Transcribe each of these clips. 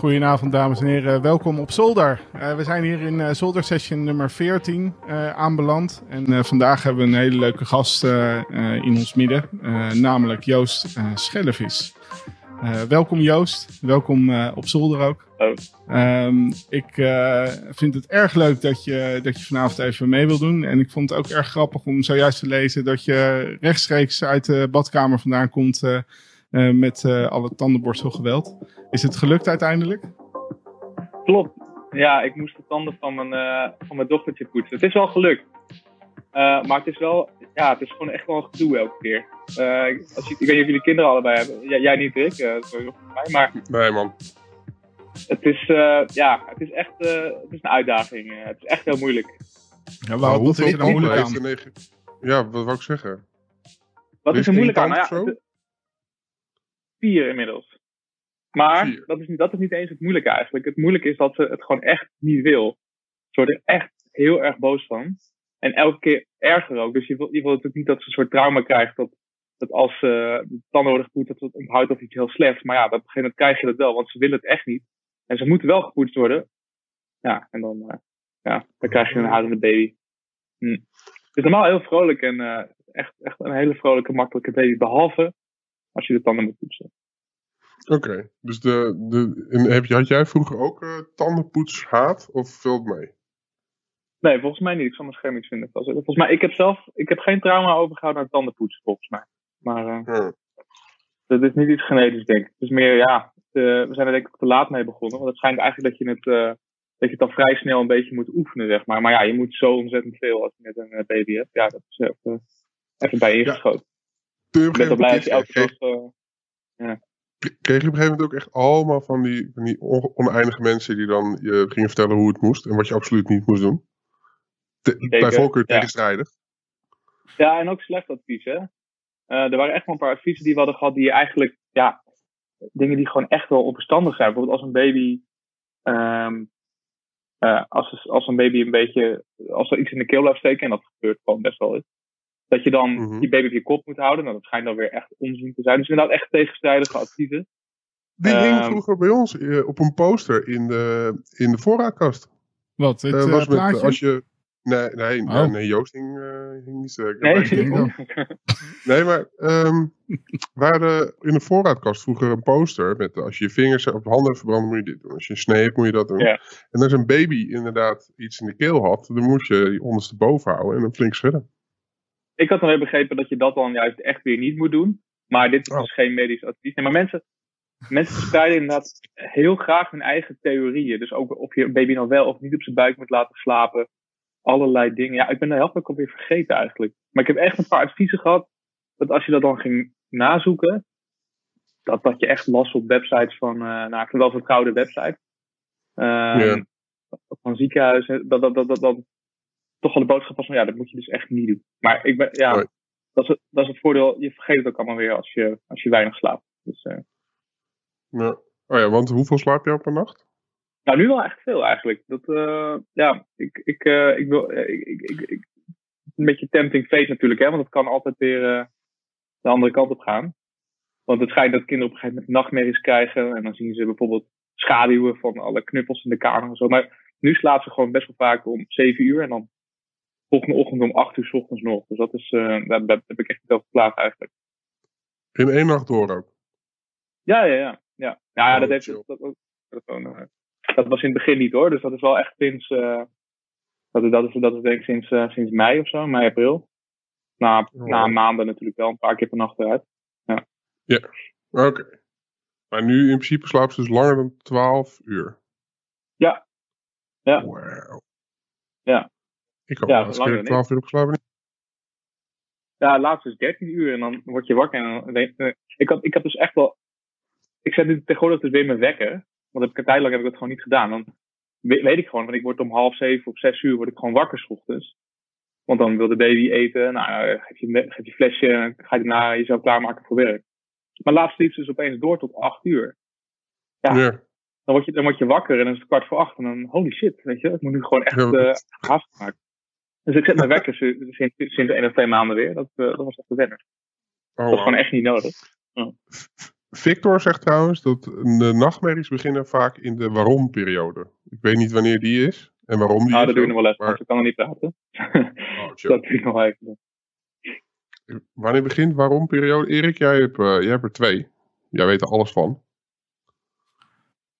Goedenavond dames en heren, welkom op Zolder. Uh, we zijn hier in uh, Zolder Session nummer 14 uh, aanbeland. En vandaag hebben we een hele leuke gast in ons midden, namelijk Joost Schellevis. welkom Joost, welkom op Zolder ook. Um, ik vind het erg leuk dat je, dat je vanavond even mee wil doen. En ik vond het ook erg grappig om zojuist te lezen dat je rechtstreeks uit de badkamer vandaan komt met alle tandenborstelgeweld. Is het gelukt uiteindelijk? Klopt. Ja, ik moest de tanden van mijn, uh, van mijn dochtertje poetsen. Het is wel gelukt. Uh, maar het is wel, ja, het is gewoon echt wel een gedoe elke keer. Uh, als je, ik weet niet of jullie kinderen allebei hebben. Jij niet, Rick. Uh, sorry voor mij, maar... Nee, man. Het is, ja, het is echt het is een uitdaging. het is echt heel moeilijk. Ja, waarom wat is er nou moeilijk aan? Ja, wat wou ik zeggen? Wat is er moeilijk aan? Nou, ja, vier inmiddels. Maar dat is, niet, dat is niet eens het moeilijke eigenlijk. Het moeilijke is dat ze het gewoon echt niet wil. Ze worden er echt heel erg boos van. En elke keer erger ook. Dus je wil, je wil natuurlijk niet dat ze een soort trauma krijgt. Dat, dat als uh, de tanden worden gepoetst, dat het onthoudt of iets heel slechts. Maar ja, op een gegeven moment krijg je dat wel. Want ze willen het echt niet. En ze moeten wel gepoetst worden. Ja, en dan, uh, ja, dan krijg je een huilende baby. Hm. Het is normaal heel vrolijk en uh, echt, echt een hele vrolijke, makkelijke baby. Behalve als je de tanden moet poetsen. Oké, dus de, de, heb, had jij vroeger ook uh, tandenpoetshaat of valt mee? Nee, volgens mij niet. Ik zal mijn scherm iets vinden. Volgens mij, ik heb zelf ik heb geen trauma overgehouden aan tandenpoetsen, volgens mij. Maar uh, dat is niet iets genetisch, denk ik. Het is meer, ja, we zijn er denk ik te laat mee begonnen. Want het schijnt eigenlijk dat je het, uh, dat je het dan vrij snel een beetje moet oefenen, zeg maar. Maar ja, je moet zo ontzettend veel als je net een baby hebt. Ja, dat is even, even bij ingeschoten. Ja. Ik ben blij als je elke dag... ja kreeg je op een gegeven moment ook echt allemaal van die, van die oneindige mensen die dan je gingen vertellen hoe het moest en wat je absoluut niet moest doen? bij voorkeur tegenstrijdig. Ja, en ook slecht advies, hè. Uh, er waren echt wel een paar adviezen die we hadden gehad die eigenlijk, ja, dingen die gewoon echt wel onverstandig zijn. Bijvoorbeeld als een baby, um, uh, als, als een baby een beetje, als er iets in de keel blijft steken, en dat gebeurt gewoon best wel eens, dat je dan mm die baby op je kop moet houden. Nou, dat schijnt dan weer echt onzin te zijn. Dus inderdaad echt tegenstrijdige adviezen. Die hing um, vroeger bij ons uh, op een poster in de, in de voorraadkast. Wat, dit uh, was met, plaatje? als je, Nee, nee, oh. nee, Joost hing, uh, hing niet sterk. Nee, nee, maar um, we hadden in de voorraadkast vroeger een poster met als je je vingers op handen verbranden moet je dit doen. Als je een snee hebt moet je dat doen. Ja. En als een baby inderdaad iets in de keel had, dan moest je die ondersteboven houden en dan flink schudden ik had dan weer begrepen dat je dat dan juist echt weer niet moet doen. Maar dit is oh. dus geen medisch advies. Nee, maar mensen, mensen verspreiden inderdaad heel graag hun eigen theorieën. Dus ook of je baby nou wel of niet op zijn buik moet laten slapen. Allerlei dingen. Ja, ik ben de helft ook alweer vergeten eigenlijk. Maar ik heb echt een paar adviezen gehad. Dat als je dat dan ging nazoeken. Dat, dat je echt last op websites van, uh, nou ik wel vertrouwde websites. Um, Van ziekenhuizen. Dat, dat, dat, dat, dat, toch wel de boodschap was van ja, dat moet je dus echt niet doen. Maar ik ben, ja, dat, is het, dat is het voordeel. Je vergeet het ook allemaal weer als je, als je weinig slaapt. Dus, uh... ja. Oh ja, want hoeveel slaap je op per nacht? Nou, nu wel echt veel eigenlijk. Dat, uh, ja, ik, ik, uh, ik wil, ik, ik, ik, ik, een beetje tempting fate natuurlijk, hè, want het kan altijd weer de andere kant op gaan. Want het schijnt dat kinderen op een gegeven moment nachtmerries krijgen en dan zien ze bijvoorbeeld schaduwen van alle knuppels in de kamer en zo. Maar nu slaapt ze gewoon best wel vaak om 7 uur en dan volgende ochtend om 8 uur s ochtends nog. Dus dat is, uh, daar, heb ik echt niet over geklaagd eigenlijk. In één nacht door ook? Ja, ja, ja. Ja, ja, ja oh, dat, heeft, dat, dat, dat, dat, was in het begin niet hoor. Dus dat is wel echt sinds, uh, dat, dat, is, dat is denk ik sinds, sinds mei of zo, mei, april. Na, oh. na maanden natuurlijk wel, een paar keer per nacht eruit. Ja, ja. oké. Okay. Maar nu in principe slaapt ze dus langer dan 12 uur? Ja. Ja. Wow. Ja. Ik heb ja, langer 12 uur opgeslapen. Ja, laatst is 13 uur en dan word je wakker. En dan, ik, had, ik had dus echt wel. Ik zet nu tegenwoordig dus weer mijn wekker. Want heb ik, een tijd lang heb ik dat gewoon niet gedaan. Dan weet, ik gewoon, want ik word om half zeven of zes uur word ik gewoon wakker s ochtends. Want dan wil de baby eten. Nou, geef je, geef je flesje en ga je daarna jezelf klaarmaken voor werk. Maar laatst liep ze dus opeens door tot 8 uur. Ja. Dan, word je, dan word je wakker en dan is het kwart voor acht. En dan, holy shit, weet je, ik moet nu gewoon echt uh, haast maken. Dus ik zet mijn wekker sinds, sinds één of twee maanden weer. Dat, uh, dat was echt de wenner. Oh, dat was gewoon echt niet nodig. Victor zegt trouwens dat de nachtmerries beginnen vaak in de waarom-periode. Ik weet niet wanneer die is en waarom die nou, is. dat doe je nog wel even, maar... ik kan er niet praten. Oh, dat doe ik nog even. Wanneer begint waarom-periode? Erik, jij hebt, uh, jij hebt er twee. Jij weet er alles van.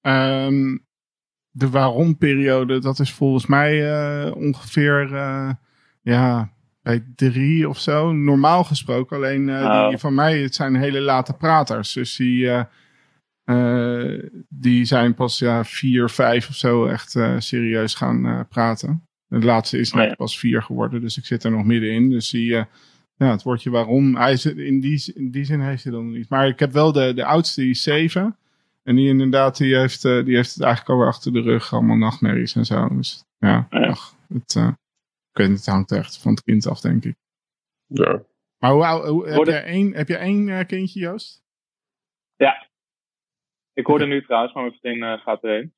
Um, de waarom-periode, dat is volgens mij uh, ongeveer uh, ja, bij drie of zo. Normaal gesproken. Alleen uh, die van mij, het zijn hele late praters. Dus die, die zijn pas ja, vier, vijf of zo echt serieus gaan praten. De laatste is net oh, ja. pas vier geworden, dus ik zit er nog middenin. Dus die, ja, het woordje waarom, hij is, in, die, in die zin heeft hij dan niet. Maar ik heb wel de, de oudste, die is zeven. En die inderdaad, die heeft, uh, die heeft het eigenlijk alweer achter de rug. Allemaal nachtmerries en zo. Dus ja, ja. Ach, het, uh, ik weet niet, het hangt echt van het kind af, denk ik. Ja. Maar hoe, hoe, heb, jij één, heb je één uh, kindje, Joost? Ja. Ik hoorde nu trouwens, maar mijn vriendin gaat erheen.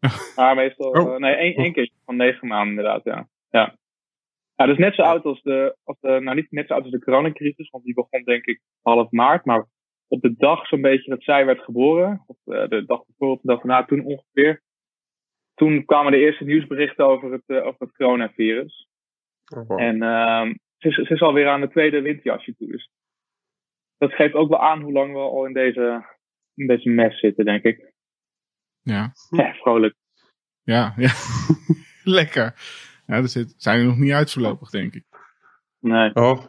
maar meestal, oh. nee, één, één kindje van negen maanden inderdaad, ja. Ja. Ja, dus net zo oud als de, als de, nou niet net zo oud als de coronacrisis, want die begon denk ik half maart, maar op de dag zo'n beetje dat zij werd geboren, of uh, de dag bijvoorbeeld, de dag daarna toen ongeveer, toen kwamen de eerste nieuwsberichten over het, uh, over het coronavirus. Oh, wow. En uh, ze, is, ze is alweer aan de tweede windjasje toe. Dus dat geeft ook wel aan hoe lang we al in deze, in deze mes zitten, denk ik. Ja. Ja, vrolijk. Ja, ja. lekker. Ja, er zit, zijn er nog niet uit voorlopig, denk ik. Nee. Oh,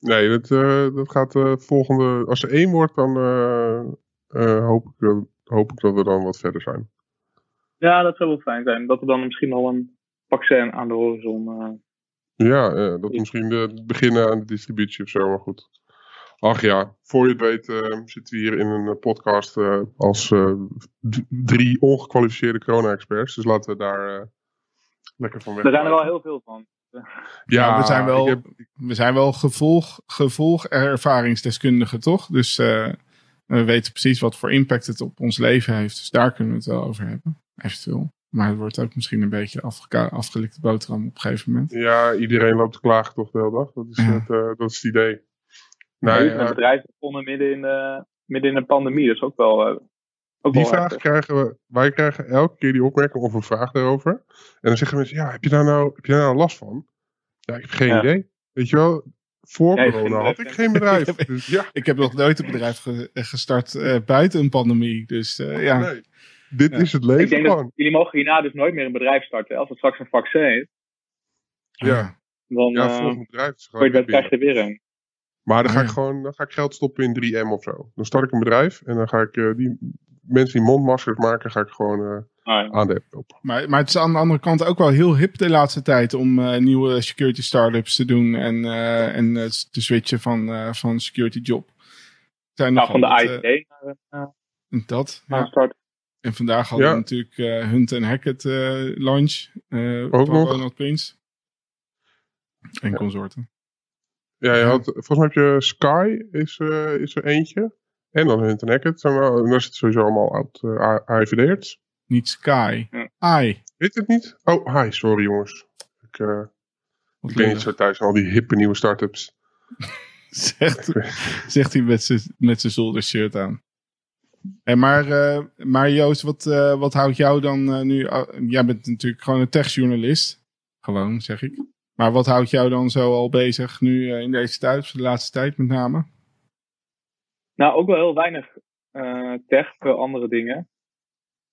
Nee, dat, uh, dat gaat de uh, volgende. Als er één wordt, dan uh, hoop, ik, hoop ik dat we dan wat verder zijn. Ja, dat zou wel fijn zijn. Dat er dan misschien al een vaccin aan de horizon. Ja, dat misschien de, beginnen aan de distributie of zo, maar goed. Ach ja, voor je het weet zitten we hier in een podcast als drie ongekwalificeerde corona-experts. Dus laten we daar lekker van weg. Er zijn er wel heel veel van. Ja, we zijn wel, heb... we zijn wel gevolg, gevolgervaringsdeskundigen, toch? Dus uh, we weten precies wat voor impact het op ons leven heeft. Dus daar kunnen we het wel over hebben, eventueel. Maar het wordt ook misschien een beetje afgelikte boterham op een gegeven moment. Ja, iedereen loopt te klagen toch de hele dag. Dat is, ja. het, uh, dat is het idee. Nee, nee, ja. bedrijven begonnen midden in, uh, midden in een pandemie. Dat is ook wel... Uh, die vraag krijgen we, wij krijgen elke keer die opmerking of een vraag daarover. En dan zeggen mensen, ja, heb je daar nou, heb je daar nou last van? Ja, ik heb geen ja. idee. Weet je wel, voor ja, corona had ik geen bedrijf. ik, heb, dus, ja. ik heb nog nooit een bedrijf ge, gestart uh, buiten een pandemie. Dus uh, ja. Nee, dit is het leven ik denk. Dat jullie mogen hierna dus nooit meer een bedrijf starten. Als het straks een vaccin is. Ja. Dan ja, uh, volgend bedrijf is gewoon je krijg je er weer een. Maar dan ga ik gewoon dan ga ik geld stoppen in 3M of zo. Dan start ik een bedrijf en dan ga ik uh, die mensen die mondmaskers maken, ga ik gewoon uh, ah, ja. aandelen op. Maar, maar het is aan de andere kant ook wel heel hip de laatste tijd om uh, nieuwe security startups te doen en, uh, en te switchen van, van security job. Zijn nou, van de IT naar dat. Naar ja. start. En vandaag hadden ja. we natuurlijk Hunt en Hackett launch ook van nog. Ronald Prins. En ja. consorten. Ja, je had, volgens mij heb je Sky, is, is er eentje. En dan Hunt en Hackett. En daar zit sowieso allemaal uit uh, AIVD'ers. Niet Sky. Ja. Ai. Weet het niet? Oh, hi, sorry jongens. Ik, uh, ik ben niet zo thuis aan al die hippe nieuwe start-ups. zegt, zegt hij met zijn zoldershirt aan. Hey, maar, uh, maar Joost, wat, uh, wat houdt jou dan uh, nu... jij bent natuurlijk gewoon een techjournalist. Gewoon, zeg ik. Maar wat houdt jou dan zo al bezig nu in deze tijd, de laatste tijd met name? Nou, ook wel heel weinig uh, tech, veel andere dingen.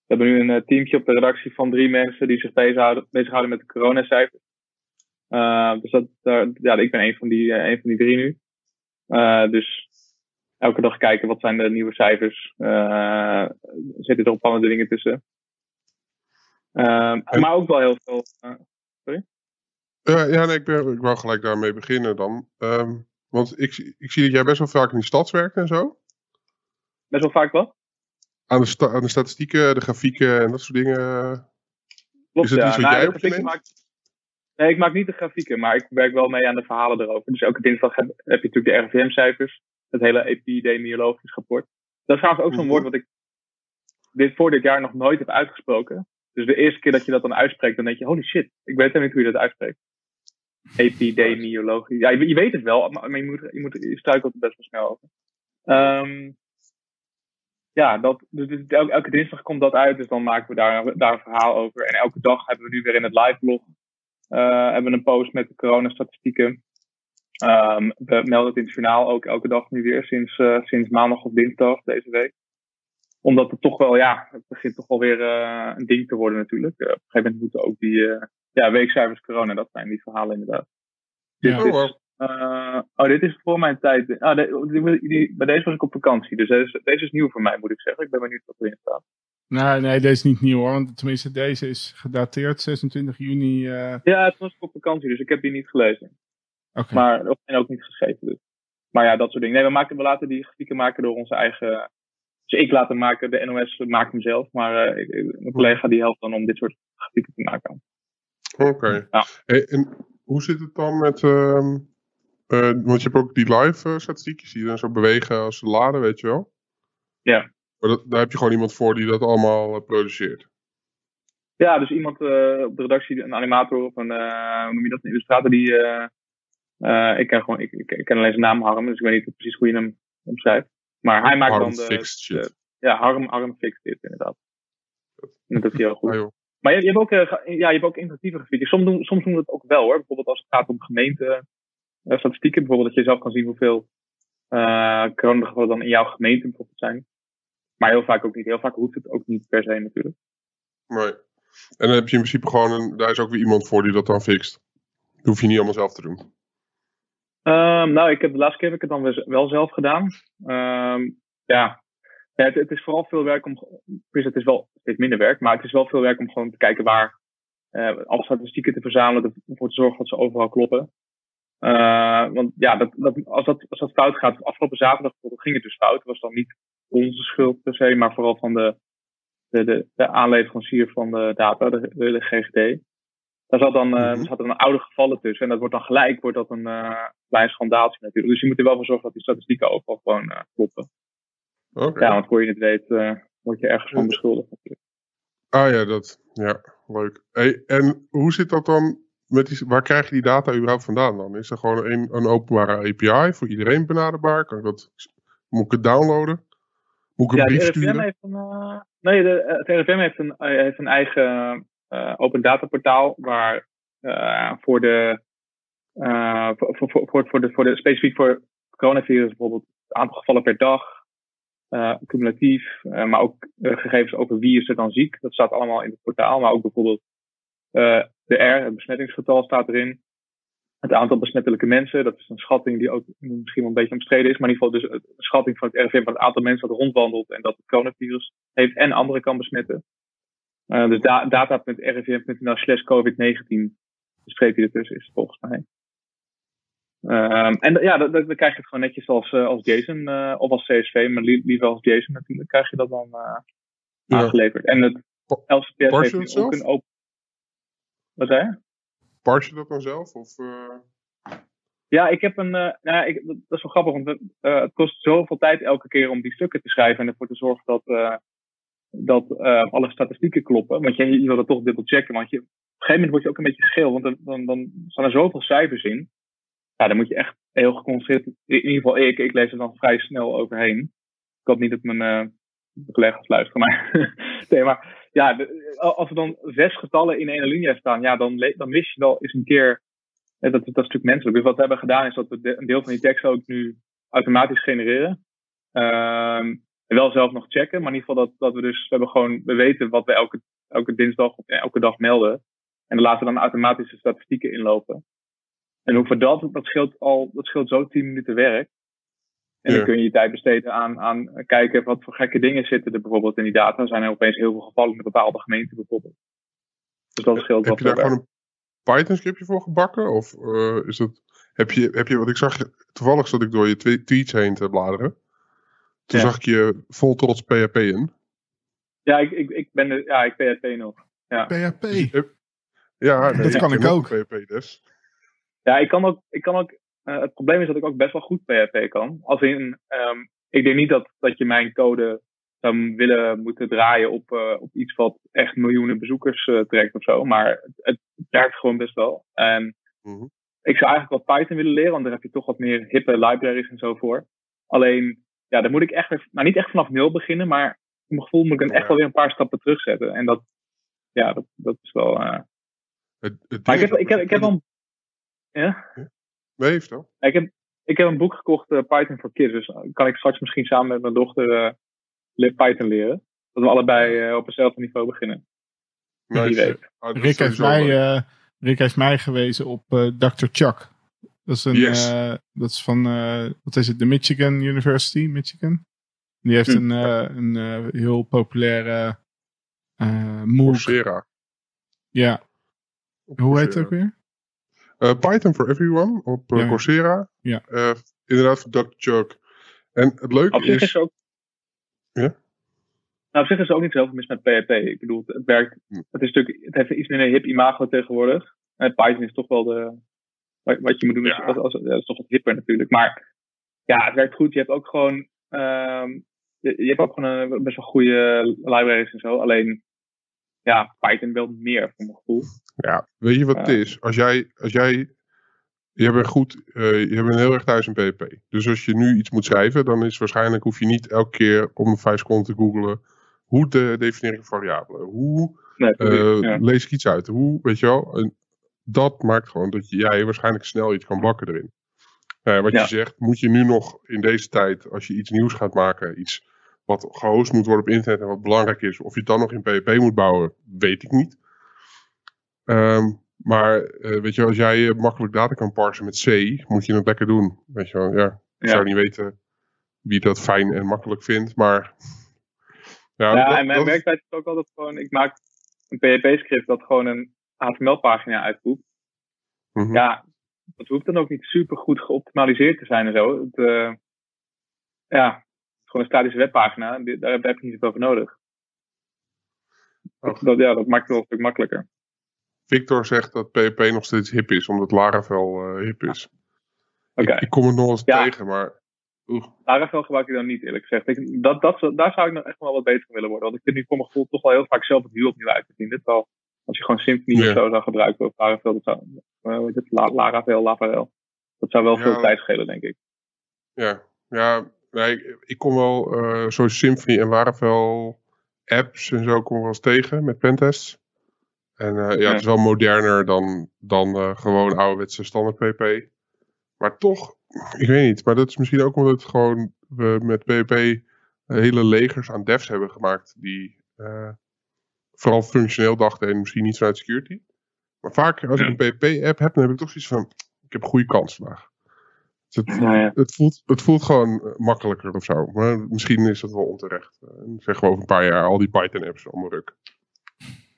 We hebben nu een uh, teamje op de redactie van drie mensen die zich bezighouden, bezighouden met de coronacijfers. Uh, dus dat, ja, ik ben een van die, een van die drie nu. dus elke dag kijken wat zijn de nieuwe cijfers. zitten er opvallende dingen tussen. maar ook wel heel veel. sorry? ja, nee, ik, ben, ik wou gelijk daarmee beginnen dan. Um, want ik, ik zie dat jij best wel vaak in die stads werkt en zo. Best wel vaak wat? Aan de, sta aan de statistieken, de grafieken en dat soort dingen. Klopt, is dat ja. iets wat nou, jij op je maak... Nee, ik maak niet de grafieken, maar ik werk wel mee aan de verhalen erover. Dus elke dinsdag heb, heb je natuurlijk de RIVM-cijfers. Het hele epidemiologisch rapport. Dat is trouwens ook zo'n -hmm. woord wat ik dit, voor dit jaar nog nooit heb uitgesproken. Dus de eerste keer dat je dat dan uitspreekt, dan denk je, holy shit, ik weet helemaal niet hoe je dat uitspreekt. Epidemiologie. Ja, je, weet het wel, maar je, moet, je, moet, je struikelt er best wel snel over. Um, ja, dat, dus elke, elke, dinsdag komt dat uit, dus dan maken we daar, daar een verhaal over. En elke dag hebben we nu weer in het live blog uh, hebben we een post met de coronastatistieken. Um, we melden het in het journaal ook elke dag nu weer, sinds, uh, sinds maandag of dinsdag deze week. Omdat het toch wel, ja, het begint toch wel weer uh, een ding te worden natuurlijk. op een gegeven moment moeten ook die ja, weekcijfers corona, dat zijn die verhalen inderdaad. Ja. Dit is, oh, dit is voor mijn tijd. Ah, de, die, bij deze was ik op vakantie, dus deze, deze is nieuw voor mij, moet ik zeggen. Ik ben benieuwd wat erin staat. Nee, nee, deze is niet nieuw hoor. Want tenminste, deze is gedateerd 26 juni. Uh... Ja, het was op vakantie, dus ik heb die niet gelezen. Okay. Maar, en ook niet geschreven. Dus. Maar ja, dat soort dingen. Nee, we, maken, we laten die grafieken maken door onze eigen. Dus ik laat hem maken, de NOS maakt hem zelf. Maar uh, mijn collega die helpt dan om dit soort grafieken te maken. Oké. Okay. Ja. Hey, en hoe zit het dan met. Uh, uh, want je hebt ook die live uh, statistiekjes die dan zo bewegen als ze laden, weet je wel? Ja. Maar dat, daar heb je gewoon iemand voor die dat allemaal produceert. Ja, dus iemand op de redactie, een animator of een, hoe noem je dat, een illustrator, die. ik, ken gewoon, ik, ik, ik, ken alleen zijn naam Harm, dus ik weet niet precies hoe je hem omschrijft. Maar hij maakt dan de. Fixed shit. ja, Harm, Harm Fixed dit, inderdaad. En dat hij heel goed. Ah, maar je, je, hebt ook, ja, je hebt ook interactieve grafieken. Soms doen, soms doen we het ook wel hoor. Bijvoorbeeld als het gaat om gemeenten uh, statistieken. Bijvoorbeeld dat je zelf kan zien hoeveel uh, coronagevallen dan in jouw gemeente bijvoorbeeld zijn. Maar heel vaak ook niet. Heel vaak hoeft het ook niet per se natuurlijk. Nee. En dan heb je in principe gewoon, een, daar is ook weer iemand voor die dat dan fixt. Dat hoef je niet allemaal zelf te doen. Um, nou, ik heb, de laatste keer heb ik het dan wel zelf gedaan. Um, ja, het, het, is vooral veel werk om. Dus het is wel steeds minder werk, maar het is wel veel werk om gewoon te kijken waar. Uh, alle statistieken te verzamelen, ervoor te zorgen dat ze overal kloppen. Uh, want ja, dat, dat, als, dat, als dat fout gaat, afgelopen zaterdag ging het dus fout. Het was dan niet onze schuld per se, maar vooral van de, de, de, de aanleverancier van de data, de, de, GGD. Daar zat dan, uh, er zaten dan oude gevallen tussen. En dat wordt dan gelijk wordt dat een uh, klein schandaaltje natuurlijk. Dus je moet er wel voor zorgen dat die statistieken overal gewoon uh, kloppen. Okay. Ja, want voor je het weet, word je ergens van beschuldigd natuurlijk. Ah ja, dat, ja, leuk. Hey, en hoe zit dat dan met die, waar krijg je die data überhaupt vandaan dan? Is er gewoon een, een openbare API voor iedereen benaderbaar? Kan ik dat, moet ik het downloaden? Moet ik een ja, brief sturen? Heeft een, nee, de, het RIVM heeft een, eh, heeft een eigen open data portaal waar uh, voor de voor, voor, voor, voor, voor specifiek voor coronavirus bijvoorbeeld het aantal gevallen per dag, cumulatief, maar ook gegevens over wie is er dan ziek. Dat staat allemaal in het portaal, maar ook bijvoorbeeld de R, het besmettingsgetal, staat erin. Het aantal besmettelijke mensen, dat is een schatting die ook misschien wel een beetje omstreden is, maar in ieder geval dus een schatting van het RIVM van het aantal mensen dat rondwandelt en dat het coronavirus heeft en anderen kan besmetten. Uh, dus da data.rivm.nl slash COVID-19, streepje ertussen is volgens mij. Um, en ja, dan, dan, krijg je het gewoon netjes als, uh, als JSON uh, of als CSV, maar li liever als JSON natuurlijk, krijg je dat dan aangeleverd. En het LCPS heeft ook een open wat zei je? Pars je dat dan zelf? Of. Ja, ik heb een. Uh, nou, ik, dat is wel grappig, want het, uh, het kost zoveel tijd elke keer om die stukken te schrijven en ervoor te zorgen dat, dat alle statistieken kloppen. Want je, je wil dat toch dubbel checken, want je, op een gegeven moment word je ook een beetje scheel, want dan, dan, dan staan er zoveel cijfers in. Ja, dan moet je echt heel geconcentreerd. In ieder geval, ik, ik lees er dan vrij snel overheen. Ik hoop niet dat mijn collega's luisteren, maar. nee, maar ja, als er dan zes getallen in één linie staan, ja, dan, dan mis je wel eens een keer. dat, dat is natuurlijk menselijk. Dus wat we hebben gedaan is dat we een deel van die tekst ook nu automatisch genereren. Um, wel zelf nog checken, maar in ieder geval dat, dat we dus, we hebben gewoon, we weten wat we elke, elke dinsdag of elke dag melden. En dan laten we dan automatische statistieken inlopen. En hoe voor dat, dat scheelt al, dat scheelt zo 10 minuten werk. En dan kun je je tijd besteden aan, aan kijken wat voor gekke dingen zitten er bijvoorbeeld in die data. Er zijn er opeens heel veel gevallen in bepaalde gemeenten bijvoorbeeld. Dus dat scheelt Heb je daar gewoon een Python scriptje voor gebakken? Of uh, is dat, heb je, heb je, wat ik zag, toevallig zat ik door je tweets heen te bladeren. Toen zag ik je vol trots PHP in. Ja, ik, ik, ik ben ja, ik PHP nog. Ja. PHP? Ja, nee, dat kan ik ook. PHP dus. Ja, ik kan ook, ik kan ook uh, het probleem is dat ik ook best wel goed PHP kan. Als in, um, ik denk niet dat, dat je mijn code zou willen moeten draaien op, uh, op iets wat echt miljoenen bezoekers uh, trekt of zo. Maar het, het, werkt gewoon best wel. En mm -hmm. ik zou eigenlijk wat Python willen leren, want daar heb je toch wat meer hippe libraries en zo voor. Alleen, ja, dan moet ik echt, nou niet echt vanaf nul beginnen, maar in mijn gevoel moet ik dan echt wel weer een paar stappen terugzetten. En dat, ja, dat, dat is wel. Uh... Het, het maar ik heb, ik heb, ik heb al. Ja? Nee, heeft toch? Ik heb, ik heb een boek gekocht, uh, Python for Kids. Dus kan ik straks misschien samen met mijn dochter uh, Python leren. Dat we allebei op hetzelfde niveau beginnen. Nice. Wie weet. Oh, Rick, heeft mij, Rick heeft mij gewezen op Dr. Chuck. Dat is, een, yes. dat is van, wat is het, de Michigan University, Michigan. Die heeft hm. een, een heel populaire uh, MOOC. Coursera. Ja. Hoe heet het ook weer? Uh, Python for Everyone op uh, ja. Coursera. Ja. Uh, inderdaad, voor Dr. Chuck. En het leuke op is... is ook... Ja? Nou, op zich is er ook niet zoveel mis met PHP. Ik bedoel, het werkt... Hm. Het, is natuurlijk, het heeft iets minder hip imago tegenwoordig. En Python is toch wel de... Wat je moet doen, ja. als, als, dat is toch wat hipper natuurlijk. Maar ja, het werkt goed. Je hebt ook gewoon... Um, je, je, hebt ook gewoon een, best wel goede libraries en zo. Alleen ja, Python wel meer, voor mijn gevoel. Ja, weet je wat het is? Als jij, als jij je bent goed, uh, je bent heel erg thuis in PHP. Dus als je nu iets moet schrijven, dan is waarschijnlijk hoef je niet elke keer om een vijf seconden te googlen. Hoe de definiëring van variabelen? Hoe nee, uh, lees ik iets uit? Hoe, weet je wel? En dat maakt gewoon dat jij waarschijnlijk snel iets kan bakken erin. Uh, wat je zegt, moet je nu nog in deze tijd, als je iets nieuws gaat maken, iets wat gehost moet worden op internet en wat belangrijk is. Of je het dan nog in PHP moet bouwen, weet ik niet. Ehm, maar uh, weet je, als jij eh, makkelijk data kan parsen met C, moet je het lekker doen. Weet je wel, ja. Ik zou niet weten wie dat fijn en makkelijk vindt, maar... Ja, ja en mijn werktijd is ook altijd gewoon, ik maak een PHP-script dat gewoon een HTML-pagina uitvoert. Mm Ja, dat hoeft dan ook niet super goed geoptimaliseerd te zijn en zo. Het, uh, ja, gewoon een statische webpagina. Daar heb je niet zoveel over nodig. Dat, ja, dat maakt het wel een stuk makkelijker. Victor zegt dat PHP nog steeds hip is, omdat Laravel uh, hip is. Oké. Ik, ik, kom het nog eens tegen, maar... Oeh. Laravel gebruik ik dan niet, eerlijk gezegd. Ik, dat, dat, daar zou ik nog echt wel wat beter van willen worden. Want ik vind nu voor mijn gevoel toch wel heel vaak zelf het wiel opnieuw uit te vinden. Terwijl als je gewoon Symfony of zo zou gebruiken, of Laravel, dat zou, uh, het, Laravel, Laravel, dat zou wel veel tijd schelen, denk ik. Ja, ja nee, ik kom wel uh, zoals Symfony en Laravel apps en zo kom wel eens tegen met pentests. En uh, ja, het is wel moderner dan, dan uh, gewoon ouderwetse standaard PHP. Maar toch, ik weet niet. Maar dat is misschien ook omdat gewoon we met PHP hele legers aan devs hebben gemaakt. Die uh, vooral functioneel dachten en misschien niet vanuit security. Maar vaak als ik een PHP-app heb, dan heb ik toch zoiets van, ik heb een goede kans vandaag. Het, ja. het, voelt, het voelt gewoon eh, makkelijker of zo. Maar misschien is dat wel onterecht. Uh, zeggen we over een paar jaar al die Python-apps allemaal ruk.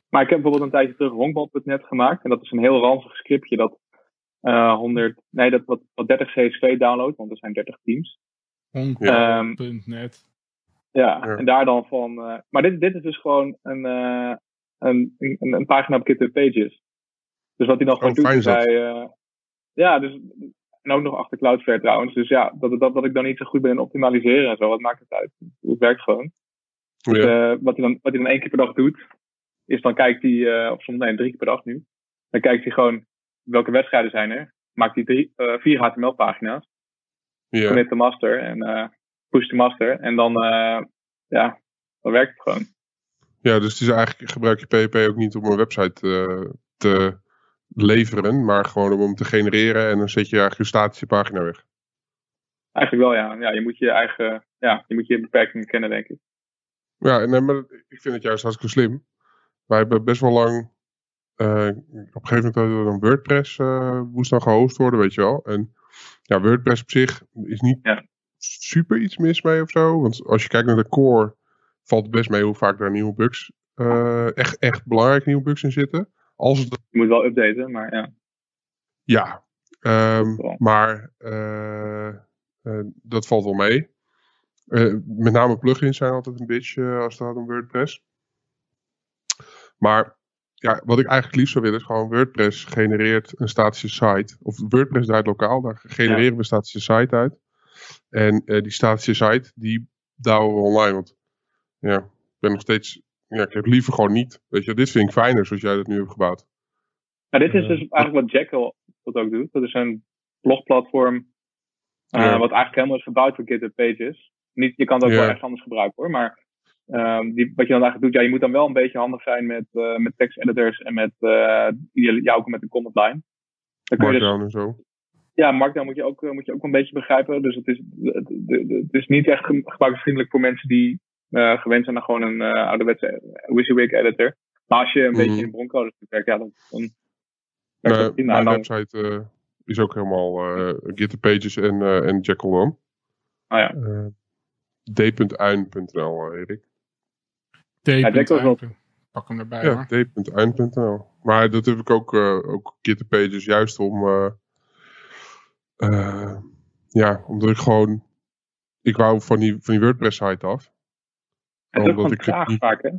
Maar ik heb bijvoorbeeld een tijdje terug honkbal.net gemaakt. En dat is een heel ranzig scriptje dat uh, 100, nee, dat wat, wat 30 CSV downloadt, want er zijn 30 teams. Honkbal.net. ja, ja, en daar dan van. Uh, maar dit, dit is dus gewoon een, uh, een, een, een, pagina op GitHub Pages. Dus wat hij dan oh, gewoon doet, is hij. ja, dus en ook nog achter Cloudflare trouwens. Dus ja, dat, dat, dat ik dan niet zo goed ben in optimaliseren en zo, wat maakt het uit? Het werkt gewoon. Dus, wat, hij dan, wat hij dan één keer per dag doet, is dan kijkt hij, of soms nee, drie keer per dag nu. Dan kijkt hij gewoon welke wedstrijden zijn er. Maakt hij drie, vier HTML-pagina's. Ja. Commit de master en push de master. En dan, ja, dan werkt het gewoon. Ja, dus het is eigenlijk gebruik je PHP ook niet om een website te leveren, maar gewoon om hem te genereren en dan zet je eigenlijk je statische pagina weg. Eigenlijk wel, ja. ja je moet je eigen, ja, je moet je beperkingen kennen, denk ik. Ja, nee, maar ik vind het juist hartstikke slim. Wij hebben best wel lang, uh, op een gegeven moment hadden we een WordPress, uh, moest dan gehost worden, weet je wel. En ja, WordPress op zich is niet ja. Super iets mis mee of zo. Want als je kijkt naar de core, valt het best mee hoe vaak daar nieuwe bugs, uh, echt, echt belangrijke nieuwe bugs in zitten. Als het... Je moet wel updaten, maar ja. Ja, um, maar uh, uh, dat valt wel mee. Met name plugins zijn altijd een beetje als het gaat om WordPress. Maar ja, wat ik eigenlijk liefst zou willen is gewoon WordPress genereert een statische site. Of WordPress draait lokaal, daar genereren ja. we een statische site uit. En die statische site, die douwen we online. Want ja, ik ben nog steeds ja, ik heb liever gewoon niet. Weet je, dit vind ik fijner zoals jij dat nu hebt gebouwd. Nou, dit is dus eigenlijk wat Jekyll dat ook doet. Dat is een blogplatform uh, wat eigenlijk helemaal is gebouwd voor GitHub Pages. Niet, je kan het ook wel echt anders gebruiken hoor. Maar um, die, wat je dan eigenlijk doet, ja, je moet dan wel een beetje handig zijn met, uh, met text editors en met uh, ja, ook met een command line. Dan kun je dus, en zo. Ja, Markdown moet je ook, moet je ook een beetje begrijpen. Dus het is, het is niet echt gebruiksvriendelijk voor mensen die uh, gewend zijn naar gewoon een uh, ouderwetse WYSIWYG editor. Maar als je een mm. beetje in broncode werkt, ja, dan, dan mijn dan... website uh, is ook helemaal uh, Pages en, en Jekyll One. Ah ja. d.uin.nl, Erik. D.uin. Pak hem erbij ja, d.uin.nl. Maar dat heb ik ook, ook GitHub Pages juist om... ja, omdat ik gewoon... Ik wou van die, van die WordPress site af. Het is ook traag vaak, hè?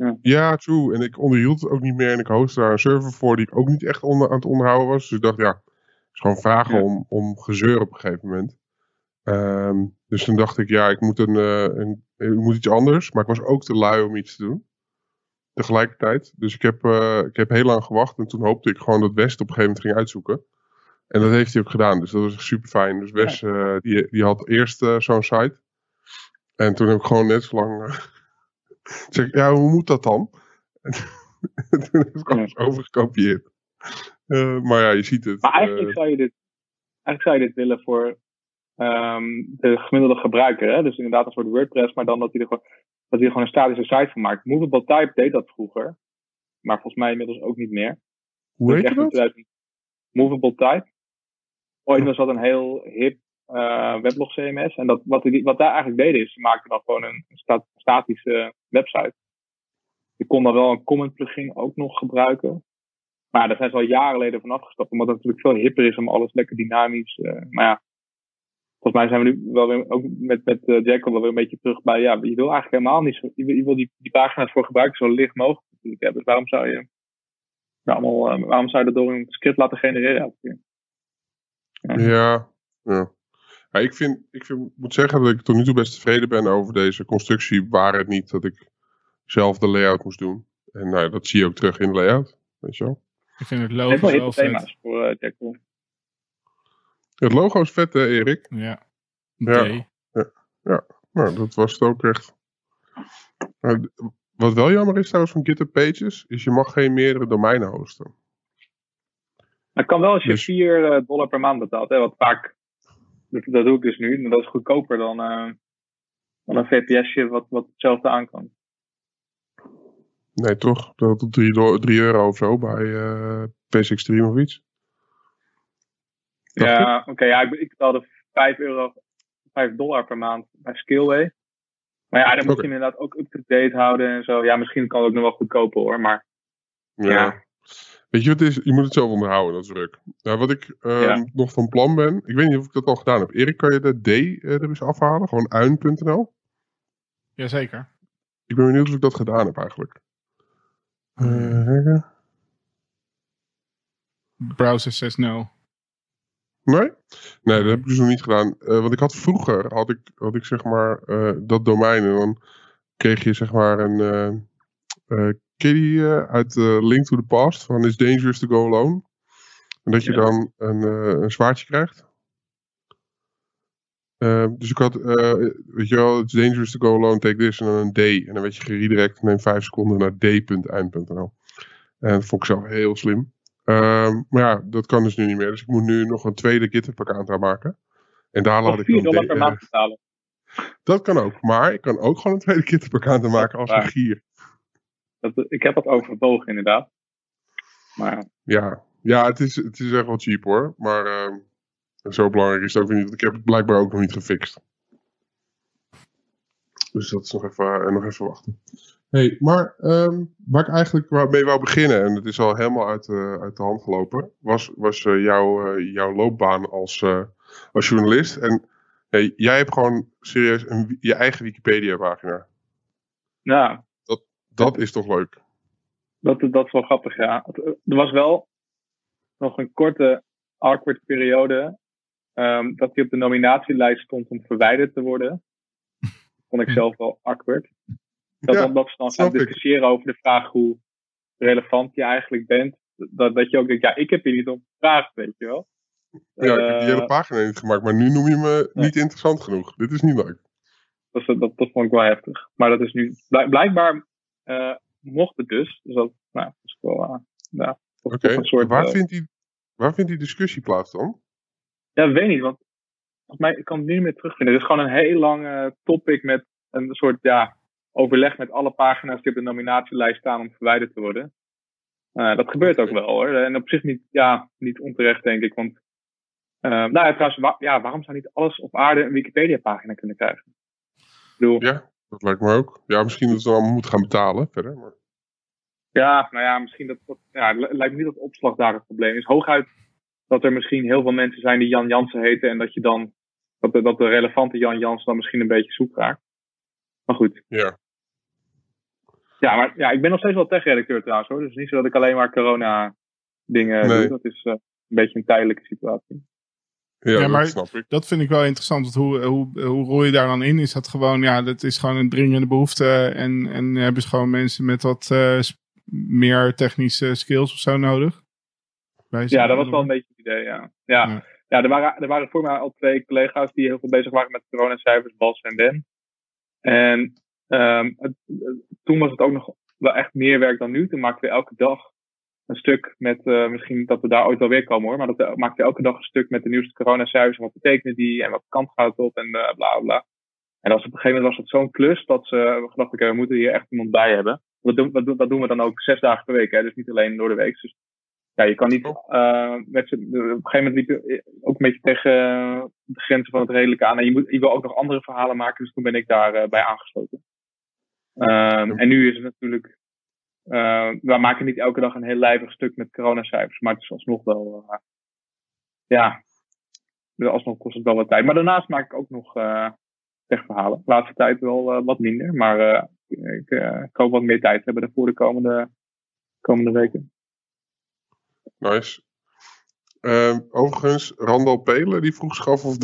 Ja. ja, true. En ik onderhield het ook niet meer. En ik hostte daar een server voor die ik ook niet echt onder, aan het onderhouden was. Dus ik dacht, ja, het is gewoon vragen om, om gezeur op een gegeven moment. Ehm, dus toen dacht ik, ja, ik moet, een, uh, een, ik moet iets anders. Maar ik was ook te lui om iets te doen. Tegelijkertijd. Dus ik heb, uh, ik heb heel lang gewacht. En toen hoopte ik gewoon dat West op een gegeven moment ging uitzoeken. En dat heeft hij ook gedaan. Dus dat was super fijn. Dus West, uh, die, die had eerst zo'n site. En toen heb ik gewoon net zo lang zeg ja, hoe moet dat dan? En toen heb ik alles overgekopieerd. Uh, maar ja, je ziet het. Maar eigenlijk, uh, zou, je dit, eigenlijk zou je dit willen voor um, de gemiddelde gebruiker. Hè? Dus inderdaad een soort WordPress, maar dan dat hij er gewoon, dat hij er gewoon een statische site van maakt. Movable Type deed dat vroeger. Maar volgens mij inmiddels ook niet meer. Hoe heet dat? Movable Type. Ooit was dat een heel hip uh, weblog CMS. En dat, wat, wat daar eigenlijk deden is, ze maakten dan gewoon een statische website. Je kon dan wel een comment plugin ook nog gebruiken. Maar daar zijn ze al jaren geleden van afgestapt. Omdat het natuurlijk veel hipper is om alles lekker dynamisch. Uh, maar ja, volgens mij zijn we nu wel weer, ook met, met uh, Jekyll wel weer een beetje terug bij. Ja, je wil eigenlijk helemaal niet zo. Je wil, die, die pagina's voor gebruiken zo licht mogelijk. Dus waarom zou je. Nou, allemaal, waarom zou je dat door een script laten genereren? Ja, ja. Ja, ik, vind, ik vind, moet zeggen dat ik tot nu toe best tevreden ben over deze constructie. Waar het niet dat ik zelf de layout moest doen. En nou, dat zie je ook terug in de layout. Weet je wel. Ik vind het logo wel thema's voor uh, Het logo is vet hè Erik? Ja. Ja. ja. ja. Nou, dat was het ook echt. wat wel jammer is trouwens van GitHub Pages, is je mag geen meerdere domeinen hosten. Dat kan wel als je 4 dus... Eh, dollar per maand betaalt, hè, wat vaak dat, dat doe ik dus nu. Maar dat is goedkoper dan, uh, dan een VPSje wat, wat hetzelfde aan kan. Nee, toch? Dat 3 euro of zo bij uh, PC Extreme of iets. ja, oké. ja, ik, ik betaalde 5 euro, 5 dollar per maand bij Skillway. Maar ja, dan moet je inderdaad ook up-to-date houden en zo. Ja, misschien kan het ook nog wel goedkoper hoor, maar... Ja. ja. Weet je wat het is? Je moet het zelf onderhouden, dat is druk. Nou, wat ik uh, nog van plan ben, ik weet niet of ik dat al gedaan heb. Erik, kan je de D uh, er eens afhalen? Gewoon uin.nl? Jazeker. Ik ben benieuwd of ik dat gedaan heb eigenlijk. Uh, Browser says no. Nee? Nee, dat heb ik dus nog niet gedaan. Uh, want ik had vroeger, had ik, had ik zeg maar uh, dat domein en dan kreeg je zeg maar een Ken uh, uit uh, Link to the Past van It's Dangerous to Go Alone? En dat je dan een, een zwaardje krijgt. Ehm, dus ik had, weet je wel, It's Dangerous to Go Alone, take this en dan een D. En dan werd je geredirect neem 5 seconden naar d.eind.nl. En dat vond ik zelf heel slim. Um, maar ja, dat kan dus nu niet meer. Dus ik moet nu nog een tweede GitHub-account aanmaken. En daar laat ik dan... dollar per maand betalen. Dat kan ook. Maar ik kan ook gewoon een tweede GitHub-account aanmaken als een gier. Dat, ik heb dat overwogen inderdaad. Maar... Ja, ja het, is, het is echt wel cheap hoor. Maar uh, zo belangrijk is het ook niet. Want ik heb het blijkbaar ook nog niet gefixt. Dus dat is nog even, uh, nog even wachten. hey, maar um, waar ik eigenlijk mee wou beginnen, en het is al helemaal uit, uh, uit de hand gelopen, was, was uh, jouw, jouw loopbaan als, als journalist. En hey, jij hebt gewoon serieus een, je eigen Wikipedia-pagina. Ja, dat is toch leuk? Dat, dat is wel grappig, ja. Er was wel nog een korte awkward periode um, dat hij op de nominatielijst stond om verwijderd te worden. Dat vond ik zelf wel awkward. Dat, ja, omdat ze dan gaan discussiëren over de vraag hoe relevant je eigenlijk bent. Dat, dat je ook denkt, ja, ik heb je niet om gevraagd, weet je wel. Ja, ik heb die hele eh, pagina niet gemaakt, maar nu noem je me niet interessant genoeg. Dit is niet leuk. Dat, dat, dat vond ik wel heftig. Maar dat is nu, blijkbaar mocht het dus. Dus dat, nou, is wel, uh, ja, Oké, okay. waar, uh, vindt die, waar vindt die discussie plaats dan? Ja, weet niet, want volgens mij, ik kan het niet meer terugvinden. Het is gewoon een heel lang topic met een soort, ja, overleg met alle pagina's die op de nominatielijst staan om verwijderd te worden. Uh, dat gebeurt ook wel hoor. En op zich niet, ja, niet onterecht, denk ik. Want, uh, nou ja, trouwens, ja, waarom zou niet alles op aarde een Wikipedia-pagina kunnen krijgen? Ik bedoel, ja, dat lijkt me ook. Ja, misschien dat we allemaal moeten gaan betalen verder. Maar... Ja, nou ja, misschien dat, dat ja, het lijkt me niet dat opslag daar het probleem is. Hooguit dat er misschien heel veel mensen zijn die Jan Jansen heten en dat je dan, dat de, dat de relevante Jan Jansen dan misschien een beetje zoek raakt. Maar goed. Ja. Ja, maar ja, ik ben nog steeds wel tech-redacteur trouwens hoor. Dus niet zo dat ik alleen maar corona dingen doe. Dat is uh, een beetje een tijdelijke situatie. Ja, ja maar dat, dat, vind ik wel interessant. hoe, hoe, hoe rol je daar dan in? Is dat gewoon, ja, dat is gewoon een dringende behoefte. En, en hebben ze gewoon mensen met wat uh, meer technische skills of zo nodig? Ja, dat was wel een beetje het idee, ja. Ja, ja. ja er, waren, er waren voor mij al twee collega's die heel veel bezig waren met coronacijfers, Bas en Ben. En um, het, toen was het ook nog wel echt meer werk dan nu. Toen maakten we elke dag een stuk met, uh, misschien dat we daar ooit wel weer komen hoor, maar dat we maakten elke dag een stuk met de nieuwste coronacijfers en wat betekenen die en wat kant gaat het op en uh, bla bla. En als op een gegeven moment was het zo'n klus dat ze we gedacht, oké, we moeten hier echt iemand bij hebben. Dat doen, dat, dat doen we dan ook zes dagen per week, hè, dus niet alleen door de week. Dus ja, je kan niet, uh, met op een gegeven moment liep je ook een beetje tegen de grenzen van het redelijke aan. En je, moet, je wil ook nog andere verhalen maken, dus toen ben ik daarbij bij aangesloten. Um, en nu is het natuurlijk, uh, we maken niet elke dag een heel lijvig stuk met coronacijfers, maar het is alsnog wel, uh, ja, alsnog kost het wel wat tijd. Maar daarnaast maak ik ook nog uh, techverhalen. De laatste tijd wel wat minder, maar ik, ik, hoop wat meer tijd hebben voor de komende, komende weken. Nice. Uh, overigens, Randal Pelen die vroeg zich af of,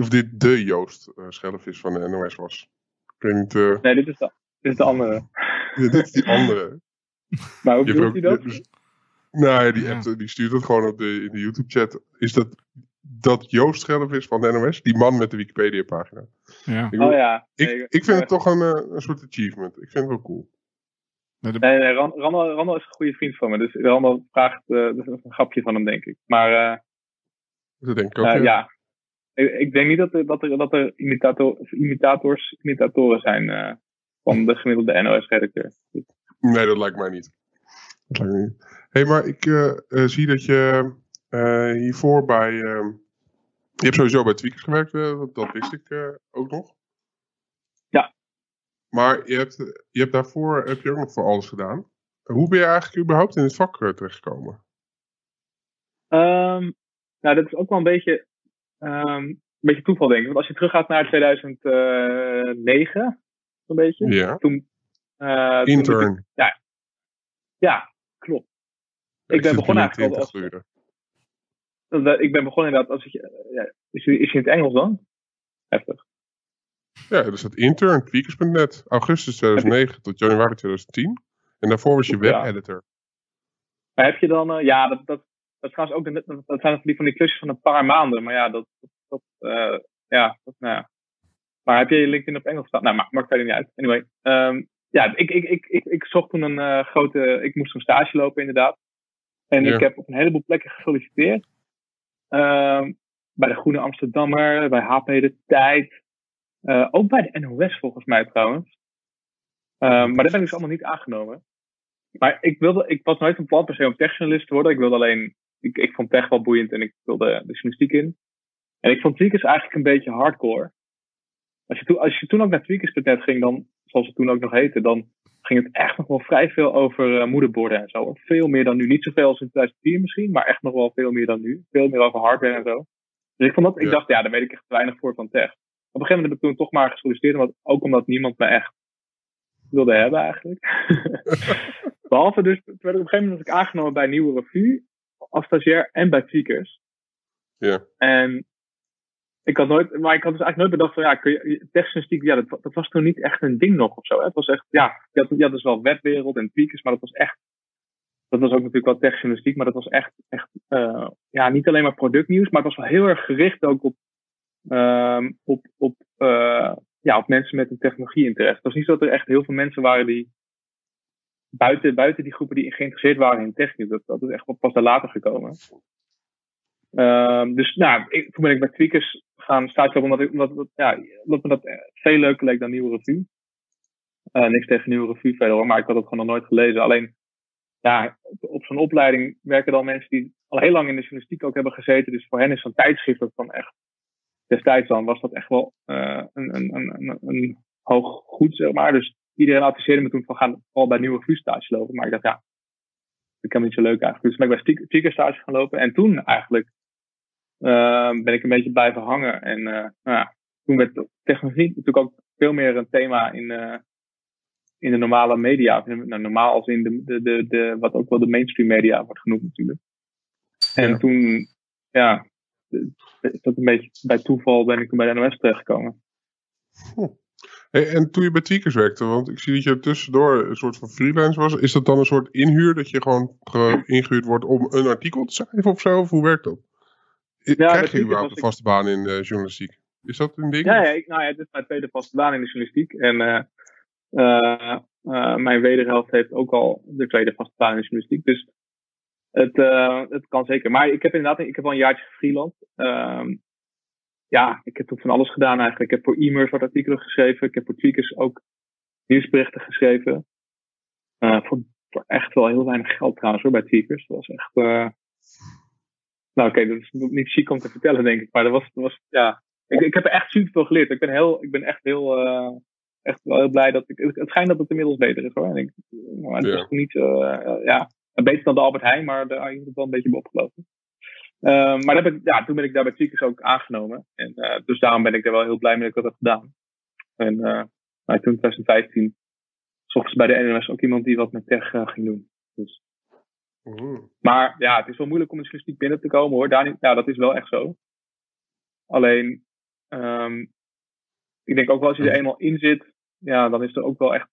of dit de Joost Schellevis van de NOS was. Ik weet niet. Nee, dit is, de, dit is de andere. ja, dit is die andere. Maar hoe bedoelt hij dat? Nou ja, die, app, die stuurt het gewoon op de, in de YouTube-chat. Is dat, dat Joost Schellevis van de NOS? Die man met de Wikipedia-pagina. Ja. Ik, oh ja. Ik, ik vind het toch een, eh, een soort achievement. Ik vind het wel cool. Nee, nee, Randall, Randall, is een goede vriend van me. Dus Randall vraagt, uh, dat is een grapje van hem, denk ik. Maar uh, dat denk ik ook. Uh, ja. Ik, ik, denk niet dat er, dat er, dat er imitator, imitators, imitatoren zijn van de gemiddelde NOS-redacteur. Nee, dat lijkt mij niet. Dat lijkt me niet. Hé, hey, maar ik zie dat je hiervoor bij... je hebt sowieso bij Tweakers gewerkt, dat, dat wist ik ook nog. Maar je hebt, je hebt daarvoor heb je ook nog voor alles gedaan. Hoe ben je eigenlijk überhaupt in het vak uh, terechtgekomen? Um, nou, dat is ook wel een beetje, um, een beetje toeval, denk ik. Want als je teruggaat naar 2009, eh, zo'n beetje. Ja. Toen, Intern. ik, ja, ja, klopt. Ik ben begonnen eigenlijk al als... Ik ben begonnen inderdaad als... Ja, is, is je in het Engels dan? Heftig. Ja, er staat intern, tweakers.net, augustus 2009 tot januari 2010. En daarvoor was je webeditor. Maar heb je dan, uh, ja, dat, dat, dat, trouwens ook, dat, dat zijn van die klusjes van een paar maanden. Maar ja, dat, dat, uh, ja, dat, nou ja. Maar heb je je LinkedIn op Engels staan? Nou, maakt, maakt verder niet uit. Anyway, um, ja, ik, ik, ik, ik, ik zocht toen een uh, grote, ik moest een stage lopen inderdaad. En ja. ik heb op een heleboel plekken gesolliciteerd. Um, bij de Groene Amsterdammer, bij HP De Tijd, uh, ook bij de NOS volgens mij trouwens. Uh, maar dat ben ik dus allemaal niet aangenomen. Maar ik, wilde, ik was nooit van plan per se om techjournalist te worden. Ik wilde alleen, ik, ik vond tech wel boeiend en ik wilde de journalistiek in. En ik vond Tweakers eigenlijk een beetje hardcore. Als je, to, als je toen ook naar Tweakers.net ging, dan, zoals het toen ook nog heette, dan ging het echt nog wel vrij veel over uh, moederborden en zo. Veel meer dan nu. Niet zoveel als in 2004 misschien, maar echt nog wel veel meer dan nu. Veel meer over hardware en zo. Dus ik vond dat, ja. ik dacht, ja, daar weet ik echt weinig voor van tech op een gegeven moment heb ik toen toch maar gesolliciteerd, omdat, ook omdat niemand me echt wilde hebben eigenlijk. Behalve dus, werd op een gegeven moment was ik aangenomen bij Nieuwe Revue als stagiair en bij Tweakers. Ja. En ik had nooit, maar ik had dus eigenlijk nooit bedacht van ja, kun je, ja, dat, dat was toen niet echt een ding nog of zo. Hè? Het was echt, ja, je had, dus wel webwereld en Tweakers, maar dat was echt, dat was ook natuurlijk wel techjournalistiek, maar dat was echt, echt, uh, ja, niet alleen maar productnieuws, maar het was wel heel erg gericht ook op um, op, op uh, ja, of mensen met een technologie-interesse. Het was niet zo dat er echt heel veel mensen waren die buiten, buiten die groepen die geïnteresseerd waren in techniek. Dat, dat is echt pas daar later gekomen. Um, dus nou, ik, toen ben ik bij Tweakers gaan stage omdat, ik, omdat, ja, me dat veel leuker leek dan Nieuwe Revue. Uh, niks tegen Nieuwe Revue verder maar ik had het gewoon nog nooit gelezen. Alleen, ja, op, op zo'n opleiding werken dan mensen die al heel lang in de journalistiek ook hebben gezeten. Dus voor hen is zo'n tijdschrift van echt, destijds dan was dat echt wel uh, een, een, een, hoog goed, zeg maar. Dus iedereen adviseerde me toen van gaan vooral bij Nieuwe Revue stage lopen. Maar ik dacht, ja, dat kan niet zo leuk eigenlijk. Dus ben ik bij Tweakers stage gaan lopen. En toen eigenlijk ben ik een beetje blijven hangen. En uh, nou ja, toen werd technologie natuurlijk ook veel meer een thema in, uh, in de normale media. Nou, normaal als in de, de, de, de, wat ook wel de mainstream media wordt genoemd natuurlijk. En toen, ja, dat een beetje bij toeval ben ik toen bij de NOS terechtgekomen. Hm. Hey, en toen je bij Tweakers werkte, want ik zie dat je tussendoor een soort van freelance was. Is dat dan een soort inhuur dat je gewoon ingehuurd wordt om een artikel te schrijven of zo? Of hoe werkt dat? Ja, Krijg je überhaupt een vaste baan in de journalistiek? Is dat een ding? Ja, ja, ik, nou ja, het is mijn tweede vaste baan in de journalistiek. En uh, uh, uh, mijn wederhelft heeft ook al de tweede vaste baan in de journalistiek. Dus het, het kan zeker. Maar ik heb inderdaad ik heb al een jaartje gefreelanced. Ehm, ja, ik heb toen van alles gedaan eigenlijk. Ik heb voor e-mails wat artikelen geschreven. Ik heb voor Tweakers ook nieuwsberichten geschreven. voor, voor, echt wel heel weinig geld trouwens hoor, bij Tweakers. Dat was echt nou, oké, dat is niet chic om te vertellen, denk ik. Maar dat was, dat was ja. Ik, ik heb er echt super veel geleerd. Ik ben, heel, ik ben echt heel, uh, echt wel heel blij dat ik. Het schijnt dat het inmiddels beter is hoor. En ik, maar het is niet, uh, ja, beter dan de Albert Heijn, maar daar heb ik wel een beetje op opgelopen. Uh, maar heb ik, ja, toen ben ik daar bij Tweakers ook aangenomen. En, uh, dus daarom ben ik er wel heel blij mee dat ik dat heb gedaan. En uh, nou, toen 2015 zocht ze bij de NOS ook iemand die wat met tech ging doen. Dus maar ja, het is wel moeilijk om in journalistiek binnen te komen hoor. Daar, ja, dat is wel echt zo. Alleen, um, ik denk ook wel als je er eenmaal in zit, ja, dan is er ook wel echt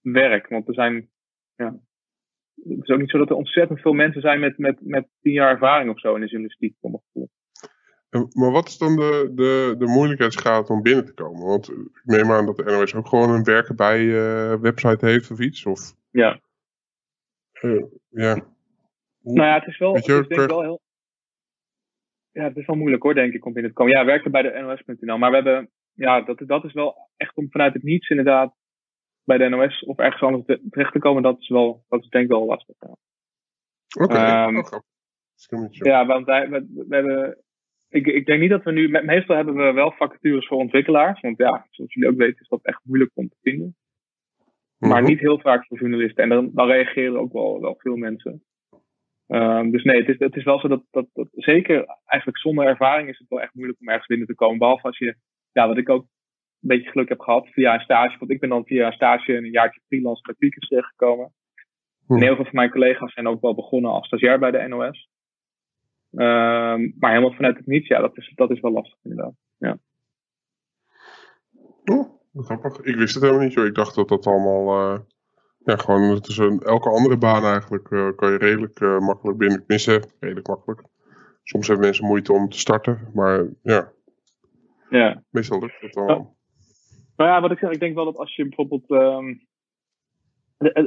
werk. Want er zijn, ja, het is ook niet zo dat er ontzettend veel mensen zijn met, met, met tien jaar ervaring of zo in de journalistiek, voor mijn gevoel. Maar wat is dan de, de, de moeilijkheidsgraad om binnen te komen? Want ik neem aan dat de NOS ook gewoon een werken bij uh, website heeft of iets. Of... Ja. Uh, ja. Nou ja, het is wel, het is denk wel heel... Ja, het is wel moeilijk hoor, denk ik, om binnen te komen. Ja, we werken bij de NOS.nl, maar we hebben... Ja, dat, dat is wel echt om vanuit het niets inderdaad bij de NOS of ergens anders terecht te komen. Dat is wel, dat is denk ik wel lastig. Ja. Oké, okay. um, Ja, want wij, we, we, hebben... Ik, ik denk niet dat we nu... Meestal hebben we wel vacatures voor ontwikkelaars. Want ja, zoals jullie ook weten is dat echt moeilijk om te vinden. Maar mhm. niet heel vaak voor journalisten. En dan, dan reageren ook wel, wel veel mensen. Um, dus nee, het is, het is wel zo dat, dat, dat, zeker eigenlijk zonder ervaring is het wel echt moeilijk om ergens binnen te komen. Behalve als je, ja, wat ik ook een beetje geluk heb gehad via een stage. Want ik ben dan via een stage en een jaartje freelance bij Tweakers terechtgekomen. Hm. En heel veel van mijn collega's zijn ook wel begonnen als stagiair bij de NOS. Um, maar helemaal vanuit het niets, ja, dat is, dat is wel lastig inderdaad. Ja. Oh, grappig. Ik wist het helemaal niet, joh. Ik dacht dat dat allemaal... Uh ja, gewoon tussen elke andere baan eigenlijk uh, kan je redelijk uh, makkelijk binnen missen. Redelijk makkelijk. Soms hebben mensen moeite om te starten, maar ja. Ja. Meestal lukt het wel. Nou, nou ja, wat ik zeg, ik denk wel dat als je bijvoorbeeld. Um,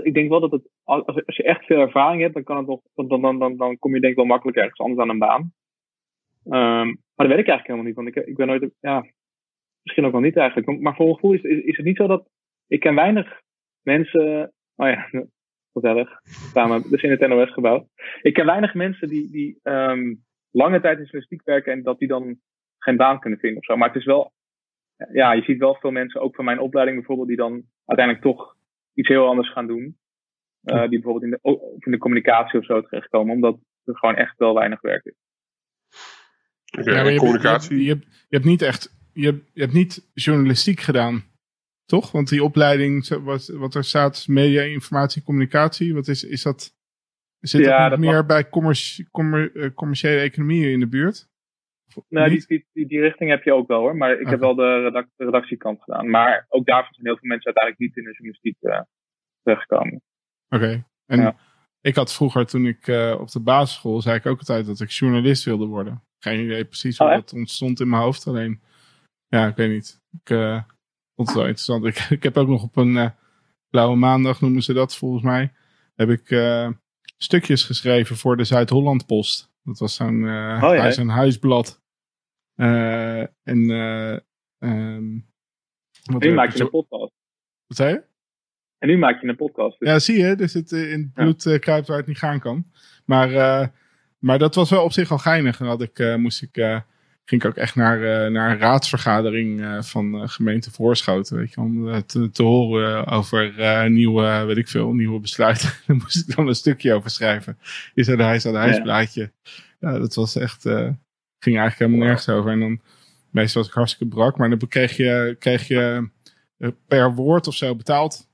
ik denk wel dat het, als, als je echt veel ervaring hebt, dan, kan het nog, dan, dan, dan, dan kom je denk ik wel makkelijk ergens anders aan een baan. Um, maar dat weet ik eigenlijk helemaal niet, want ik, ik ben nooit, ja, misschien ook wel niet eigenlijk. Maar voor mijn gevoel is, is, is het niet zo dat ik ken weinig mensen Oh ja, gezellig. Samen, dus in het NOS-gebouw. Ik ken weinig mensen die, die um, lange tijd in journalistiek werken en dat die dan geen baan kunnen vinden of zo. Maar het is wel, ja, je ziet wel veel mensen, ook van mijn opleiding bijvoorbeeld, die dan uiteindelijk toch iets heel anders gaan doen. Uh, die bijvoorbeeld in de, of in de communicatie of zo terechtkomen, omdat er gewoon echt wel weinig werk is. Okay, ja, communicatie. je, hebt, je hebt niet echt, je hebt, je hebt niet journalistiek gedaan. Toch? Want die opleiding, wat, wat er staat, media, informatie, communicatie, wat is, is dat? Zit ja, dat meer bij commerci commer uh, commerciële economie in de buurt? Nou, die, die, die, die, richting heb je ook wel hoor. Maar ik heb wel de, redac de, redactiekant gedaan. Maar ook daarvan zijn heel veel mensen uiteindelijk niet in de journalistiek uh, terechtgekomen. Oké. En ja. ik had vroeger, toen ik uh, op de basisschool, zei ik ook altijd dat ik journalist wilde worden. Geen idee precies hoe oh, dat ontstond in mijn hoofd. Alleen, ja, ik weet niet. Ik, vond het wel interessant. Ik, ik heb ook nog op een blauwe maandag, noemen ze dat volgens mij, heb ik stukjes geschreven voor de Zuid-Holland Post. Dat was zo'n uh, oh, huis- en huisblad. En um, wat nu maak je een podcast. Wat zei je? En nu maak je een podcast. Dus. Ja, zie je. Dus het in het bloed ja. kruipt waar het niet gaan kan. Maar, maar dat was wel op zich al geinig. Dan had ik, moest ik ging ik ook echt naar, uh, naar een raadsvergadering uh, van uh, gemeente Voorschoten. Weet je, om te, te horen over nieuwe, weet ik veel, nieuwe besluiten. Daar moest ik dan een stukje over schrijven. Is er de huis aan de huisblaadje. Ja. ja, dat was echt, ging eigenlijk helemaal nergens over. En dan, meestal was ik hartstikke brak, maar dan kreeg je, kreeg je per woord of zo betaald.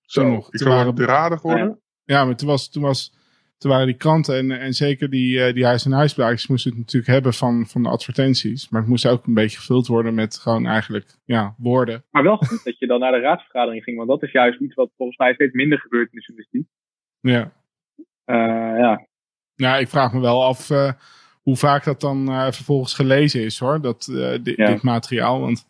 Zo, toen nog. Toen waren raden geworden? Ja, maar toen was, toen was toen waren die kranten en, en zeker die, uh, die huis- en huisblaadjes moesten het natuurlijk hebben van, van de advertenties. Maar het moest ook een beetje gevuld worden met gewoon eigenlijk ja, woorden. Maar wel goed dat je dan naar de raadsvergadering ging, want dat is juist iets wat volgens mij steeds minder gebeurt in de journalistiek. Ja. Uh, ja. Nou, ik vraag me wel af uh, hoe vaak dat dan vervolgens gelezen is hoor, dat, di ja. dit materiaal. Want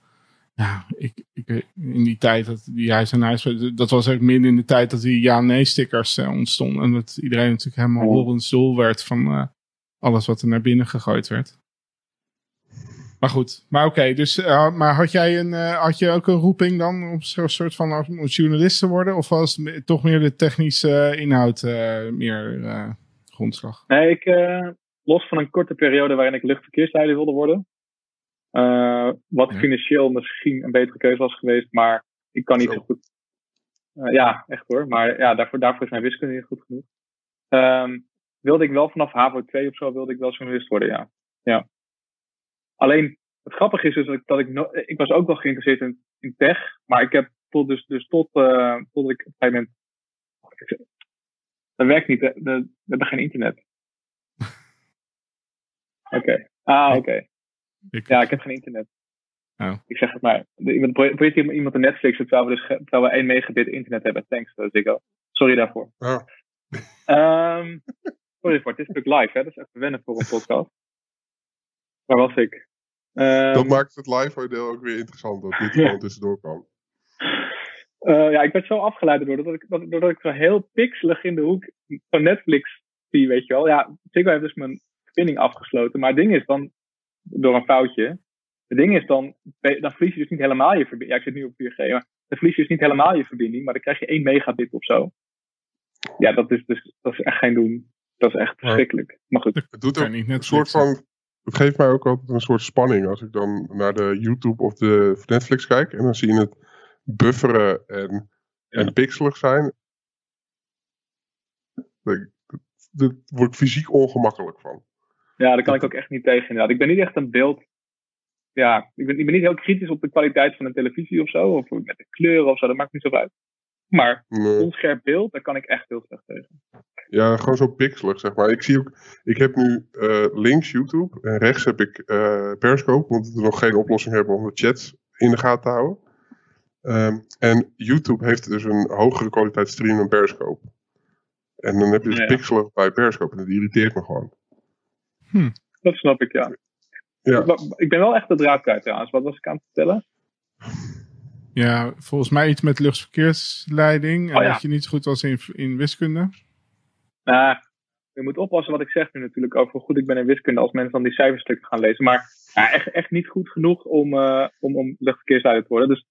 ja, ik, ik, in die tijd dat die huis en huis, dat was ook midden in de tijd dat die ja-nee-stickers uh, ontstonden. En dat iedereen natuurlijk helemaal een stoel werd van uh, alles wat er naar binnen gegooid werd. Maar goed, maar oké, okay, dus, uh, maar had jij een, had je ook een roeping dan om zo'n soort van journalist te worden? Of was het toch meer de technische inhoud meer grondslag? Nee, ik, los van een korte periode waarin ik luchtverkeersleider wilde worden, uh, wat ja. financieel misschien een betere keuze was geweest, maar ik kan niet zo, zo goed. Uh, ja, echt hoor. Maar ja, daarvoor, daarvoor is mijn wiskunde niet goed genoeg. Um, wilde ik wel vanaf HAVO 2 of zo, wilde ik wel journalist worden, ja. ja. Alleen, het grappige is dus dat ik, dat ik, no ik was ook wel geïnteresseerd in, in tech, maar ik heb tot, dus, dus tot, uh, tot ik op een gegeven moment. Dat werkt niet, we hebben geen internet. Oké. Okay. Ah, oké. Okay. Ik... Ja, ik heb geen internet. Oh. Ik zeg het maar. Iemand probeert iemand een Netflix terwijl we, dus, terwijl we 1 megabit internet hebben. Thanks, uh, Ziggo. Sorry daarvoor. Oh. Um, sorry voor, het is natuurlijk live, hè? Dat is even wennen voor een podcast. Waar was ik? Um, dat maakt het live deel ook weer interessant, dat dit gewoon tussendoor kan. Uh, ja, ik werd zo afgeleid doordat ik, doordat ik zo heel pixelig in de hoek van Netflix zie, weet je wel. Ja, Ziggo heeft dus mijn verbinding afgesloten. Maar het ding is, dan door een foutje. Het ding is dan, dan verlies je dus niet helemaal je verbinding. Ja, ik zit nu op 4G, maar dan verlies je dus niet helemaal je verbinding, maar dan krijg je 1 megabit of zo. Ja, dat is, dus, dat is echt geen doen. Dat is echt verschrikkelijk. Maar goed. Het doet ook een soort van. Het geeft mij ook altijd een soort spanning als ik dan naar de YouTube of de Netflix kijk en dan zie je het bufferen en, ja. en pixelig zijn. Daar word ik fysiek ongemakkelijk van. Ja, daar kan ik ook echt niet tegen inderdaad. Ik ben niet echt een beeld. Ja, ik ben, ik ben niet heel kritisch op de kwaliteit van een televisie of zo. Of met de kleuren of zo, dat maakt niet zo uit. Maar nee. onscherp beeld, daar kan ik echt heel slecht tegen. Ja, gewoon zo pixelig, zeg maar. Ik zie ook, ik heb nu uh, links YouTube en rechts heb ik uh, Periscope, omdat we nog geen oplossing hebben om de chats in de gaten te houden. Um, en YouTube heeft dus een hogere kwaliteit stream dan Periscope. En dan heb je dus ja. pixelig bij Periscope en dat irriteert me gewoon. Hm. Dat snap ik, ja. ja. Ik ben wel echt de draad kwijt trouwens. Wat was ik aan het vertellen? Ja, volgens mij iets met luchtverkeersleiding. Oh, en ja. dat je niet zo goed was in, in wiskunde. Nou, je moet oppassen wat ik zeg nu natuurlijk over hoe goed ik ben in wiskunde als mensen dan die cijferstukken gaan lezen. Maar ja, echt, echt niet goed genoeg om, uh, om, om luchtverkeersleider te worden. Dus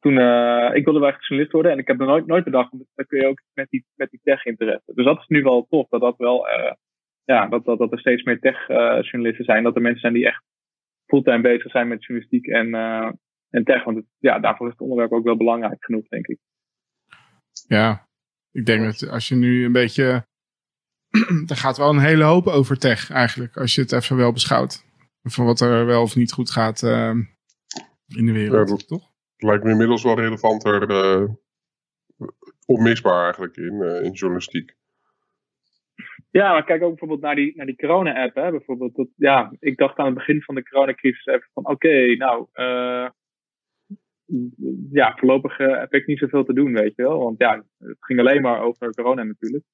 toen, uh, ik wilde wel echt journalist worden en ik heb er nooit, nooit bedacht, dat kun je ook met die, met die tech interesse. Dus dat is nu wel tof, dat dat wel uh, ja, dat, dat, dat er steeds meer tech-journalisten zijn. Dat er mensen zijn die echt fulltime bezig zijn met journalistiek en, uh, en tech. Want het, ja, daarvoor is het onderwerp ook wel belangrijk genoeg, denk ik. Ja, ik denk dat als je nu een beetje. er gaat wel een hele hoop over tech eigenlijk, als je het even wel beschouwt. Van wat er wel of niet goed gaat uh, in de wereld, ja, toch? Het lijkt me inmiddels wel relevanter, uh, onmisbaar eigenlijk in, uh, in journalistiek. Ja, maar kijk ook bijvoorbeeld naar die, naar die corona-app. Hè? Bijvoorbeeld dat, ja, ik dacht aan het begin van de coronacrisis even van oké, okay, nou, uh, ja, voorlopig uh, heb ik niet zoveel te doen, weet je wel. Want ja, het ging alleen maar over corona natuurlijk.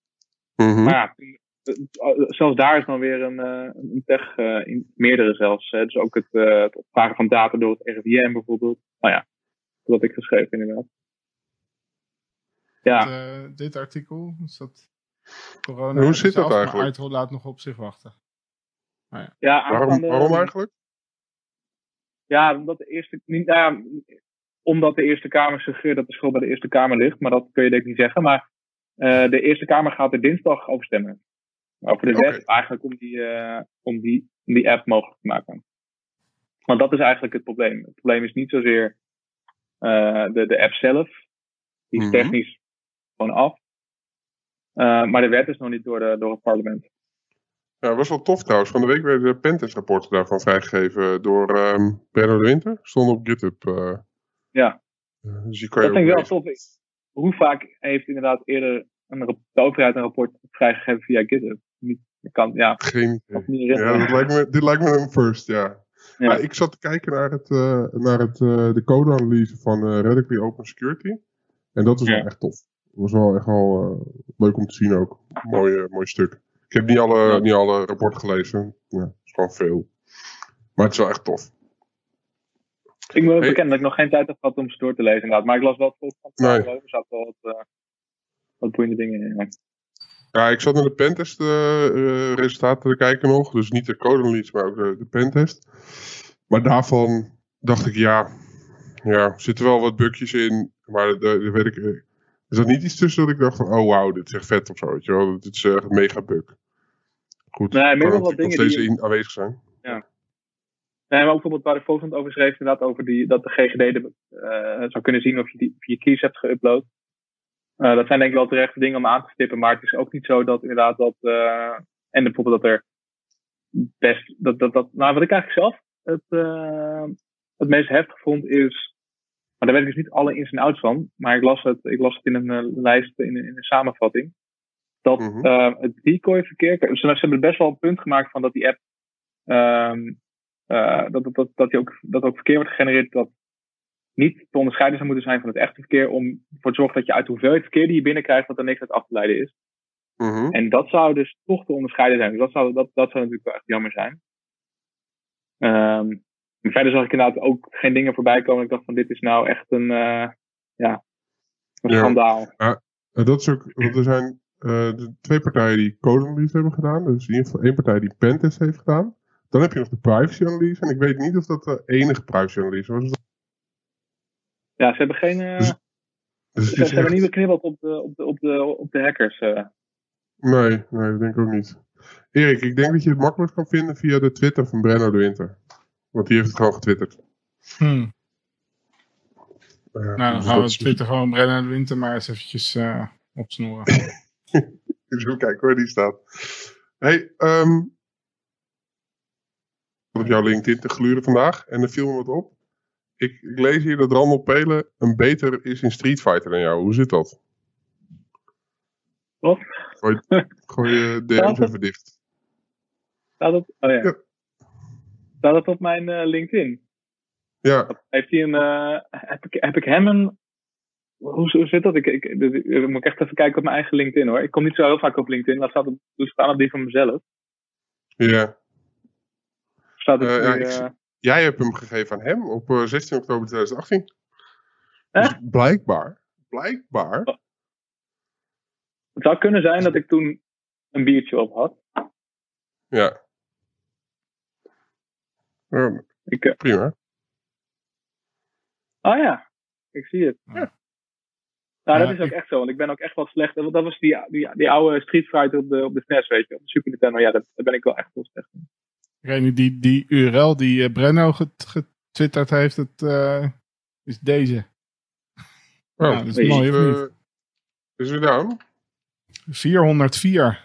Mm -hmm. Maar ja, zelfs daar is dan weer een, een tech, in meerdere zelfs. Hè? Dus ook het, het opvragen van data door het RIVM bijvoorbeeld. Nou ja, wat ik geschreven inderdaad. Ja. Dit, dit artikel, is dat corona Hoe zit dat eigenlijk? uitrol laat nog op zich wachten. Nou ja. ja waarom, waarom eigenlijk? Ja, omdat de Eerste, niet, nou omdat de Eerste Kamer suggereert dat de schuld bij de Eerste Kamer ligt, maar dat kun je denk ik niet zeggen. Maar uh, de Eerste Kamer gaat er dinsdag over stemmen. Over de wet, eigenlijk om die, uh, om, die, om die app mogelijk te maken. Want dat is eigenlijk het probleem. Het probleem is niet zozeer uh, de, de app zelf. Die is mm -hmm. technisch gewoon af. Maar de wet is nog niet door, de, door het parlement. Ja, was wel tof trouwens. Van de week werden de Pentest-rapporten daarvan vrijgegeven door um, Brenno de Winter. Stond op GitHub. Uh, ja. dus die kan dat vind ik wel tof. Hoe vaak heeft inderdaad eerder een, de overheid een rapport vrijgegeven via GitHub? Niet, kan, ja, Geen Ja, dat lijkt me, dit lijkt me een first, ja. ja. Maar ik zat te kijken naar, het, uh, naar het, uh, de code-analyse van Radically Open Security. En dat was ja. wel echt tof. Was wel echt wel leuk om te zien ook. Mooi, mooi stuk. Ik heb niet alle, ja. niet alle rapporten gelezen. Ja, het is gewoon veel. Maar het is wel echt tof. Ik moet hey. bekennen dat ik nog geen tijd heb gehad om ze door te lezen inderdaad. Maar ik las wel het van nee. Er zaten wel wat, uh, wat boeiende dingen in. Ja. ik zat naar de pentest uh, resultaten te kijken nog. Dus niet de code maar ook de, de pentest. Maar daarvan dacht ik, ja, ja, er zitten wel wat bugjes in. Maar daar weet ik, er zat niet iets tussen dat ik dacht van, oh wauw, dit is echt vet of zo. Weet je wel? Dit is echt mega bug. Goed, nee, nog wat dingen steeds die... in, aanwezig zijn. Ja. Nee, maar ook bijvoorbeeld waar de volgende over schreef, inderdaad over die, dat de GGD de, uh, zou kunnen zien of je, die, of je keys hebt geüpload. Uh, dat zijn denk ik wel terechte dingen om aan te stippen, maar het is ook niet zo dat inderdaad dat, uh, en bijvoorbeeld dat er best, dat, dat, dat, nou wat ik eigenlijk zelf het, het meest heftig vond is maar daar weet ik dus niet alle ins en outs van. Maar ik las het, ik las het in een uh, lijst, in, in, een samenvatting. Dat mm -hmm. uh, het decoy-verkeer. Ze, ze hebben best wel een punt gemaakt van dat die app. Um, uh, dat, dat, dat, dat, die ook, dat ook verkeer wordt gegenereerd dat niet te onderscheiden zou moeten zijn van het echte verkeer. Om ervoor te zorgen dat je uit de hoeveelheid verkeer die je binnenkrijgt, dat er niks uit af te leiden is. Mm -hmm. En dat zou dus toch te onderscheiden zijn. Dus dat zou, dat, dat zou natuurlijk wel echt jammer zijn. Um, en verder zag ik inderdaad ook geen dingen voorbij komen. Ik dacht van dit is nou echt een, uh, ja, een ja. schandaal. Ja, dat is ook, want er zijn uh, de twee partijen die code-analyse hebben gedaan. Dus in ieder geval één partij die pentest heeft gedaan. Dan heb je nog de privacy-analyse. En ik weet niet of dat de enige privacy-analyse was. Ja, ze hebben geen... Uh, dus, dus ze, ze hebben niet beknibbeld op de, op de, op de, op de hackers. Nee, nee, dat denk ik ook niet. Erik, ik denk dat je het makkelijk kan vinden via de Twitter van Brenno de Winter. Want die heeft het gewoon getwitterd. Hmm. Uh, nou, dan gaan we Twitter gewoon Brennan de Winter maar eens eventjes uh, opsnoeren. Even kijken waar die staat. Hey, um, op jouw LinkedIn te gluren vandaag en er viel me wat op. Ik, ik lees hier dat Randall Pelen een beter is in Street Fighter dan jou. Hoe zit dat? Wat? Gooi, gooi je DM's even dicht. Staat het? Oh ja. ja. Staat dat op mijn uh, LinkedIn? Ja. Heeft hij een, uh, heb, ik, heb ik hem een, hoe, hoe zit dat? Ik, ik, ik, moet echt even kijken op mijn eigen LinkedIn hoor. Ik kom niet zo heel vaak op LinkedIn, maar staat het dus staan op die van mezelf. Ja. Staat het uh, ja, ik, jij hebt hem gegeven aan hem op 16 oktober 2018. Eh? Dus blijkbaar, blijkbaar. Oh. Het zou kunnen zijn dat ik toen een biertje op had. Ja. Ja, ik, uh, prima. Oh ja, ik zie het. Ja. Nou, dat is ook echt zo, want ik ben ook echt wel slecht. Dat was die, die, die oude Street Fighter op de, op de SNES, weet je, op de Super Nintendo. Ja, daar ben ik wel echt wel slecht in. Degene die, die URL die uh, Brenno getwitterd heeft, het, uh, is deze. Oh, ja, dat is mooi? Is het dan? 404. Ja.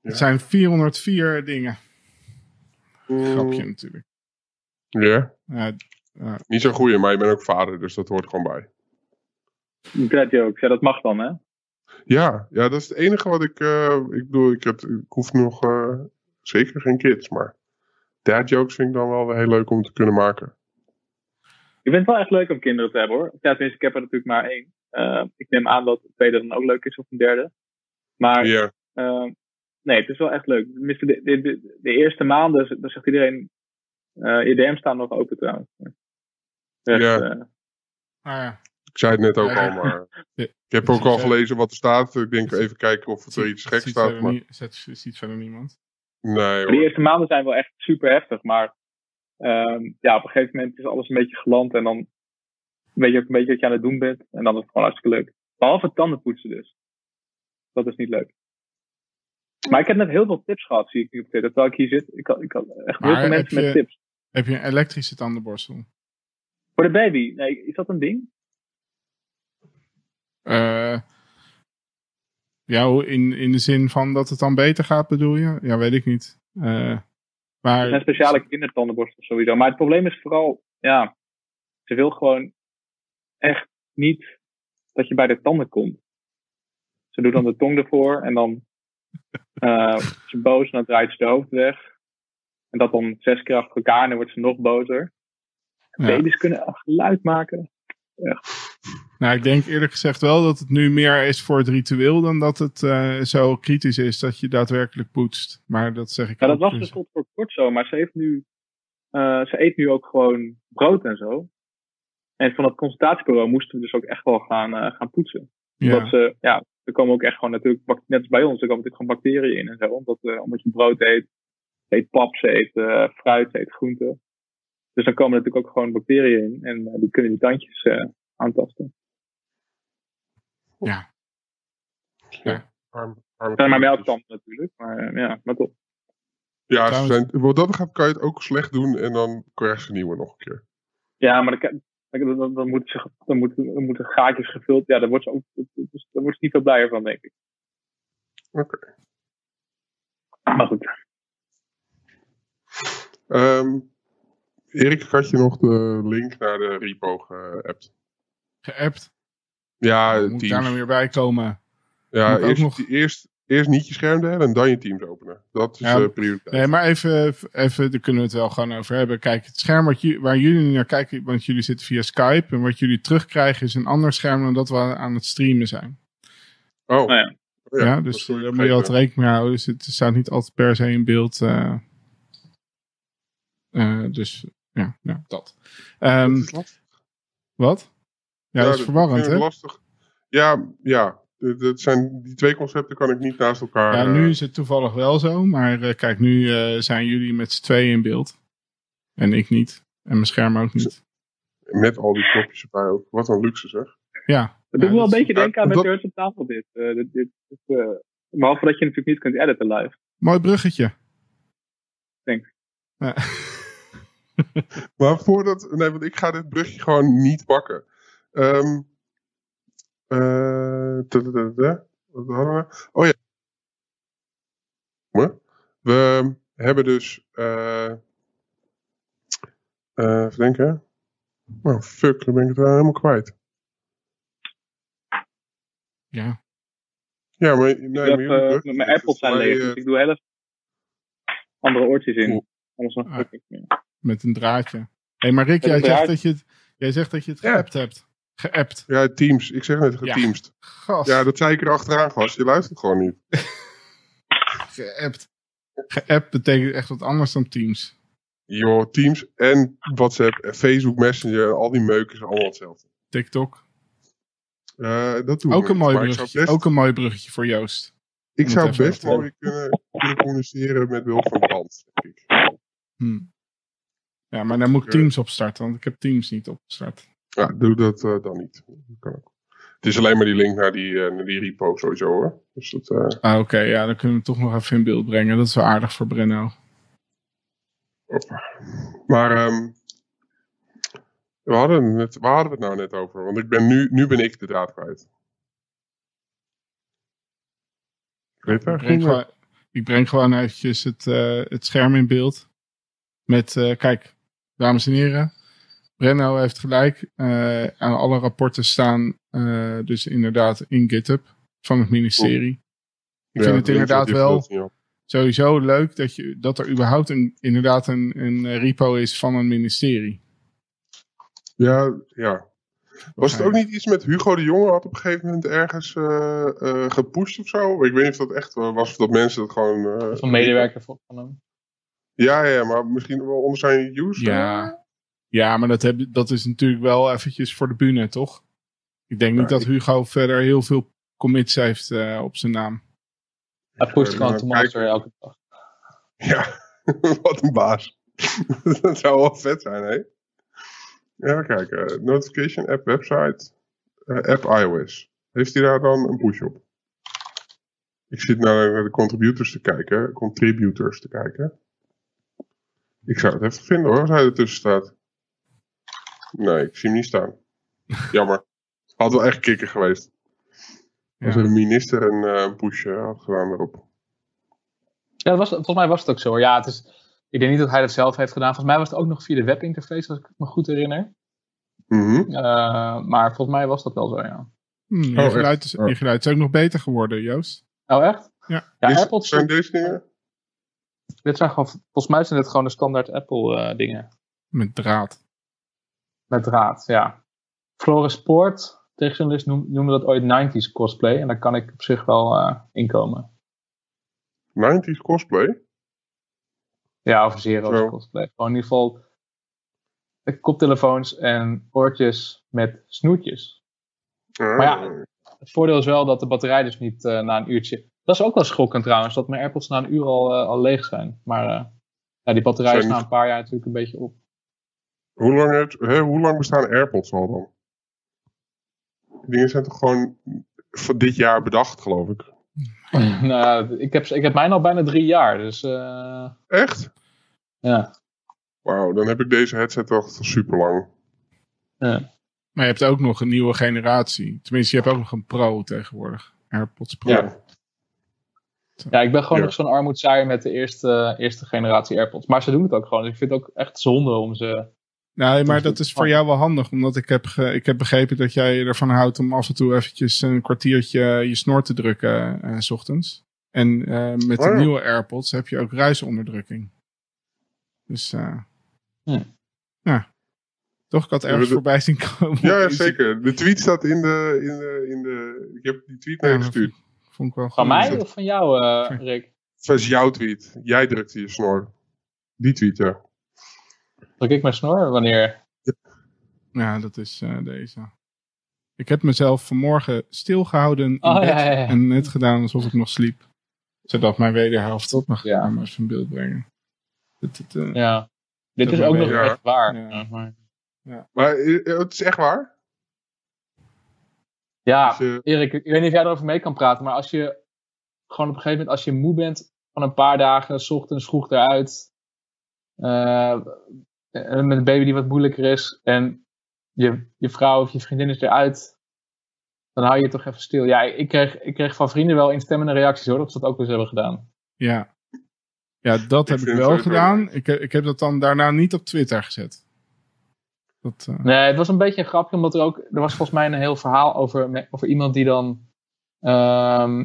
Het zijn 404 dingen. Grapje natuurlijk. Ja. Niet zo'n goeie, maar je bent ook vader, dus dat hoort gewoon bij. Dad jokes, ja, dat mag dan, hè? Ja, ja, dat is het enige wat ik. Uh, ik bedoel, ik, heb, ik hoef nog uh, zeker geen kids, maar dad jokes vind ik dan wel heel leuk om te kunnen maken. Ik vind het wel echt leuk om kinderen te hebben hoor. Ja, tenminste, ik heb er natuurlijk maar één. Uh, ik neem aan dat de tweede dan ook leuk is of een derde. Maar ja nee, het is wel echt leuk. De, de, de, de eerste maanden, dan zegt iedereen, uh, je DM staan nog open trouwens. Echt, ja. Uh, Ah, ja. Ik zei het net ook al, maar ik heb ook al gelezen wat er staat. Ik denk even kijken of er iets geks staat. Maar... ziet verder niemand. Nee, hoor. De eerste maanden zijn wel echt super heftig, maar ehm, ja, op een gegeven moment is alles een beetje geland en dan weet je ook een beetje wat je aan het doen bent. En dan is het gewoon hartstikke leuk. Behalve tandenpoetsen dus. Dat is niet leuk. Maar ik heb net heel veel tips gehad, zie ik nu op Twitter. Terwijl ik hier zit, ik had, ik had echt heel veel mensen met tips. Heb je een elektrische tandenborstel? Voor de baby? Nee, is dat een ding? Uh, ja, in, in de zin van dat het dan beter gaat, bedoel je? Ja, weet ik niet. Uh, maar... Zijn speciale kindertandenborstels sowieso. Maar het probleem is vooral, ja, ze wil gewoon echt niet dat je bij de tanden komt. Ze doet dan de tong ervoor en dan uh, ze boos en dan draait ze de hoofd weg. En dat dan zes keer achter elkaar en dan wordt ze nog bozer. Ja. Baby's kunnen geluid maken. Echt. Nou, ik denk eerlijk gezegd wel dat het nu meer is voor het ritueel dan dat het uh, zo kritisch is dat je daadwerkelijk poetst. Maar dat zeg ik Ja, dat was dus tot voor kort zo, maar ze heeft nu, uh, ze eet nu ook gewoon brood en zo. En van het consultatiebureau moesten we dus ook echt wel gaan, uh, gaan poetsen. Ja. Omdat ze, ja, er komen ook echt gewoon natuurlijk, net als bij ons, er komen natuurlijk gewoon bacteriën in en zo. Omdat, omdat je brood eet, eet pap, ze eet fruit, ze eet groenten. Dus dan komen er natuurlijk ook gewoon bacteriën in en die kunnen die tandjes aantasten. Ja. ja. Arm, arm zijn maar melktanden natuurlijk, maar ja, maar toch. Ja, zijn, wat dat gaat kan je het ook slecht doen en dan krijg je een nieuwe nog een keer. Ja, maar dan, dan, dan, dan, moeten, ze, dan, moeten, dan moeten gaatjes gevuld. Ja, daar wordt ze, ook, dus, daar wordt ze niet veel blijer van, denk ik. Oké. Okay. Maar goed. Um, Erik, had je nog de link naar de repo geappt? Geappt? Ja, moet teams. daar nou weer bij komen. Ja, eerst, nog... eerst, eerst niet je scherm delen en dan je teams openen. Dat is ja, uh, prioriteit. Nee, maar even, even, daar kunnen we het wel gewoon over hebben. Kijk, het scherm wat je, waar jullie naar kijken, want jullie zitten via Skype. En wat jullie terugkrijgen is een ander scherm dan dat we aan het streamen zijn. Oh. oh ja. ja. ja, dus daar moet je altijd rekening mee houden. Dus het staat niet altijd per se in beeld. Uh, uh, dus ja, ja dat. Um, wat? Ja, dat is verwarrend, hè? lastig. Ja, ja. Dat zijn, die twee concepten kan ik niet naast elkaar... Ja, nu is het toevallig wel zo. Maar uh, kijk, nu uh, zijn jullie met z'n tweeën in beeld. En ik niet. En mijn scherm ook niet. Met al die knopjes erbij ook. Wat een luxe zeg. Ja. Dat doet me wel een beetje denken aan met Nerds op tafel dit. Uh, dit, behalve dat je natuurlijk niet kunt editen live. Mooi bruggetje. Thanks. Ja. maar voordat... Nee, want ik ga dit brugje gewoon niet pakken. Um, wat hadden we? Oh ja. We hebben dus. Uh, uh, even denken. Oh fuck, dan ben ik het wel helemaal kwijt. Ja. Ja, maar. Nee, ik heb, uh, met mijn apples zijn leeg, dus ik doe helft andere oortjes in. Oh. Anders nog ah, Met een draadje. Hé, hey, maar Rick, jij zegt, dat je het, jij zegt dat je het geappt ja. hebt. Geappt. Ja, Teams. Ik zeg net geteamst. Ja, ja, dat zei ik er achteraan, gast. Je luistert gewoon niet. Geappt. Geappt betekent echt wat anders dan Teams. Joh, Teams en WhatsApp, Facebook Messenger, al die meuken zijn allemaal hetzelfde. TikTok. Uh, dat doen ook we. Een mooi bruggetje, best... Ook een mooi bruggetje voor Joost. Ik zou best mooi kunnen, kunnen communiceren met behulp van band, denk ik. Hmm. Ja, maar dan moet ik Teams opstarten, want ik heb Teams niet opgestart. Ja, doe dat uh, dan niet. Dat kan ook. Het is alleen maar die link naar die, uh, naar die repo sowieso hoor. Dus dat, uh... Ah, oké. Okay. Ja, dan kunnen we toch nog even in beeld brengen. Dat is wel aardig voor Brenno. Maar um, we, hadden het, waar hadden we het nou net over? Want ik ben nu, nu ben ik de draad kwijt. Ik, breng gewoon, ik breng gewoon eventjes het, uh, het scherm in beeld. Met, uh, kijk, dames en heren. Brenno heeft gelijk. Uh, aan alle rapporten staan uh, dus inderdaad in GitHub van het ministerie. Ik ja, vind het inderdaad wel sowieso leuk dat, je, dat er überhaupt een, inderdaad een, een repo is van een ministerie. Ja, ja. Was het ook niet iets met Hugo de Jonge had op een gegeven moment ergens uh, uh, gepusht of zo? Ik weet niet of dat echt was of dat mensen dat gewoon... van medewerker van hem. Ja, ja, maar misschien wel onder zijn use. Ja, Ja, maar dat, heb, dat is natuurlijk wel eventjes voor de bühne, toch? Ik denk niet dat Hugo verder heel veel commits heeft uh, op zijn naam. Hij pusht gewoon te master elke dag. Ja, wat een baas. dat zou wel vet zijn, hè? Ja, kijk. Uh, notification app website. Uh, app iOS. Heeft hij daar dan een push op? Ik zit naar de contributors te kijken. Contributors te kijken. Ik zou het even vinden hoor, als hij ertussen staat. Nee, ik zie hem niet staan. Jammer. Had wel echt kikker geweest. Als er een minister een, uh, een push uh, had gedaan erop. Ja, dat was, volgens mij was het ook zo. Ja, het is, ik denk niet dat hij dat zelf heeft gedaan. Volgens mij was het ook nog via de webinterface, als ik me goed herinner. Mm -hmm. uh, maar volgens mij was dat wel zo, ja. Je, oh, geluid is, oh. je geluid is ook nog beter geworden, Joost. Oh, echt? Ja. ja is, Apple zijn deze dingen? Dit zijn gewoon, volgens mij zijn dit gewoon de standaard Apple uh, dingen. Met draad. Met draad, ja. Floris Sport, tegenjournalist, noem, noemde dat ooit 90s cosplay. En daar kan ik op zich wel uh, inkomen. 90s cosplay? Ja, of zero's cosplay. Gewoon in ieder geval koptelefoons en oortjes met snoertjes. Ah. Maar ja, het voordeel is wel dat de batterij dus niet uh, na een uurtje... Dat is ook wel schokkend trouwens, dat mijn AirPods na een uur al, uh, al leeg zijn. Maar ja, die batterij is na een paar jaar natuurlijk een beetje op. Hoe lang, het, hè, hoe lang bestaan AirPods al dan? Die dingen zijn toch gewoon voor dit jaar bedacht, geloof ik? nou, ik heb, ik heb mijn al bijna drie jaar, dus... Echt? Ja. Wauw, dan heb ik deze headset al super lang. Ja. Maar je hebt ook nog een nieuwe generatie. Tenminste, je hebt ook nog een Pro tegenwoordig. AirPods Pro. Ja, ja ik ben gewoon ja. nog zo'n armoedzaaier met de eerste, eerste generatie AirPods. Maar ze doen het ook gewoon. Dus ik vind het ook echt zonde om ze... Nee, maar dat is voor jou wel handig. Omdat ik heb, ik heb begrepen dat jij ervan houdt om af en toe eventjes een kwartiertje je snor te drukken uh, s ochtends. En uh, met de Oh. nieuwe AirPods heb je ook ruisonderdrukking. Dus uh, Hm. ja. Toch, ik had Ja, ergens voorbij zien komen. Ja, zeker. De tweet staat in de, in de, in de... Ik heb die tweet naar Ja, gestuurd. Vond ik wel Van mij of van jou, eh. Rick? Dat is jouw tweet. Jij drukte je snor. Die tweet, ja. Druk ik mijn snor? Wanneer? Ja, dat is eh, deze. Ik heb mezelf vanmorgen stilgehouden in Oh, bed ja, ja, ja. en net gedaan alsof ik nog sliep. Zodat mijn wederhelft ja. maar eens in beeld brengen. Dat, eh, Ja. Dit is ook nog echt waar. Maar- Maar eh, het is echt waar? ja Dus, Erik, ik weet niet of jij erover mee kan praten, maar als je gewoon op een gegeven moment, als je moe bent van een paar dagen, 's ochtends vroeg eruit, met een baby die wat moeilijker is, en je, je vrouw of je vriendin is eruit, dan hou je het toch even stil. Ja, ik kreeg, ik kreeg van vrienden wel instemmende reacties hoor, dat ze dat ook eens hebben gedaan. ja. ja, dat heb ik het wel gedaan. Ik, heb- ik heb dat dan daarna niet op Twitter gezet. Dat, eh, Nee, het was een beetje een grapje, omdat er ook, er was volgens mij een heel verhaal over, over iemand die dan ehm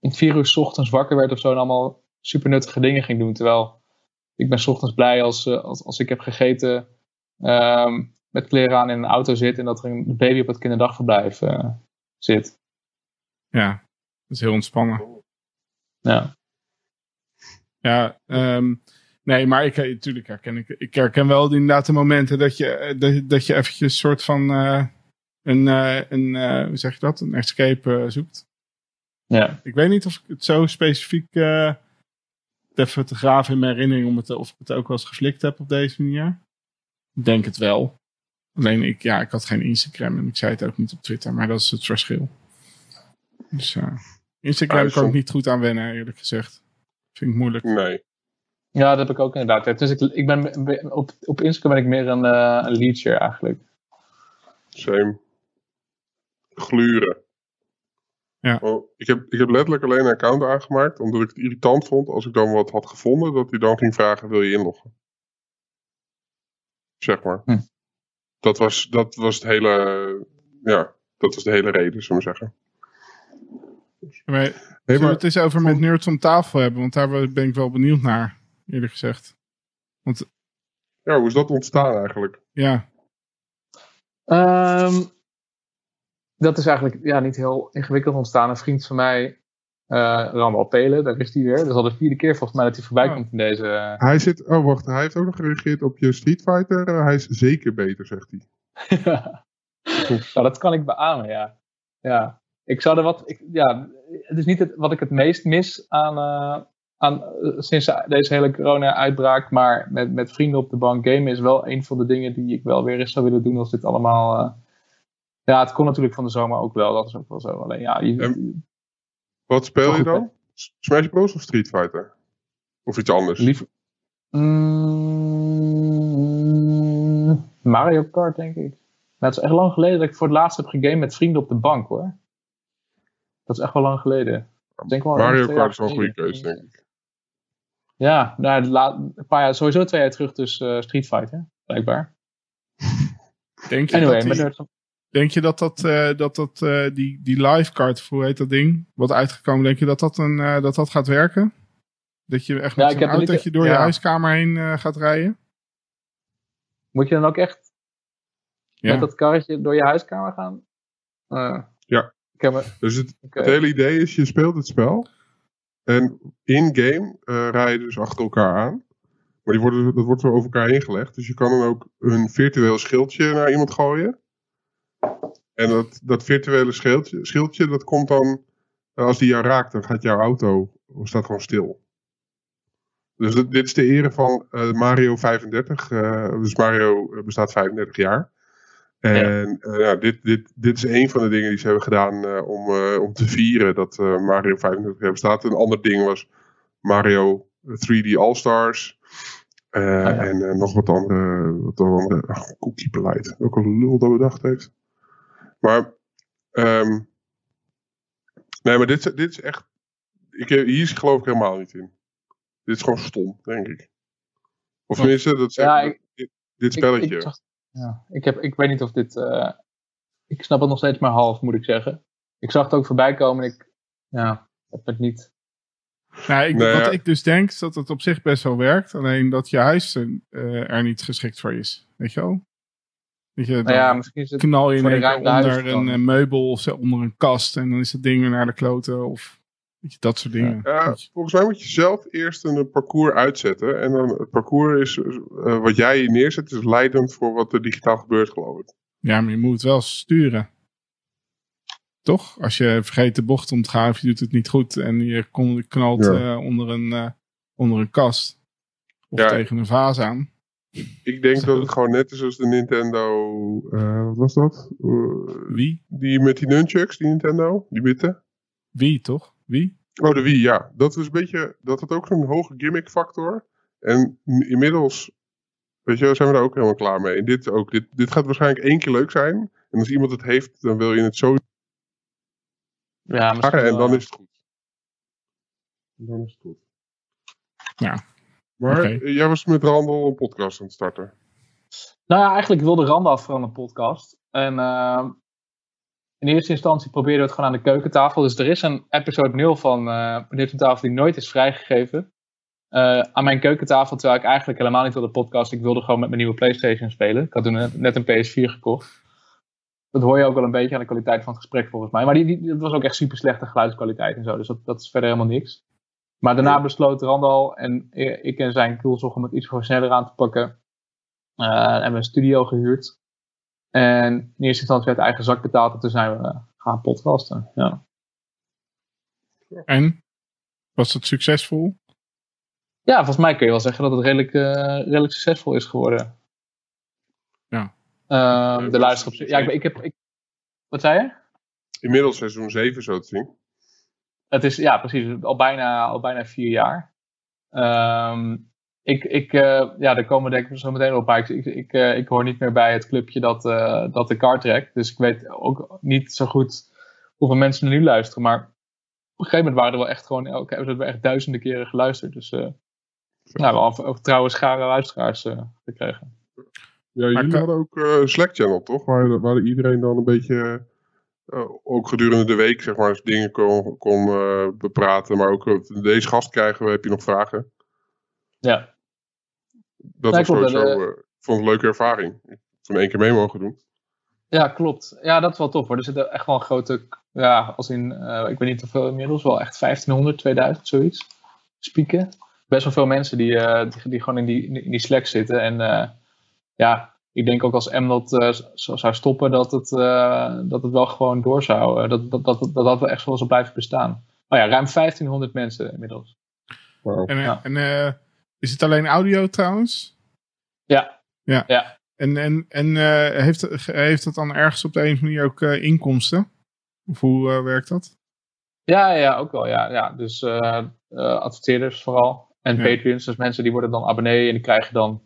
in vier uur 's ochtends wakker werd of zo en allemaal super nuttige dingen ging doen. Terwijl ik ben 's ochtends blij als, eh, als, als ik heb gegeten, ehm, met kleren aan in een auto zit en dat er een baby op het kinderdagverblijf eh, zit. ja, dat is heel ontspannen. Ja. Ja, ehm, nee, maar ik, natuurlijk herken ik, ik herken wel inderdaad de momenten dat je, eh, dat, dat je eventjes een soort van eh, een, eh, een eh, hoe zeg je dat, een escape eh, zoekt. ja. Ik weet niet of ik het zo specifiek eh, even te graven in mijn herinnering om het, of ik het ook wel eens geflikt heb op deze manier. Ik denk het wel. Alleen ik, ja, ik had geen Instagram en ik zei het ook niet op Twitter, maar dat is het verschil. Dus eh, Instagram Ah, kan ik niet goed aan wennen, eerlijk gezegd. Vind ik moeilijk. Nee. ja, dat heb ik ook inderdaad. Ja, Dus ik, ik ben, op, op Instagram ben ik meer een, eh een eigenlijk. Same. Gluren. Ja. Oh, ik, heb, ik heb letterlijk alleen een account aangemaakt, omdat ik het irritant vond als ik dan wat had gevonden, dat hij dan ging vragen, wil je inloggen? Zeg maar. Hm. Dat, was, dat was het hele, ja, dat was de hele reden, zullen we zeggen. Maar, we maar, het eens over met nerds om tafel hebben? Want daar ben ik wel benieuwd naar, eerlijk gezegd. ja, hoe is dat ontstaan eigenlijk? Ja, Ehm, dat is eigenlijk ja, niet heel ingewikkeld ontstaan. Een vriend van mij Uh, Randall Pelen, daar is hij weer. Dat is al de vierde keer volgens mij dat hij voorbij oh. komt in deze... Hij zit... Oh, wacht. Hij heeft ook nog gereageerd op je Street Fighter. hij is zeker beter, zegt hij. nou, dat kan ik beamen, ja. Ja. Ik zou er wat... Ik, ja, het is niet het, wat ik het meest mis aan... Uh, aan sinds deze hele corona-uitbraak, maar met, met vrienden op de bank gamen is wel een van de dingen die ik wel weer eens zou willen doen als dit allemaal ja, het kon natuurlijk van de zomer ook wel. Dat is ook wel zo. Alleen ja, je, wat speel je dan? Smash Bros of Street Fighter? Of iets anders? Liever. Mm, Mario Kart, denk ik. Maar het is echt lang geleden dat ik voor het laatst heb gegamed met vrienden op de bank, hoor. Dat is echt wel lang geleden. Denk wel Mario Kart is wel een goede keuze, denk ik. Ja, nou, een paar jaar, sowieso twee jaar terug dus uh, Street Fighter, blijkbaar. Denk je anyway, dat die... Denk je dat dat, uh, dat, dat uh, die, die livecard, hoe heet dat ding, wat uitgekomen, denk je dat dat, een, uh, dat, dat gaat werken? Dat je echt met ja, een autootje door ja. je huiskamer heen gaat rijden? Moet je dan ook echt ja. met dat karretje door je huiskamer gaan? ja. dus het, het, hele idee is, je speelt het spel. En in-game rij je dus achter elkaar aan. Maar die worden, dat wordt zo over elkaar heen gelegd. Dus je kan dan ook een virtueel schildje naar iemand gooien. En dat, dat virtuele schildje, schildje, dat komt dan, eh, als die jou raakt, dan gaat jouw auto, staat gewoon stil. Dus dit, dit is de ere van uh, Mario 35. Uh, eh, dus Mario bestaat 35 jaar. En ja. ja. dit, dit, dit is een van de dingen die ze hebben gedaan om, om te vieren dat Mario 35 jaar bestaat. Een ander ding was Mario 3D All-Stars. Ah, ja. En nog wat andere, wat andere ach. Ook een lul dat bedacht heeft. Maar, um, nee, maar dit, dit is echt, ik, hier geloof ik helemaal niet in. Dit is gewoon stom, denk ik. Of tenminste, dat zeg, ja, dit, dit, spelletje. Ik, ik, ja, ik, heb, ik weet niet of dit, uh, ik snap het nog steeds maar half, moet ik zeggen. Ik zag het ook voorbij komen en ik, ja, heb het niet. Nou, ik, wat ik dus denk, is dat het op zich best wel werkt. Alleen dat je huis uh, er niet geschikt voor is. Weet je wel? Weet je, nou ja, misschien is het knal je in onder een eh, meubel of onder een kast en dan is het ding weer naar de kloten of weet je, dat soort dingen. Ja, volgens mij moet je zelf eerst een parcours uitzetten en dan het parcours is uh, wat jij neerzet is leidend voor wat er digitaal gebeurt geloof ik. Ja, maar je moet het wel sturen. Toch? Als je vergeet de bocht om te gaan of je doet het niet goed en je knalt ja. uh, onder, een, onder een kast of ja. tegen een vaas aan. Ik denk dat het gewoon net is als de Nintendo. Uh, wat was dat? Uh, Wie? Die met die nunchucks, die Nintendo, die witte. Wie toch? Wie? Oh, de Wii, ja. Dat is een beetje. Dat had ook zo'n hoge gimmick factor. En inmiddels. Weet je, zijn we daar ook helemaal klaar mee. En dit ook. Dit, dit gaat waarschijnlijk één keer leuk zijn. En als iemand het heeft, dan wil je het zo. Ja, en dan is het goed. Dan is het goed. Ja. Maar jij was met Randall een podcast aan het starten. Nou ja, eigenlijk wilde Randall vooral een podcast. En uh, in eerste instantie probeerden we het gewoon aan de keukentafel. Dus er is een episode 0 van uh, Meneer Tafel die nooit is vrijgegeven. Uh, aan mijn keukentafel, terwijl ik eigenlijk helemaal niet wilde podcast. Ik wilde gewoon met mijn nieuwe Playstation spelen. Ik had toen net een PS4 gekocht. Dat hoor je ook wel een beetje aan de kwaliteit van het gesprek volgens mij. Maar die, die, dat was ook echt super slechte geluidskwaliteit en zo. Dus dat, dat is verder helemaal niks. Maar daarna besloot Randal en ik en zijn kulzog om het iets professioneler aan te pakken. Uh, en we hebben een studio gehuurd. En in eerste instantie uit eigen zak betaald. En toen zijn we gaan podcasten. Ja. En? Was het succesvol? Ja, volgens mij kun je wel zeggen dat het redelijk, uh, redelijk succesvol is geworden. Ja. Uh, de luister Ja, ik, ik heb... Ik, wat zei je? Inmiddels seizoen 7 zo te zien. Het is, ja, precies, al bijna, al bijna vier jaar. Um, ik, ik, uh, ja, daar komen denk ik zo meteen op. Maar ik, ik, ik, uh, ik hoor niet meer bij het clubje dat, uh, dat de car trekt. Dus ik weet ook niet zo goed hoeveel mensen er nu luisteren. Maar op een gegeven moment waren er wel echt gewoon, elke we hebben echt duizenden keren geluisterd. Dus nou, we hebben ook trouwens schare luisteraars gekregen. Ja, jullie hadden ook een Slack channel, toch? Waar, waar iedereen dan een beetje uh, ook gedurende de week zeg maar, dingen kon, kon uh, bepraten. Maar ook uh, deze gast krijgen we, heb je nog vragen? Ja. Dat was sowieso, ik vond het een leuke ervaring. Ik heb één keer mee mogen doen. Ja, klopt. Ja, dat is wel tof hoor. Er zitten echt wel een grote, ja, als in, uh, ik weet niet hoeveel inmiddels, wel echt 1500, 2000, zoiets. Spieken. Best wel veel mensen die, uh, die, die, gewoon in die, in die Slack zitten. En uh, ja, ik denk ook als M dat zou stoppen, dat het, dat het wel gewoon door zou, dat, dat, dat, dat, dat wel echt wel zou blijven bestaan. Oh ja, ruim 1500 mensen inmiddels. Wow. En, ja. en is het alleen audio trouwens? Ja. Ja. ja. En, en, en uh, heeft, heeft dat dan ergens op de een of andere manier ook uh, inkomsten? Of hoe uh, werkt dat? Ja, ja, ook wel. Ja, ja. Dus adverteerders vooral. En ja. Patreons, dus mensen die worden dan abonnee en die krijgen dan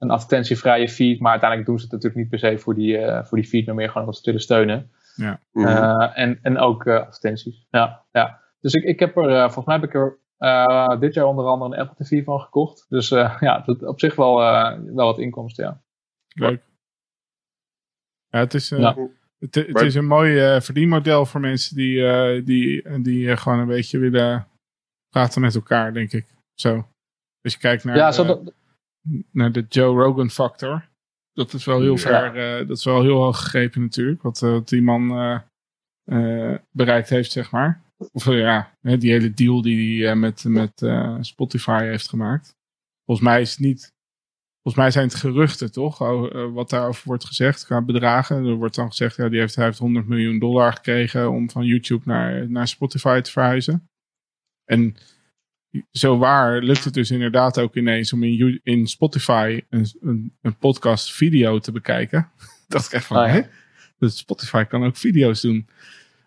een advertentievrije feed. Maar uiteindelijk doen ze het natuurlijk niet per se voor die, voor die feed, maar meer gewoon omdat ze willen steunen. Ja. en, en ook advertenties. Ja, ja. Dus ik, ik heb er, volgens mij heb ik er dit jaar onder andere een Apple TV van gekocht. Dus ja, dat op zich wel, wel wat inkomsten, ja. Leuk. Ja, het is, het, het, is een mooi uh, verdienmodel voor mensen die, uh, die, die gewoon een beetje willen praten met elkaar, denk ik. Zo. Als je kijkt naar, ja, de, dat... naar de Joe Rogan factor. Dat is wel heel ja. ver, dat is wel heel hoog gegrepen natuurlijk. Wat, wat die man bereikt heeft, zeg maar. Of ja, die hele deal die hij met, met Spotify heeft gemaakt. Volgens mij is het niet Volgens mij zijn het geruchten, toch? Eh, wat daarover wordt gezegd qua bedragen. Er wordt dan gezegd, ja, die heeft, hij heeft 100 miljoen dollar gekregen om van YouTube naar, naar Spotify te verhuizen. En zo waar lukt het dus inderdaad ook ineens om in, in Spotify een, een, een, podcast video te bekijken. dacht ik echt van, ah, ja. Dus Spotify kan ook video's doen.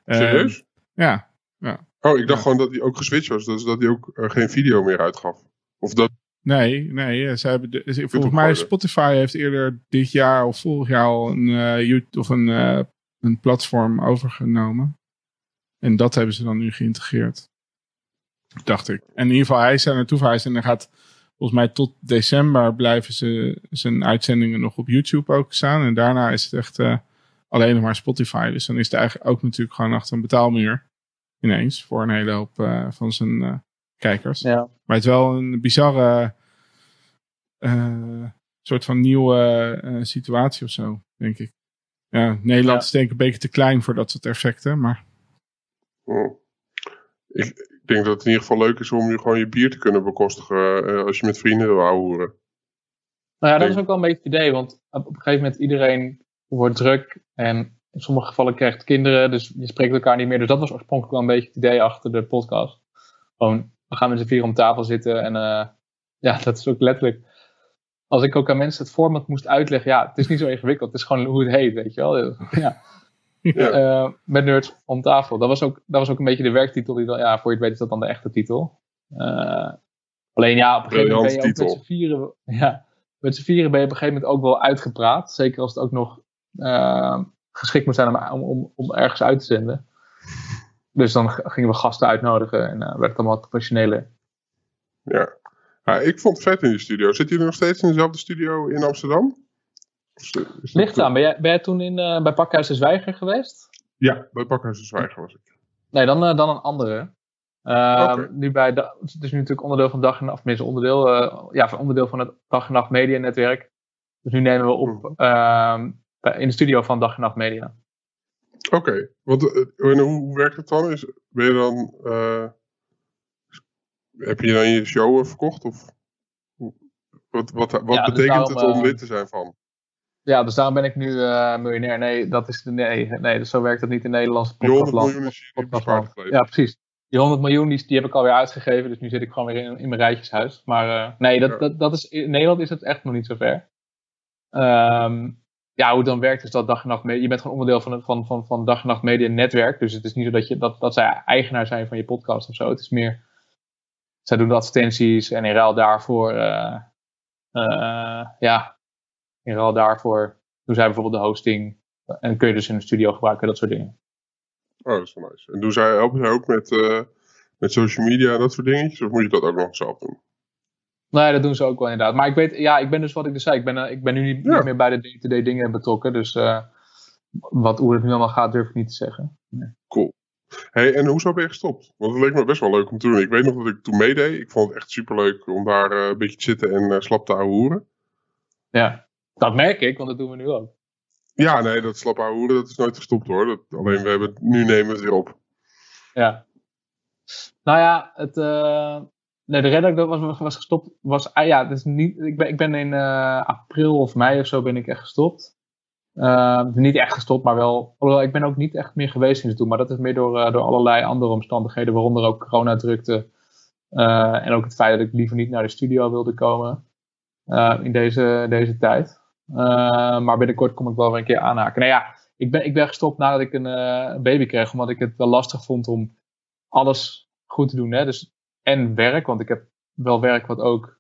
Serieus? Uh, ja, ja. Oh, ik dacht gewoon dat hij ook geswitcht was. Dus dat hij ook uh, geen video meer uitgaf. Of dat Nee, nee. Ze hebben de, volgens mij Spotify heeft eerder dit jaar of vorig jaar al een, uh, of een, uh, een platform overgenomen. En dat hebben ze dan nu geïntegreerd. Dacht ik. En in ieder geval, hij is daar naartoe verhuisd. En dan gaat volgens mij tot december blijven ze zijn uitzendingen nog op YouTube ook staan. En daarna is het echt uh, alleen nog maar Spotify. Dus dan is het eigenlijk ook natuurlijk gewoon achter een betaalmuur. Ineens. Voor een hele hoop van zijn kijkers. Ja. Maar het is wel een bizarre uh, soort van nieuwe uh, situatie of zo, denk ik. Ja, Nederland ja. is denk ik een beetje te klein voor dat soort effecten, maar... Oh. Ik, ik, denk dat het in ieder geval leuk is om nu gewoon je bier te kunnen bekostigen uh, als je met vrienden wil houden. Nou ja, dat is ook wel een beetje het idee, want op, op een gegeven moment iedereen wordt druk en in sommige gevallen krijgt kinderen, dus je spreekt elkaar niet meer. Dus dat was oorspronkelijk wel een beetje het idee achter de podcast. Gewoon we gaan met z'n vier om tafel zitten. En uh, ja, dat is ook letterlijk. Als ik ook aan mensen het format moest uitleggen, ja, het is niet zo ingewikkeld. Het is gewoon hoe het heet, weet je wel. Ja. Ja. Uh, met nerds om tafel. Dat was, ook, dat was ook een beetje de werktitel. Die dan, ja, voor je het weet is dat dan de echte titel. Uh, alleen ja, op een gegeven moment ben je ook met z'n vieren. Ja, met z'n vieren ben je op een gegeven moment ook wel uitgepraat. Zeker als het ook nog geschikt moet zijn om, om, om ergens uit te zenden. Dus dan gingen we gasten uitnodigen en werd het allemaal professioneler. Ja. ja, ik vond het vet in die studio. Zit jullie nog steeds in dezelfde studio in Amsterdam? Ligt aan. Ben jij, ben jij toen in, uh, bij Pakhuis de Zwijger geweest? Ja, bij Pakhuis de Zwijger was ik. Nee, dan, uh, dan een andere. Okay. Nu bij het is nu natuurlijk onderdeel van dag en nacht, tenminste onderdeel, ja, onderdeel van het dag en nacht media netwerk. Dus nu nemen we op mm. in de studio van dag en nacht media. Oké, okay. want hoe, hoe, werkt het dan? Is, ben je dan, heb je dan je show verkocht? Of wat, wat, wat ja, dus betekent dus daarom, het om lid te zijn van? Ja, dus daarom ben ik nu uh, miljonair. Nee, dat is de, nee, nee dus zo werkt het niet in Nederlandse podcastland. Ja, precies. Die 100 miljoen die, die heb ik alweer uitgegeven, dus nu zit ik gewoon weer in, in mijn rijtjeshuis. Maar nee, dat, dat, dat is, in Nederland is het echt nog niet zo ver. Um, ja, hoe het dan werkt is dat dag en nacht media. Je bent gewoon onderdeel van, het, van, van, van dag en nacht media netwerk. Dus het is niet zo dat, je, dat, dat zij eigenaar zijn van je podcast of zo. Het is meer. Zij doen de advertenties en in ruil daarvoor. Uh, uh, ja, in ruil daarvoor doen zij bijvoorbeeld de hosting. En kun je dus in de studio gebruiken, dat soort dingen. Oh, dat is wel nice. En doen zij, helpen zij ook met, uh, met social media en dat soort dingetjes? Of moet je dat ook nog zelf doen? Nee, dat doen ze ook wel inderdaad. Maar ik weet, ja, ik ben dus wat ik dus zei. Ik ben, uh, ik ben nu niet, ja. niet, meer bij de day-to-day dingen betrokken. Dus uh, wat, hoe het nu allemaal gaat, durf ik niet te zeggen. Nee. Cool. Hey, en hoezo ben je gestopt? Want het leek me best wel leuk om te doen. Ik weet nog dat ik toen meedeed. Ik vond het echt superleuk om daar een beetje te zitten en slap te hoeren. Ja, dat merk ik, want dat doen we nu ook. Ja, nee, dat slap hoeren, dat is nooit gestopt hoor. Dat, alleen we hebben, nu nemen we het weer op. Ja. Nou ja, het, uh, nee, de redder was, was gestopt. Was, ah, ja, dus niet, ik, ben, ik ben in uh, april of mei of zo ben ik echt gestopt. Uh, niet echt gestopt, maar wel. Ik ben ook niet echt meer geweest sinds toen. Maar dat is meer door, door allerlei andere omstandigheden, waaronder ook coronadrukte. en ook het feit dat ik liever niet naar de studio wilde komen in deze, deze tijd. Maar binnenkort kom ik wel weer een keer aanhaken. Nou ja, ik ben, ik ben gestopt nadat ik een, een baby kreeg, omdat ik het wel lastig vond om alles goed te doen. Hè? Dus, en werk, want ik heb wel werk wat ook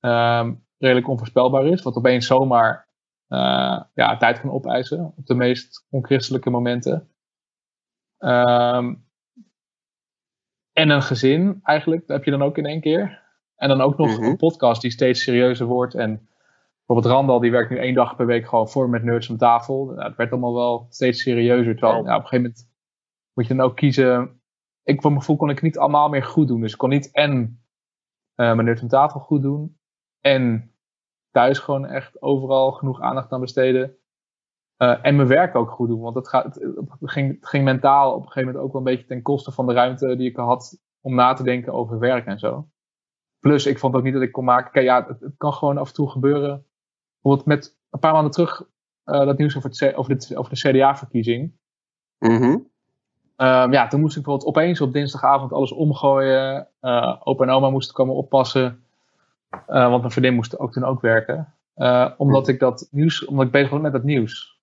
um, redelijk onvoorspelbaar is. Wat opeens zomaar uh, ja, tijd kan opeisen op de meest onchristelijke momenten. Um, en een gezin eigenlijk, dat heb je dan ook in één keer. En dan ook nog mm -hmm. een podcast die steeds serieuzer wordt. En bijvoorbeeld Randal, die werkt nu één dag per week gewoon voor met nerds om tafel. Nou, het werd allemaal wel steeds serieuzer. Terwijl ja, op een gegeven moment moet je dan ook kiezen ik voor mijn gevoel kon ik niet allemaal meer goed doen. Dus ik kon niet en uh, mijn van tafel goed doen. En thuis gewoon echt overal genoeg aandacht aan besteden. Uh, en mijn werk ook goed doen. Want het, gaat, het, ging, het ging mentaal op een gegeven moment ook wel een beetje ten koste van de ruimte die ik had om na te denken over werk en zo. Plus, ik vond ook niet dat ik kon maken. Kijk, ja, het, het kan gewoon af en toe gebeuren. Bijvoorbeeld met een paar maanden terug uh, dat nieuws over, het, over, de, over de CDA-verkiezing. Mm Um, ja, toen moest ik bijvoorbeeld opeens op dinsdagavond alles omgooien. Uh, opa en oma moesten komen oppassen. Uh, want mijn vriendin moest ook toen ook werken. Omdat ik dat nieuws, omdat ik bezig was met dat nieuws.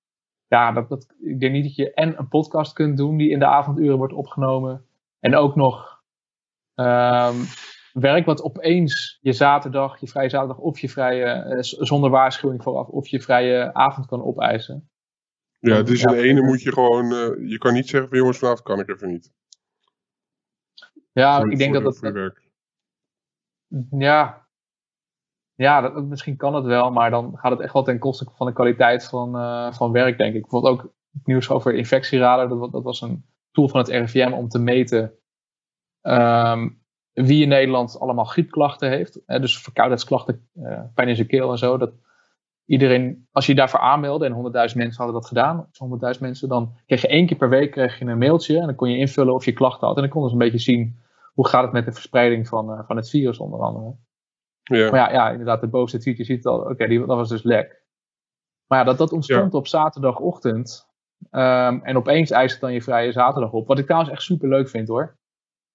Ja, dat, dat, ik denk niet dat je en een podcast kunt doen die in de avonduren wordt opgenomen. En ook nog um, werk wat opeens je zaterdag, je vrije zaterdag of je vrije, zonder waarschuwing vooraf, of je vrije avond kan opeisen. Ja, dus in de ene moet je gewoon, uh, je kan niet zeggen van jongens vanavond kan ik even niet. Ja, voor, ik denk dat dat... Werk. Ja, ja dat, misschien kan het wel, maar dan gaat het echt wel ten koste van de kwaliteit van, uh, van werk, denk ik. Bijvoorbeeld ook nieuws over infectieradar, dat, dat was een tool van het RIVM om te meten um, wie in Nederland allemaal griepklachten heeft. Hè, dus verkoudheidsklachten, uh, pijn in zijn keel en zo. Dat, iedereen, als je, je daarvoor aanmeldde, en 100.000 mensen hadden dat gedaan, 100.000 mensen, dan kreeg je één keer per week kreeg je een mailtje en dan kon je invullen of je klachten had. En dan konden ze een beetje zien hoe gaat het met de verspreiding van, uh, van het virus onder andere. Ja. Maar ja, ja, inderdaad, het bovenste tweetje ziet al, oké, okay, dat was dus lek. Maar ja, dat, dat ontstond op zaterdagochtend. Um, en opeens eist het dan je vrije zaterdag op. Wat ik trouwens echt super leuk vind hoor.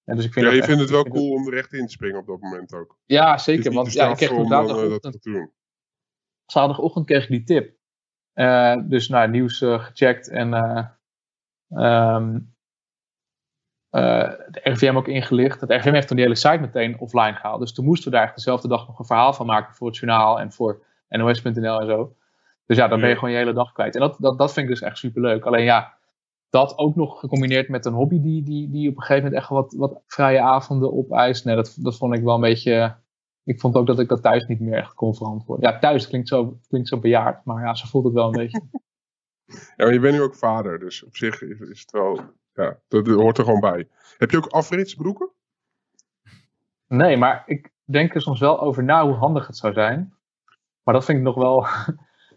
En dus ik vind ja, je vindt het wel cool om er echt in te springen op dat moment ook. Ja, zeker. Want ja, ik kreeg toen zaterdagochtend... Dat te doen zaterdagochtend kreeg ik die tip. Uh, dus nou, nieuws uh, gecheckt en um, het RVM ook ingelicht. Het RVM heeft toen die hele site meteen offline gehaald. Dus toen moesten we daar echt dezelfde dag nog een verhaal van maken voor het journaal en voor NOS.nl en zo. Dus ja, dan ben je gewoon je hele dag kwijt. En dat, dat, dat vind ik dus echt super leuk. Alleen ja, dat ook nog gecombineerd met een hobby die, die, die op een gegeven moment echt wat, wat vrije avonden opeist. Nee, dat, dat vond ik wel een beetje ik vond ook dat ik dat thuis niet meer echt kon verantwoorden. Ja, thuis klinkt zo, klinkt zo bejaard, maar ja, ze voelt het wel een beetje. Ja, maar je bent nu ook vader, dus op zich is, is het wel, ja, dat hoort er gewoon bij. Heb je ook afritsbroeken? Nee, maar ik denk er soms wel over na hoe handig het zou zijn. Maar dat vind ik nog wel,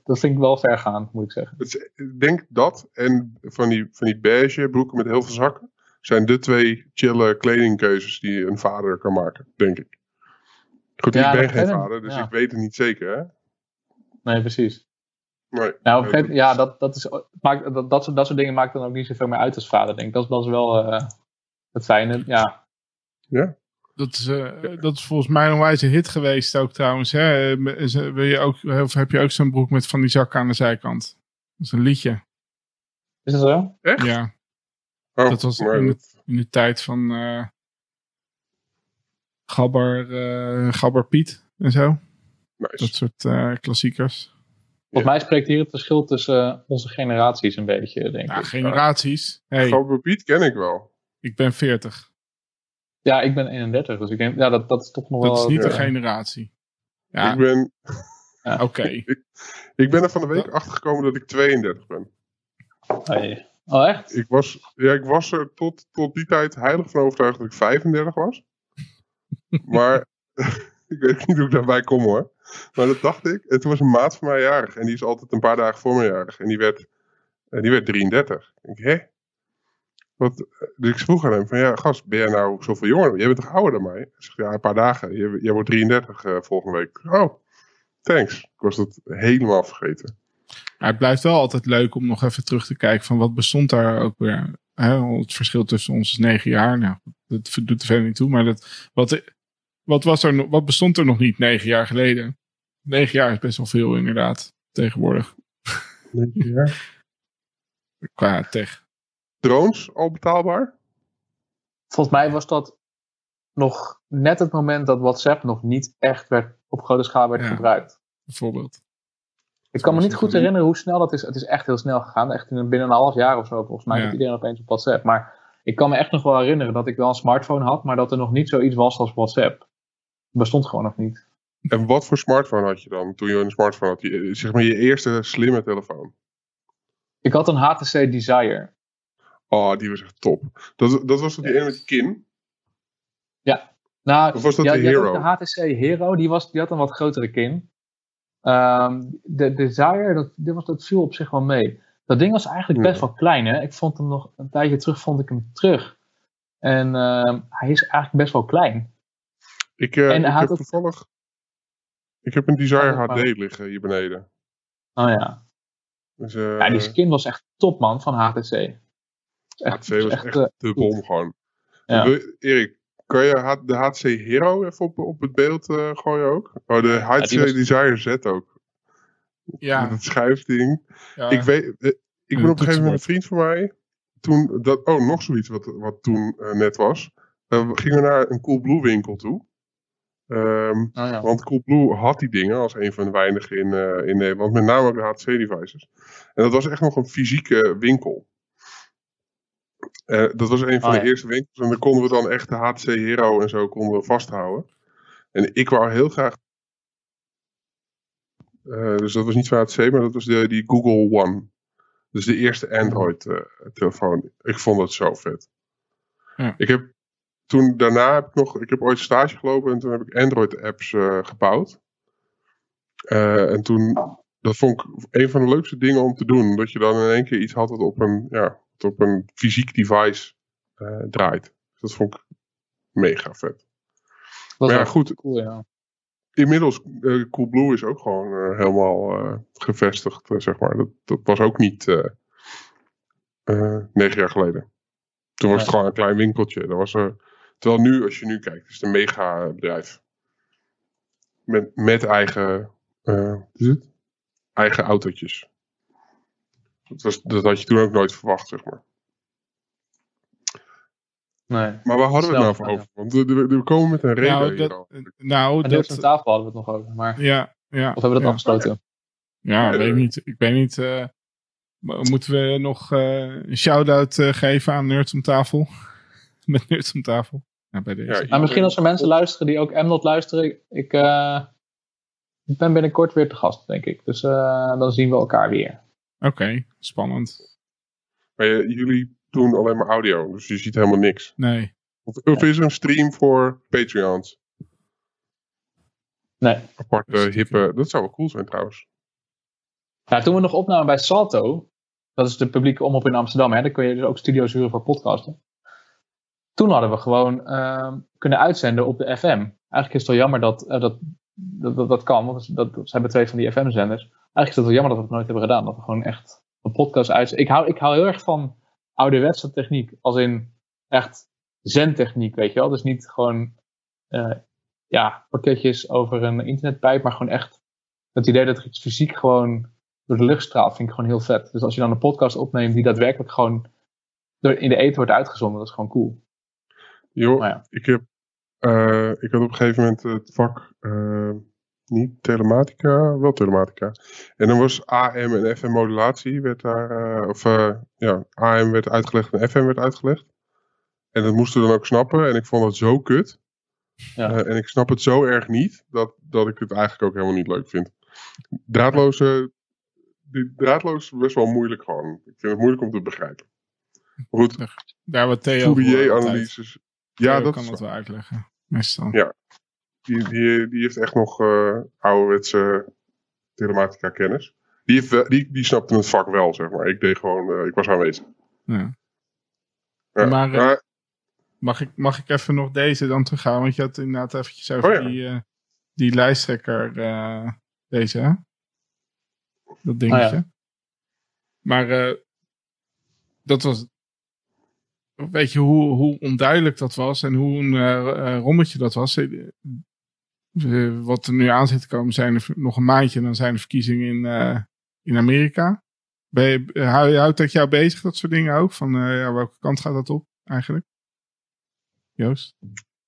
dat vind ik wel ver gaan, moet ik zeggen. ik denk dat en van die, van die beige broeken met heel veel zakken zijn de twee chille kledingkeuzes die een vader kan maken, denk ik. Goed, ik ben geen vader, dus ik weet het niet zeker, hè? Nee, precies. Nee, nou, ja, dat, dat, is, maakt, dat, dat, soort, dat soort dingen maakt dan ook niet zoveel meer uit als vader, denk ik. Dat, is wel uh, het fijne, ja. Ja. Dat is, uh, dat is volgens mij een wijze hit geweest ook trouwens. Hè? Wil je ook, of heb je ook zo'n broek met van die zakken aan de zijkant? Dat is een liedje. Is dat zo? Echt? Ja. Oh, dat was in de, in de tijd van... Uh, Gabber, uh, Gabber Piet en zo. Nice. Dat soort uh, klassiekers. Volgens mij spreekt hier het verschil tussen uh, onze generaties een beetje, denk ja, ik. generaties. Hey, Gabber Piet ken ik wel. Ik ben 40. Ja, ik ben 31, dus ik denk, ja, dat, dat is toch nog dat wel... Dat is niet de generatie. Ja. Ik ben... Ja. Oké. Okay. ik, ik, ben er van de week achter gekomen dat ik 32 ben. Hey. Oh, echt? Ik was, ja, ik was er tot, tot die tijd heilig van overtuigd dat ik 35 was. Maar ik weet niet hoe ik daarbij kom hoor. Maar dat dacht ik. En toen was een maat van mij jarig. En die is altijd een paar dagen voor me jarig. En die werd, uh, die werd 33. Ik denk, hè? Wat, dus ik vroeg aan hem van, ja gast, ben jij nou zoveel jonger? Jij bent toch ouder dan mij? Hij zegt, ja, een paar dagen. Jij, jij wordt 33 uh, volgende week. Oh, thanks. Ik was dat helemaal vergeten. Maar het blijft wel altijd leuk om nog even terug te kijken van wat bestond daar ook weer. Hè? Het verschil tussen ons is negen jaar. Nou, dat doet er verder niet toe. Maar dat, wat, wat, was er, wat bestond er nog niet negen jaar geleden? Negen jaar is best wel veel inderdaad, tegenwoordig. Negen jaar? Qua tech. Drones al betaalbaar? Volgens mij was dat nog net het moment dat WhatsApp nog niet echt werd, op grote schaal werd Ja. gebruikt. Bijvoorbeeld. Ik kan me niet goed herinneren hoe snel dat is. Het is echt heel snel gegaan. Echt in, binnen een half jaar of zo. Volgens mij Ja. iedereen opeens op WhatsApp. Maar ik kan me echt nog wel herinneren dat ik wel een smartphone had, maar dat er nog niet zoiets was als WhatsApp. Het bestond gewoon nog niet. En wat voor smartphone had je dan toen je een smartphone had? Je, zeg maar je eerste slimme telefoon. Ik had een HTC Desire. Oh, die was echt top. Dat, dat was toch die ene met die kin? Nou, Of was dat ja, de Hero? de HTC Hero, die, was, die had een wat grotere kin. Ehm, de Desire, dat, dit was, dat viel op zich wel mee. Dat ding was eigenlijk best Ja. wel klein. Hè? Ik vond hem nog een tijdje terug, vond ik hem terug. En ehm, hij is eigenlijk best wel klein. Ik, eh, En ik hij had heb ook- toevallig... Ik heb een Desire Ja, HD liggen hier beneden. Oh ja. Dus, eh, ja, die skin was echt top, man, van HTC. Is HTC was echt eh, de bom gewoon. Ja. Erik, kan je de HTC Hero even op, op het beeld eh, gooien ook? Oh, de was- Desire Z ook. Ja, Met het schuifding. ja. Ik weet, eh, ik ben op een gegeven moment een vriend van mij. Toen, dat, oh, nog zoiets wat, wat toen eh, net was. Eh, we gingen naar een Coolblue winkel toe. Ehm, Oh ja. want Coolblue had die dingen als een van de weinigen in, eh, in Nederland. Met name ook de HTC-devices. En dat was echt nog een fysieke winkel. Eh, dat was een van Oh, de ja. eerste winkels. En daar konden we dan echt de HTC Hero en zo konden we vasthouden. En ik wou heel graag... eh, dus dat was niet van HTC, maar dat was de, die Google One. Dus de eerste Android-telefoon. ik vond dat zo vet. Ja. Ik heb toen daarna heb ik nog, ik heb ooit stage gelopen en toen heb ik Android-apps eh, gebouwd. Eh, en toen, dat vond ik een van de leukste dingen om te doen. Dat je dan in één keer iets had wat op een, ja, op een fysiek device eh, draait. Dus dat vond ik mega vet. Maar ja, goed. Cool, ja. Inmiddels, eh, Coolblue is ook gewoon eh, helemaal gevestigd, zeg maar. Dat, dat was ook niet negen jaar geleden. Toen was het gewoon een klein winkeltje. Dat was, er terwijl nu, als je nu kijkt, is het een mega bedrijf. Met, met eigen, wat is het? eigen autootjes. Dat, was, dat had je toen ook nooit verwacht, zeg maar. Nee. Maar waar hadden we het nou over? Want we, komen met een reden nou, dat, nou, En deels aan dat, tafel hadden we het nog over. Maar, ja, ja. of hebben we dat ja. afgesloten? Ja, weet ik niet. Ik weet niet. eh, moeten we nog eh, een shout-out eh, geven aan Nerds om tafel? Met Nerds om tafel. Ja, bij deze. Ja, Nou, misschien als er mensen luisteren die ook Mnot luisteren. Ik, eh, ik ben binnenkort weer te gast, denk ik. Dus eh, dan zien we elkaar weer. Oké, spannend. Maar jullie doen alleen maar audio, dus je ziet helemaal niks. Nee. Of, of is er een stream voor Patreons? Nee. Aparte, hippe... Dat zou wel cool zijn trouwens. Nou, toen we nog opnamen bij Salto. Dat is de publieke omroep in Amsterdam. Hè, daar kun je dus ook studio's huren voor podcasten. Toen hadden we gewoon ehm, kunnen uitzenden op de FM. Eigenlijk is het wel jammer dat eh, dat, dat, dat, dat kan. Want dat, dat, ze hebben twee van die FM-zenders. Eigenlijk is het wel jammer dat we het nooit hebben gedaan. Dat we gewoon echt een podcast uitzenden. Ik hou, ik hou heel erg van ouderwetse techniek. Als in echt zendtechniek, weet je wel. Dus niet gewoon eh, ja, pakketjes over een internetpijp. Maar gewoon echt het idee dat er iets fysiek gewoon door de lucht straalt, vind ik gewoon heel vet. Dus als je dan een podcast opneemt die daadwerkelijk gewoon door, in de eten wordt uitgezonden, dat is gewoon cool. Maar ja. ik, heb, eh, ik had op een gegeven moment het vak... eh, niet telematica, wel telematica. En dan was AM en FM modulatie werd daar... eh, of eh, ja, AM werd uitgelegd en FM werd uitgelegd. En dat moesten we dan ook snappen. En ik vond het zo kut. Ja. Eh, en ik snap het zo erg niet, dat, dat ik het eigenlijk ook helemaal niet leuk vind. Draadloze, die draadloos is best wel moeilijk gewoon. Ik vind het moeilijk om te begrijpen. Maar goed, Daar wat Theo. Fourier-analyses. Ja, Theo dat kan dat wel uitleggen. Meestal. Ja. Die, die, die heeft echt nog uh, ouderwetse telematica kennis. Die, heeft, die, die snapte het vak wel, zeg maar. Ik deed gewoon, uh, ik was aanwezig. Ja. ja maar, maar mag, ik, mag ik even nog deze dan teruggaan? Want je had inderdaad eventjes over oh, ja. die, die lijsttrekker, deze hè? Dat dingetje. Oh, ja. Maar dat was, weet je hoe, hoe onduidelijk dat was en hoe een uh, rommetje dat was. Uh, wat er nu aan zit te komen zijn er nog een maandje en dan zijn de verkiezingen in, in Amerika. Ben je, houdt dat jou bezig, dat soort dingen ook? Van ja, welke kant gaat dat op eigenlijk? Joost?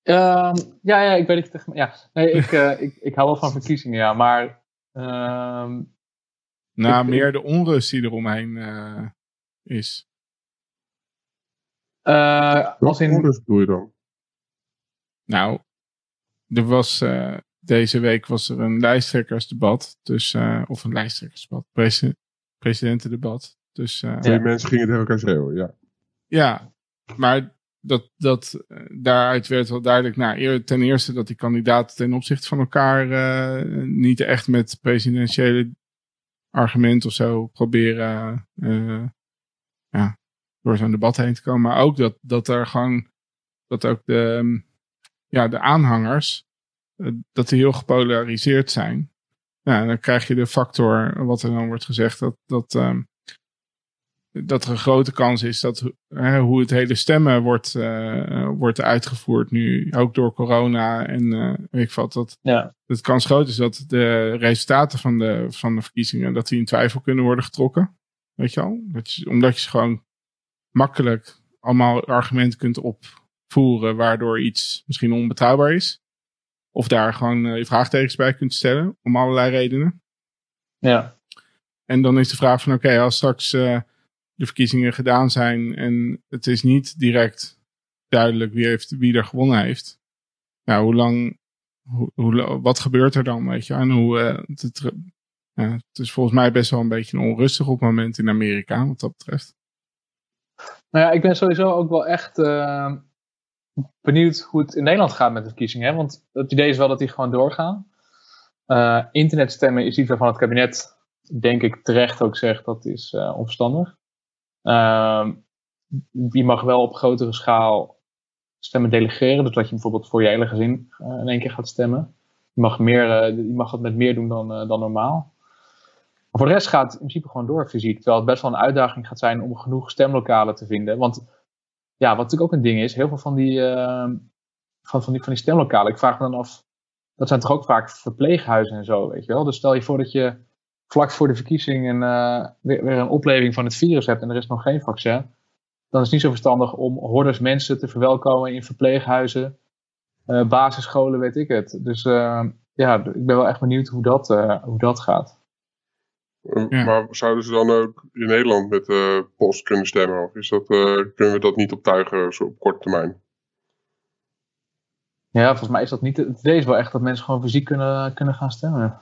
Ehm, ja, ja, ik weet het. Ja, nee, ik, ik, ik hou wel van verkiezingen, ja, maar. Uh, nou, meer de onrust die eromheen is. Uh, als in... doe je dan? Nou, er was, uh, deze week was er een lijsttrekkersdebat. Dus, uh, of een lijsttrekkersdebat. Presi presidentendebat. Dus, uh, Twee mensen gingen tegen elkaar schreeuwen, ja. Ja, maar dat, dat, daaruit werd wel duidelijk, nou, ten eerste dat die kandidaten ten opzichte van elkaar niet echt met presidentiële argumenten of zo proberen ja, door zo'n debat heen te komen. Maar ook dat, dat er gewoon, dat ook de, ja, de aanhangers, eh, dat die heel gepolariseerd zijn. Ja, en dan krijg je de factor, wat er dan wordt gezegd, dat, dat, um, dat er een grote kans is dat hè, hoe het hele stemmen wordt, uh, wordt uitgevoerd nu, ook door corona en uh, weet ik wat, dat ja. de kans groot is dat de resultaten van de, van de verkiezingen, dat die in twijfel kunnen worden getrokken. Weet je al? Dat je, omdat je ze gewoon makkelijk allemaal argumenten kunt opvoeren waardoor iets misschien onbetrouwbaar is. Of daar gewoon uh, vraagtekens bij kunt stellen, om allerlei redenen. Ja. En dan is de vraag van oké, als straks uh, de verkiezingen gedaan zijn en het is niet direct duidelijk wie, heeft, wie er gewonnen heeft. Nou, hoe lang, hoe, hoe, wat gebeurt er dan, weet je? En hoe, uh, het, het is volgens mij best wel een beetje onrustig op het moment in Amerika, wat dat betreft. Nou ja, ik ben sowieso ook wel echt benieuwd hoe het in Nederland gaat met de verkiezingen. Want het idee is wel dat die gewoon doorgaan. Uh, internetstemmen is iets waarvan het kabinet, denk ik, terecht ook zegt dat is uh, onverstandig. Ehm, je mag wel op grotere schaal stemmen delegeren. Dus dat je bijvoorbeeld voor je hele gezin in één keer gaat stemmen. Je mag, meer, je mag het met meer doen dan, dan normaal. Voor de rest gaat het in principe gewoon door fysiek. Terwijl het best wel een uitdaging gaat zijn om genoeg stemlokalen te vinden. Want ja, wat natuurlijk ook een ding is, heel veel van die, uh, van, van, die, van die stemlokalen. Ik vraag me dan af, dat zijn toch ook vaak verpleeghuizen en zo, weet je wel. Dus stel je voor dat je vlak voor de verkiezing een, uh, weer, een opleving van het virus hebt en er is nog geen vaccin. Dan is het niet zo verstandig om hordes mensen te verwelkomen in verpleeghuizen, uh, basisscholen, weet ik het. Dus ja, ik ben wel echt benieuwd hoe dat, hoe dat gaat. Maar zouden ze dan ook in Nederland met de post kunnen stemmen? Of is dat, uh, kunnen we dat niet optuigen zo op korte termijn? Ja, volgens mij is dat niet. Het idee is wel echt dat mensen gewoon fysiek kunnen, kunnen gaan stemmen.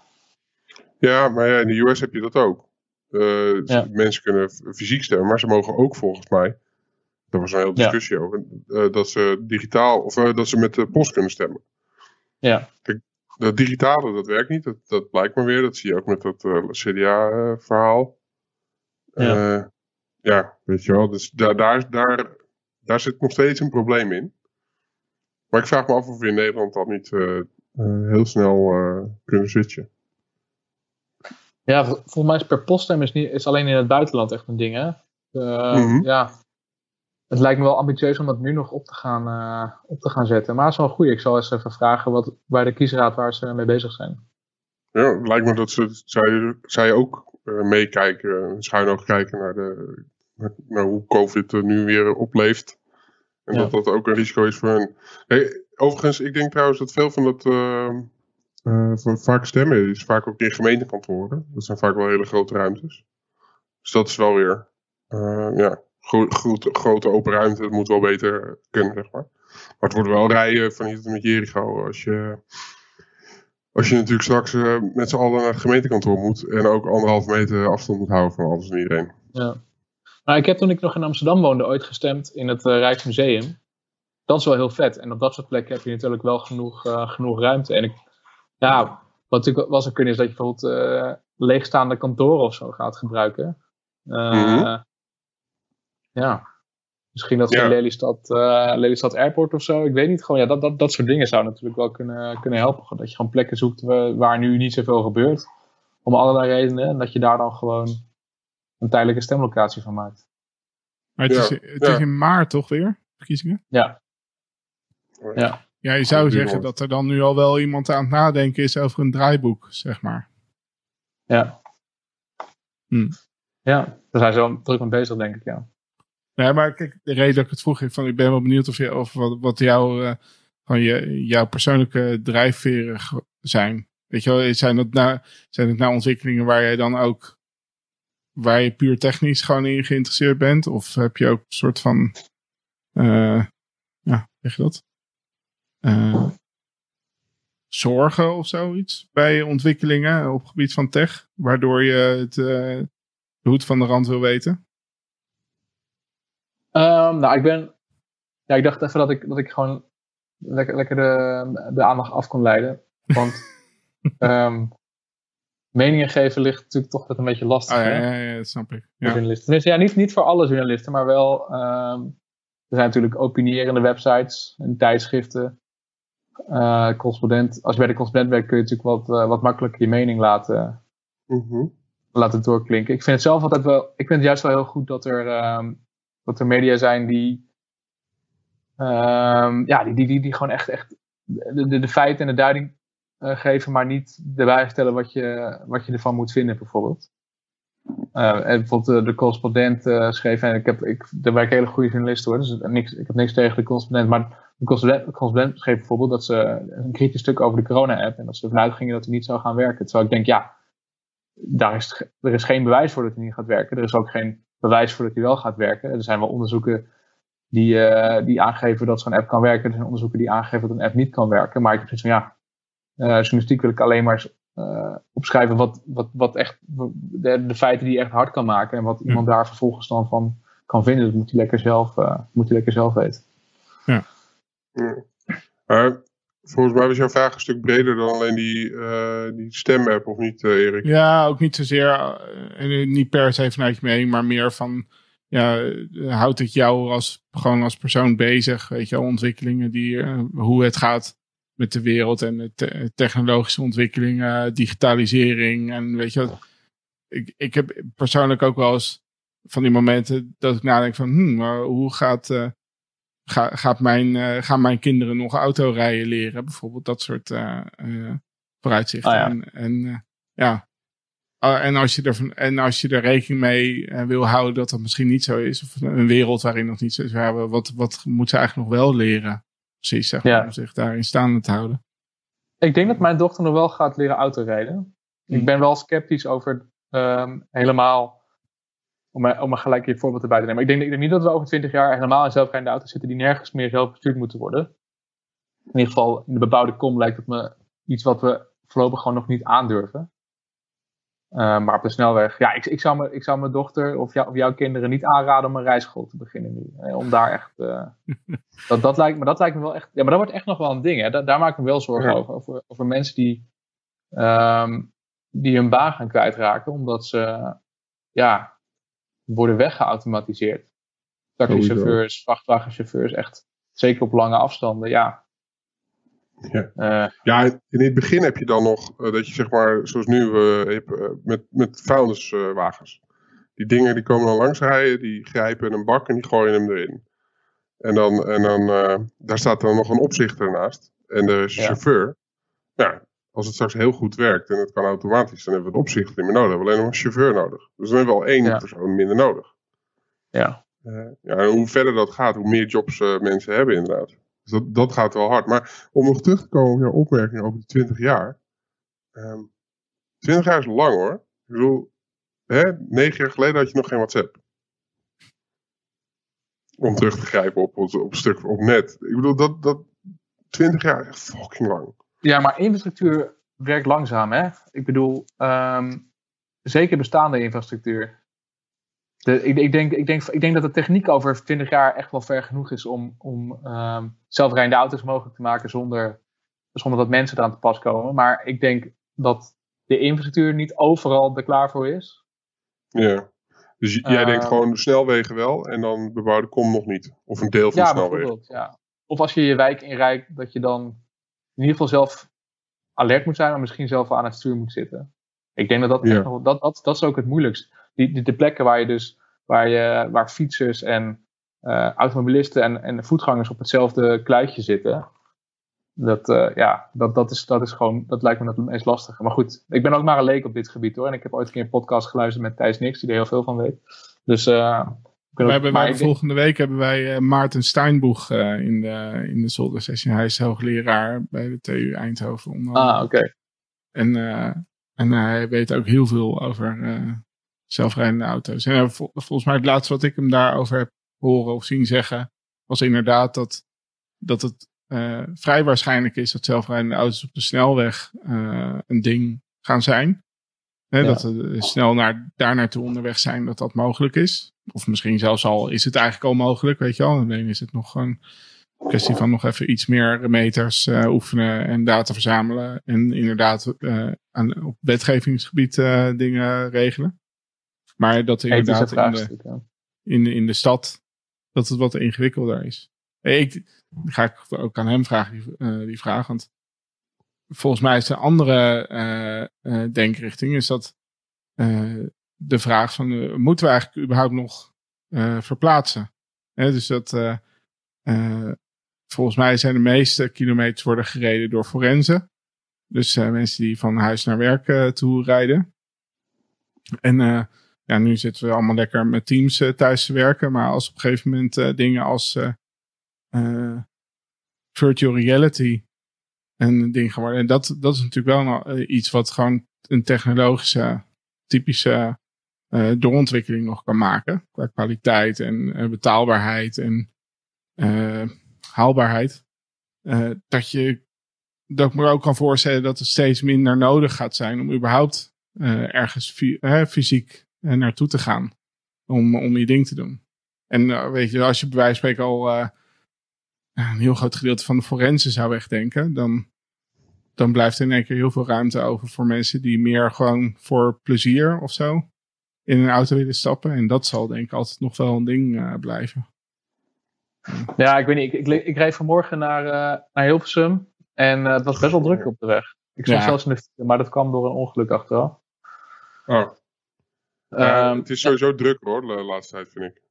Ja, maar ja, in de US heb je dat ook. Uh, ja. Mensen kunnen fysiek stemmen, maar ze mogen ook volgens mij. Daar was een hele discussie ja. over. Uh, dat ze digitaal of dat ze met de post kunnen stemmen. Ja. Kijk, dat digitale, dat werkt niet. Dat, dat blijkt maar weer. Dat zie je ook met dat uh, eh, CDA-verhaal. Ja. Uh, ja, weet je wel. Dus daar, daar, daar, daar zit nog steeds een probleem in. Maar ik vraag me af of we in Nederland dat niet uh, heel snel kunnen switchen. Ja, volgens mij is per poststem is, niet, is alleen in het buitenland echt een ding, hè? Mm -hmm. Ja, het lijkt me wel ambitieus om dat nu nog op te gaan, uh, op te gaan zetten. Maar het is wel goed. Ik zal eens even vragen wat, bij de kiesraad waar ze mee bezig zijn. Ja, het lijkt me dat ze, zij, zij ook uh, meekijken, schuin ook kijken naar, de, naar, hoe COVID er nu weer opleeft. En ja. dat dat ook een risico is voor hen. Hey, overigens, ik denk trouwens dat veel van dat uh, vaak stemmen is vaak ook in gemeentekantoren. Dat zijn vaak wel hele grote ruimtes. Dus dat is wel weer, ja, grote, grote open ruimte, dat moet wel beter kunnen, zeg maar. Maar het wordt wel rijden van hier tot met Jericho als je, als je natuurlijk straks uh, met z'n allen naar het gemeentekantoor moet en ook anderhalf meter afstand moet houden van alles en iedereen. Ja. Nou, ik heb toen ik nog in Amsterdam woonde ooit gestemd in het uh, Rijksmuseum. dat is wel heel vet. En op dat soort plekken heb je natuurlijk wel genoeg, genoeg ruimte. En ik, ja, wat natuurlijk wel zou kunnen is dat je bijvoorbeeld leegstaande kantoren of zo gaat gebruiken. Mm Ja, misschien dat ja. Lelystad, uh, Lelystad Airport of zo. Ik weet niet, gewoon ja, dat, dat, dat soort dingen zou natuurlijk wel kunnen, kunnen helpen. Dat je gewoon plekken zoekt waar nu niet zoveel gebeurt. Om allerlei redenen. En dat je daar dan gewoon een tijdelijke stemlocatie van maakt. Maar het, is, het is in maart toch weer, verkiezingen? Ja. Ja. Ja, je zou zeggen dat er dan nu al wel iemand aan het nadenken is over een draaiboek, zeg maar. Ja. Hm. Ja, daar zijn ze wel druk mee bezig, denk ik, ja. Nee, maar kijk, de reden dat ik het vroeg, van, ik ben wel benieuwd of, je, of wat, wat jouw, uh, van je, jouw persoonlijke drijfveren zijn. Weet je wel, zijn het, nou, zijn het nou ontwikkelingen waar jij dan ook, waar je puur technisch gewoon in geïnteresseerd bent? Of heb je ook een soort van, uh, ja, zeg je dat? Uh, zorgen of zoiets bij ontwikkelingen op het gebied van tech, waardoor je het, de hoed van de rand wil weten? Um, nou, ik ben, ja, ik dacht even dat ik, dat ik gewoon lekker, lekker de, de aandacht af kon leiden. Want um, meningen geven ligt natuurlijk toch wat een beetje lastig. Ah, ja, ja, ja, dat snap ik. Ja. Journalisten. Dus ja, niet, niet voor alle journalisten, maar wel. Um, er zijn natuurlijk opinierende websites en tijdschriften. Uh, correspondent, als je bij de correspondent werkt, kun je natuurlijk wat, uh, wat makkelijker je mening laten, mm -hmm. laten doorklinken. Ik vind het zelf altijd wel. Ik vind het juist wel heel goed dat er, um, dat er media zijn die. Um, ja, die, die, die, die gewoon echt, echt de, de, de feiten en de duiding uh, geven, maar niet erbij vertellen wat je, wat je ervan moet vinden, bijvoorbeeld. Uh, en bijvoorbeeld de, correspondent schreef, en ik heb, ik, daar werken hele goede journalisten hoor, dus niks, ik heb niks tegen de correspondent, maar de correspondent schreef bijvoorbeeld dat ze een kritisch stuk over de corona-app en dat ze ervan uitgingen dat hij niet zou gaan werken. Terwijl ik denk, ja, daar is, er is geen bewijs voor dat hij niet gaat werken. Er is ook geen bewijs voor dat hij wel gaat werken. Er zijn wel onderzoeken die, uh, die aangeven dat zo'n app kan werken. Er zijn onderzoeken die aangeven dat een app niet kan werken. Maar ik heb zoiets van, ja, uh, journalistiek wil ik alleen maar uh, opschrijven wat, wat, wat echt, de, de, feiten die je echt hard kan maken. En wat iemand daar vervolgens dan van kan vinden. Dat moet hij lekker zelf, moet hij lekker zelf weten. Ja. Maar volgens mij was jouw vraag een stuk breder dan alleen die, uh, die stem-app, of niet, uh, Erik? Ja, ook niet zozeer, uh, niet per se vanuit je mening, maar meer van, ja, houdt het jou als, gewoon als persoon bezig, weet je ontwikkelingen die, hoe het gaat met de wereld en de technologische ontwikkelingen, digitalisering en weet je wat. Ik, ik heb persoonlijk ook wel eens van die momenten dat ik nadenk van, hmm, hoe gaat Ga, gaat mijn, uh, gaan mijn kinderen nog autorijden leren? Bijvoorbeeld dat soort uh, uh, vooruitzichten. Ah, ja. En, en ja. Ah, en als, je er, en als je er rekening mee wil houden dat dat misschien niet zo is, of een wereld waarin nog niet zo is, wat, wat moet ze eigenlijk nog wel leren? Precies, zeg maar, ja. om zich daarin staande te houden. Ik denk dat mijn dochter nog wel gaat leren autorijden. Ik hmm. ben wel sceptisch over um, helemaal om, om maar gelijk je voorbeeld erbij te nemen. Ik denk, ik denk niet dat we over 20 jaar helemaal in zelfrijdende auto's zitten die nergens meer zelf bestuurd moeten worden. In ieder geval in de bebouwde kom lijkt het me iets wat we voorlopig gewoon nog niet aandurven. Uh, maar op de snelweg, ja, ik, ik, zou, me, ik zou mijn dochter of, jou, of jouw kinderen niet aanraden om een rijschool te beginnen nu. Hè, om daar echt. Uh, dat, dat, lijkt me, dat lijkt me wel echt. Ja, maar dat wordt echt nog wel een ding. Hè. Da, daar maak ik me wel zorgen over, over. Over mensen die, um, die hun baan gaan kwijtraken. Omdat ze ja, worden weggeautomatiseerd. Taxichauffeurs, vrachtwagenchauffeurs, echt zeker op lange afstanden, ja. Ja. Uh, ja, in het begin heb je dan nog uh, dat je zeg maar, zoals nu uh, met, met vuilniswagens. die dingen die komen dan langs rijden, die grijpen een bak en die gooien hem erin. En dan, en dan daar staat dan nog een opzichter naast. En de chauffeur. Ja, als het straks heel goed werkt en het kan automatisch, dan hebben we het opzicht niet meer nodig. We hebben alleen nog een chauffeur nodig. Dus dan hebben we al één persoon minder nodig. Ja. Uh, ja, en hoe verder dat gaat, hoe meer jobs uh, mensen hebben inderdaad. Dus dat, dat gaat wel hard. Maar om nog terug te komen op jouw opmerking over die 20 jaar. Um, ehm, 20 jaar is lang hoor. Ik bedoel, hè, 9 jaar geleden had je nog geen WhatsApp. Om terug te grijpen op, op, stuk op net. Ik bedoel, dat, dat 20 jaar is echt fucking lang. Ja, maar infrastructuur werkt langzaam, hè? Ik bedoel, um, zeker bestaande infrastructuur. de, ik, ik, denk, ik, denk, ik denk dat de techniek over 20 jaar echt wel ver genoeg is om, om um, zelfrijdende auto's mogelijk te maken zonder, zonder dat mensen eraan te pas komen. Maar ik denk dat de infrastructuur niet overal er klaar voor is. Ja. Dus jij denkt ehm, gewoon de snelwegen wel en dan bebouwde kom nog niet. Of een deel van ja, de snelwegen. Ja. Of als je je wijk inrijdt, dat je dan in ieder geval zelf alert moet zijn, maar misschien zelf aan het stuur moet zitten. Ik denk dat dat, dat, dat, dat is ook het moeilijkst. Die, die, de plekken waar je dus waar, je, waar fietsers en uh, automobilisten en, en voetgangers op hetzelfde kluitje zitten. Dat, uh, ja, dat, dat, is, dat is gewoon, dat lijkt me het meest lastige. Maar goed, ik ben ook maar een leek op dit gebied hoor. En ik heb ooit een keer een podcast geluisterd met Thijs Nix, die er heel veel van weet. Dus uh, we hebben, wij, volgende week hebben wij uh, Maarten Steinboeg uh, in de, in de Zolder Session. Hij is hoogleraar bij de TU Eindhoven. Ah, oké. En, uh, en hij weet ook heel veel over zelfrijdende auto's. En volgens mij het laatste wat ik hem daarover heb horen of zien zeggen, was inderdaad dat, dat het vrij waarschijnlijk is dat zelfrijdende auto's op de snelweg een ding gaan zijn. Dat we snel naar, daar naartoe onderweg zijn, dat dat mogelijk is. Of misschien zelfs al is het eigenlijk al mogelijk, weet je wel. Alleen is het nog een kwestie van nog even iets meer meters uh, oefenen en data verzamelen. En inderdaad uh, aan, op wetgevingsgebied uh, dingen regelen. Maar dat inderdaad in de, in, de, in de stad, dat het wat ingewikkelder is. Ik, ga ik ook aan hem vragen, die, die vraag. Want volgens mij is een andere denkrichting, is dat de vraag van, moeten we eigenlijk überhaupt nog verplaatsen? Hè, dus dat, volgens mij zijn de meeste kilometers worden gereden door forensen. Dus mensen die van huis naar werk toe rijden. En ja, nu zitten we allemaal lekker met teams thuis te werken. Maar als op een gegeven moment dingen als virtual reality een ding geworden. En dat, dat is natuurlijk wel iets wat gewoon een technologische, typische uh, doorontwikkeling nog kan maken. Qua kwaliteit en uh, betaalbaarheid en haalbaarheid. dat je dat ik me ook kan voorstellen dat het steeds minder nodig gaat zijn om überhaupt ergens fysiek naartoe te gaan. Om, om je ding te doen. En weet je, als je bij wijze van spreken al een heel groot gedeelte van de forensen zou wegdenken, dan, dan blijft er in één keer heel veel ruimte over voor mensen die meer gewoon voor plezier of zo in een auto willen stappen. En dat zal denk ik altijd nog wel een ding uh, blijven. Ja, ik weet niet. Ik, ik, ik reed vanmorgen naar, uh, naar Hilversum en uh, het was best wel druk op de weg. Ik zat ja. zelfs in de maar dat kwam door een ongeluk achteraf. Oh. Um, het is sowieso druk hoor, de laatste tijd vind ik.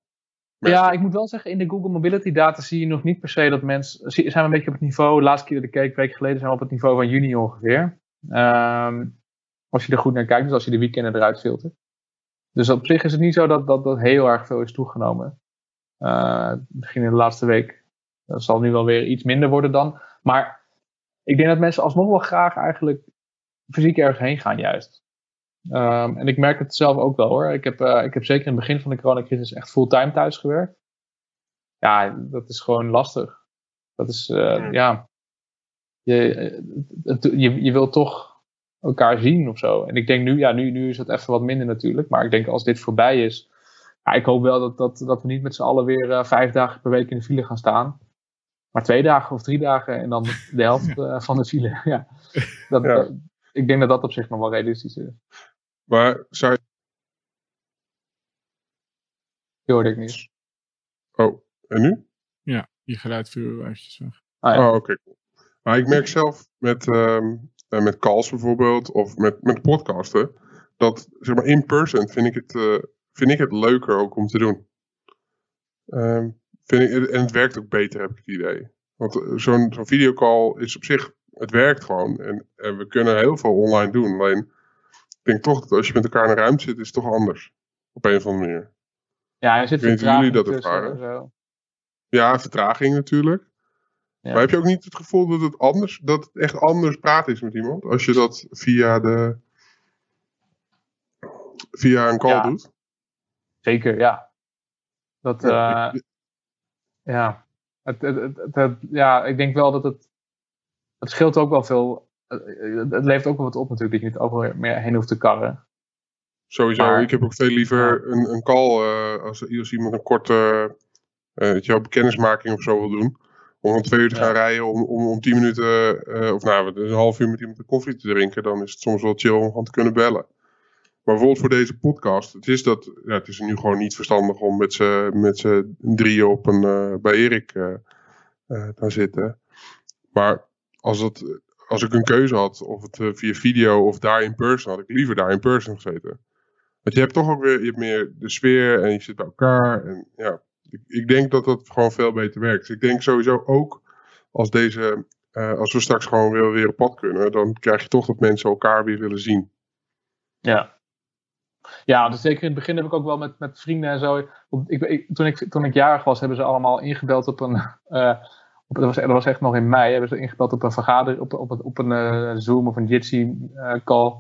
Ja, ik moet wel zeggen, in de Google Mobility data zie je nog niet per se dat mensen. Zijn we een beetje op het niveau. De laatste keer dat ik keek, week geleden, zijn we op het niveau van juni ongeveer. Um, als je er goed naar kijkt, dus als je de weekenden eruit filtert. Dus op zich is het niet zo dat dat, dat heel erg veel is toegenomen. Uh, misschien in de laatste week. Dat zal nu wel weer iets minder worden dan. Maar ik denk dat mensen alsnog wel graag eigenlijk fysiek ergens heen gaan, juist. Um, en ik merk het zelf ook wel hoor. Ik heb, uh, ik heb zeker in het begin van de coronacrisis echt fulltime thuis gewerkt. Ja, dat is gewoon lastig. Dat is, uh, ja. Je, het, je, je wilt toch elkaar zien of zo. En ik denk nu, ja, nu, nu is het even wat minder natuurlijk. Maar ik denk als dit voorbij is. Ja, ik hoop wel dat, dat, dat we niet met z'n allen weer uh, vijf dagen per week in de file gaan staan. Maar twee dagen of drie dagen en dan de helft van de file. ja. Dat, ja. Dat, ik denk dat dat op zich nog wel realistisch is. Maar zou je... Die hoorde ik niet. Oh, en nu? Ja, je geluid viel eventjes weg. Ah, ja. Oh, oké. Okay. Maar ik merk zelf met, um, met calls bijvoorbeeld, of met, met podcasten, dat zeg maar in person vind ik het, uh, vind ik het leuker ook om te doen. Um, vind ik, en het werkt ook beter, heb ik het idee. Want eh, zo'n zo'n videocall is op zich, het werkt gewoon. En, en we kunnen heel veel online doen. Alleen denk toch dat als je met elkaar in een ruimte zit, is het toch anders. Op een of andere manier. Ja, er zit vertraging jullie dat ervaren? Ja, vertraging natuurlijk. Ja. Maar heb je ook niet het gevoel dat het anders, dat het echt anders praten is met iemand? Als je dat via de via een call ja. doet? Zeker, ja. Dat, ja. Uh, ja. Het, het, het, het, ja, ik denk wel dat het, het scheelt ook wel veel het levert ook wel wat op natuurlijk, dat je niet overal meer heen hoeft te karren. Sowieso, ik heb ook veel liever een, een call uh, als, als iemand een korte uh, je, kennismaking of zo wil doen. Om om twee uur te gaan rijden, om, om, om tien minuten, uh, of nou, een half uur met iemand een koffie te drinken, dan is het soms wel chill om te kunnen bellen. Maar bijvoorbeeld voor deze podcast, het is, dat, ja, het is nu gewoon niet verstandig om met z'n met drieën op een, uh, bij Erik uh, uh, te zitten. Maar als, het, als ik een keuze had, of het via video of daar in person, had ik liever daar in person gezeten. Want je hebt toch ook weer je hebt meer de sfeer en je zit bij elkaar. En ja, ik, ik denk dat dat gewoon veel beter werkt. Ik denk sowieso ook als deze, als we straks gewoon weer, weer op pad kunnen, dan krijg je toch dat mensen elkaar weer willen zien. Ja, ja, dus zeker in het begin heb ik ook wel met, met vrienden en zo. Ik, ik, toen, ik, toen ik jarig was, hebben ze allemaal ingebeld op een. Uh, op, dat, was, dat was echt nog in mei. Hebben ze ingebeld op een vergadering, op, op, op een uh, Zoom of een Jitsi uh, call.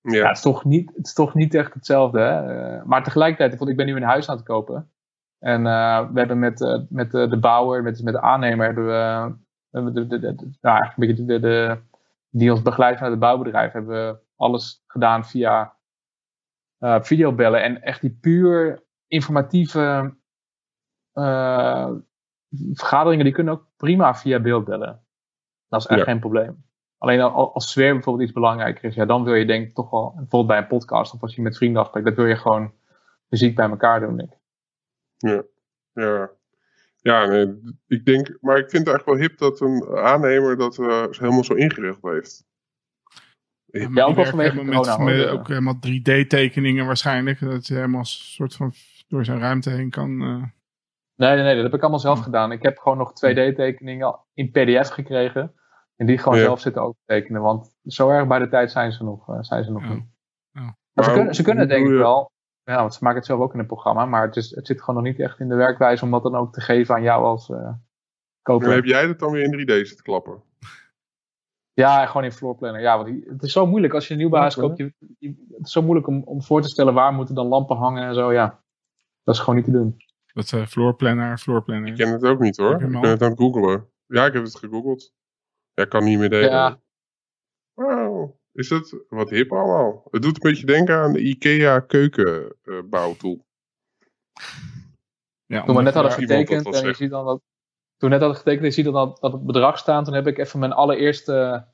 Ja. ja. het, is toch niet, het is toch niet echt hetzelfde. Hè? maar tegelijkertijd, ik ben nu een huis aan het kopen. En we hebben met, met de bouwer, met, met de aannemer, hebben we. Hebben de, de, nou, een beetje de, de, die ons begeleidt vanuit het bouwbedrijf, hebben we alles gedaan via uh, videobellen. En echt die puur informatieve uh, vergaderingen, die kunnen ook prima via beeldbellen. Dat is echt geen probleem. Alleen als sfeer bijvoorbeeld iets belangrijker is, ja, dan wil je denk ik toch wel, bijvoorbeeld bij een podcast of als je met vrienden afspreekt, dat wil je gewoon fysiek bij elkaar doen, denk ik. Ja, ja. Ja, nee, ik denk, maar ik vind het eigenlijk wel hip dat een aannemer dat uh, helemaal zo ingericht heeft. Ja, ook wel vanwege met, met, ook helemaal 3D-tekeningen waarschijnlijk. Dat je helemaal een soort van door zijn ruimte heen kan... Uh... Nee, nee, nee, dat heb ik allemaal zelf gedaan. Ik heb gewoon nog 2D-tekeningen in PDF gekregen. En die gewoon zelf zitten ook tekenen. Want zo erg bij de tijd zijn ze nog, uh, zijn ze nog niet. Maar ze kunnen, ze kunnen denk ik wel. Ja, want ze maken het zelf ook in het programma. Maar het, is, het zit gewoon nog niet echt in de werkwijze om dat dan ook te geven aan jou als uh, koper. heb jij het dan weer in 3D zitten klappen? Ja, gewoon in floorplanner. Ja, want het is zo moeilijk als je een nieuw baas koopt. Je, het is zo moeilijk om, om voor te stellen waar moeten dan lampen hangen en zo. Ja, dat is gewoon niet te doen. Dat is uh, floorplanner, floorplanner. Ik ken het ook niet hoor. Ik ben het aan het googelen. Ja, ik heb het gegoogeld. Ja, kan niet meer delen. Ja. Wow, is dat wat hip allemaal? Het doet een beetje denken aan de IKEA keukenbouwtool. Uh, ja, Toen we net hadden getekend en je ziet dan dat toen net had getekend, je ziet dan dat, dat het bedrag staan. Toen heb ik even mijn allereerste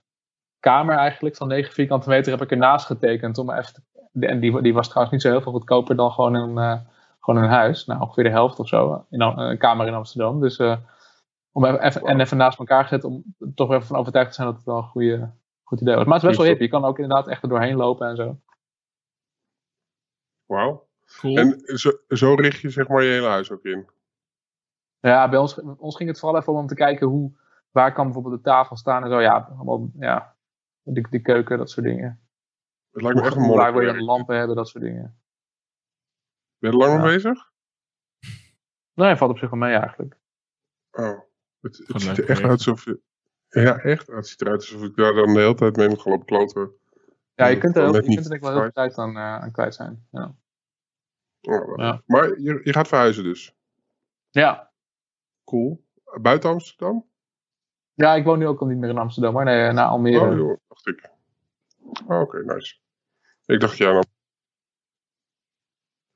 kamer eigenlijk van 9 vierkante meter heb ik ernaast getekend. Om even en die, die was trouwens niet zo heel veel goedkoper dan gewoon een, uh, gewoon een huis. Nou, ongeveer de helft of zo. In een kamer in Amsterdam. Dus uh, om even, en even naast elkaar gezet om toch even van overtuigd te zijn dat het wel een goede, goed idee was. Maar het is best wel hip. Je kan ook inderdaad echt er doorheen lopen en zo. Wauw. Cool. En zo, zo richt je zeg maar je hele huis ook in? Ja, bij ons, ons ging het vooral even om te kijken hoe, waar kan bijvoorbeeld de tafel staan en zo. Ja, allemaal, ja de, de keuken, dat soort dingen. Het lijkt me echt een mooi. Waar wil je lampen hebben, dat soort dingen. Ben je er lang mee bezig? Nee, valt op zich wel mee eigenlijk. Oh, het, het ziet er echt uit alsof je... Ja, echt. Het ziet eruit alsof ik daar dan de hele tijd mee moet gaan kloten. Ja, je kunt er, je kunt er denk ik wel heel veel tijd aan, uh, aan kwijt zijn. Ja. Oh, ja. Maar je, je gaat verhuizen dus? Ja, Cool. Buiten Amsterdam? Ja, ik woon nu ook al niet meer in Amsterdam, maar nee, naar Almere. Oh, joh, dacht ik. Oh, Oké, nice. Ik dacht, ja, nou.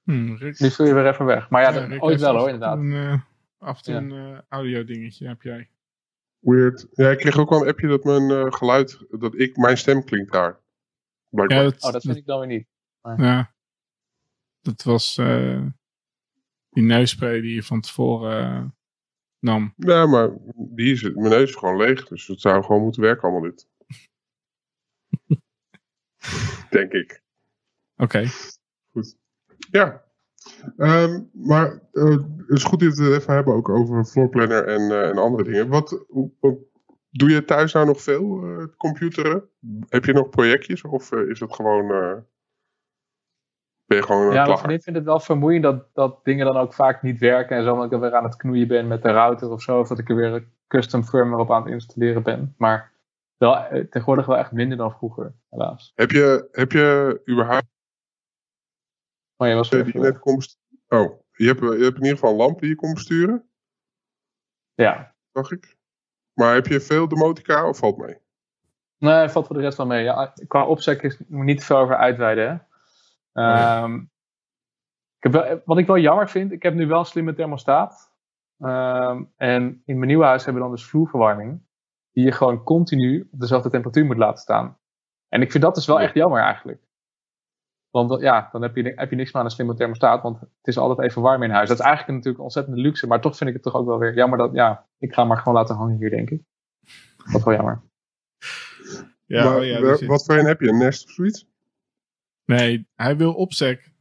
Hmm, Nu vul je weer even weg. Maar ja, ja ooit wel hoor, inderdaad. Een, uh, af en toe een uh, audio dingetje heb jij. Weird. Ja, ik kreeg ook wel een appje dat mijn uh, geluid, dat ik, mijn stem klinkt daar. Ja, dat, oh, dat vind ik dan weer niet. Maar... Ja. Dat was die neuspray die je van tevoren nam. Ja, maar die is, mijn neus is gewoon leeg. Dus het zou gewoon moeten werken allemaal dit. Denk ik. Oké. Goed. Ja. Um, maar uh, het is goed dat we het even hebben ook over floorplanner en, uh, en andere dingen. Wat, wat, doe je thuis nou nog veel, uh, computeren? Heb je nog projectjes of is het gewoon ben je gewoon Ja, mijn vriendin vindt het wel vermoeiend dat, dat dingen dan ook vaak niet werken. En zo, omdat ik er weer aan het knoeien ben met de router of zo. Of dat ik er weer een custom firmware op aan het installeren ben. Maar wel, eh, tegenwoordig wel echt minder dan vroeger, helaas. Heb je, heb je überhaupt... Oh, was net komt... Oh, je hebt, je hebt in ieder geval een lamp die je kon besturen? Ja. Zag ik. Maar heb je veel demotica of valt mee? Nee, valt voor de rest wel mee. Ja, qua opzet is niet te veel over uitweiden. Hè? Um, ik heb wel, wat ik wel jammer vind, ik heb nu wel een slimme thermostaat. Um, en in mijn nieuwe huis hebben we dan dus vloerverwarming. Die je gewoon continu op dezelfde temperatuur moet laten staan. En ik vind dat dus wel echt jammer eigenlijk. Want ja, dan heb je, heb je niks meer aan een slimme thermostaat, want het is altijd even warm in huis. Dat is eigenlijk natuurlijk een ontzettende luxe, maar toch vind ik het toch ook wel weer jammer dat, ja, ik ga hem maar gewoon laten hangen hier, denk ik. Dat is wel jammer. Ja, maar, oh ja wat voor een heb je? Een Nest of zoiets? Nee, hij wil opsec.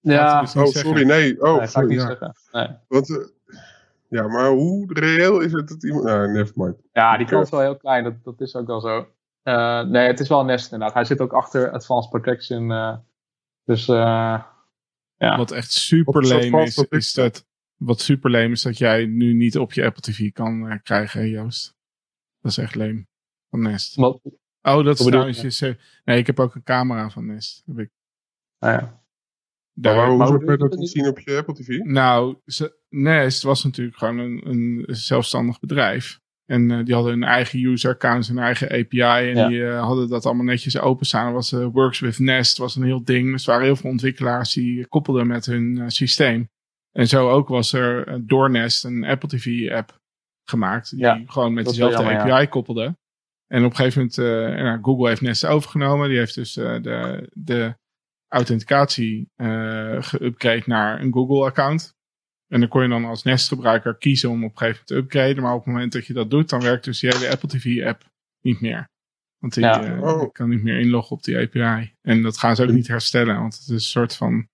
Ja. Dus oh, sorry, nee. Oh, nee, ga ik niet zeggen. Nee. Want, uh, ja, maar hoe reëel is het dat iemand... Nou, nevermind. Ja, die kans is wel heel klein. Dat, dat is ook wel zo. Uh, nee, het is wel een Nest inderdaad. Hij zit ook achter Advanced Protection. Uh, dus uh, ja. Wat echt super lame is, is dat... Wat super lame is dat jij nu niet op je Apple TV kan krijgen, Joost. Dat is echt lame. Van Nest. Wat, Oh, dat is trouwens je... Nee, ik heb ook een camera van Nest. Heb ik. Ah, ja. Daar, maar hoe kun je dat niet zien op je Apple TV? Nou, Nest was natuurlijk gewoon een, een zelfstandig bedrijf. En uh, die hadden hun eigen user accounts, een eigen API. En ja. die uh, hadden dat allemaal netjes openstaan. Er was uh, Works with Nest, was een heel ding. Dus er waren heel veel ontwikkelaars die koppelden met hun systeem. En zo ook was er door Nest een Apple TV app gemaakt. Die ja, gewoon met dezelfde jammer, API koppelde. En op een gegeven moment, nou, Google heeft Nest overgenomen. Die heeft dus de, de authenticatie geüpgrade naar een Google-account. En dan kon je dan als Nest-gebruiker kiezen om op een gegeven moment te upgraden. Maar op het moment dat je dat doet, dan werkt dus die hele Apple TV-app niet meer. Want die ja. oh. kan niet meer inloggen op die API. En dat gaan ze ook niet herstellen, want het is een soort van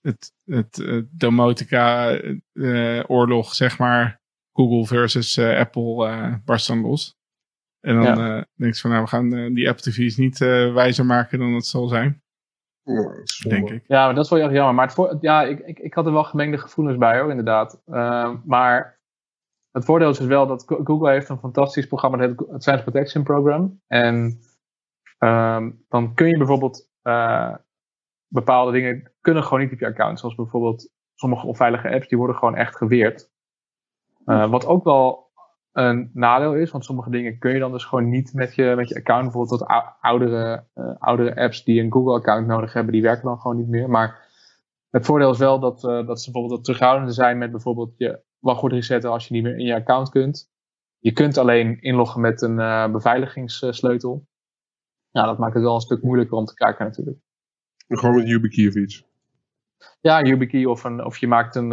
het, het, het domotica-oorlog, zeg maar. Google versus Apple barst dan los. En dan ja. uh, denk je van, nou, we gaan uh, die Apple TV's niet uh, wijzer maken dan het zal zijn. Ja, denk ik. Ja, maar dat is wel erg jammer. Maar het voor, ja, ik, ik, ik had er wel gemengde gevoelens bij hoor, inderdaad. Ehm, maar het voordeel is dus wel dat Google heeft een fantastisch programma, het heet Advanced Protection Program. En um, dan kun je bijvoorbeeld bepaalde dingen kunnen gewoon niet op je account. Zoals bijvoorbeeld sommige onveilige apps, die worden gewoon echt geweerd. wat ook wel een nadeel is. Want sommige dingen kun je dan dus gewoon niet met je, met je account. Bijvoorbeeld wat oudere, uh, oudere apps die een Google-account nodig hebben, die werken dan gewoon niet meer. Maar het voordeel is wel dat, uh, dat ze bijvoorbeeld wat terughoudender zijn met bijvoorbeeld je wachtwoord resetten als je niet meer in je account kunt. Je kunt alleen inloggen met een uh, beveiligingssleutel. Ja, dat maakt het wel een stuk moeilijker om te kijken natuurlijk. Gewoon met YubiKey of iets? Ja, YubiKey of, een, of je maakt een,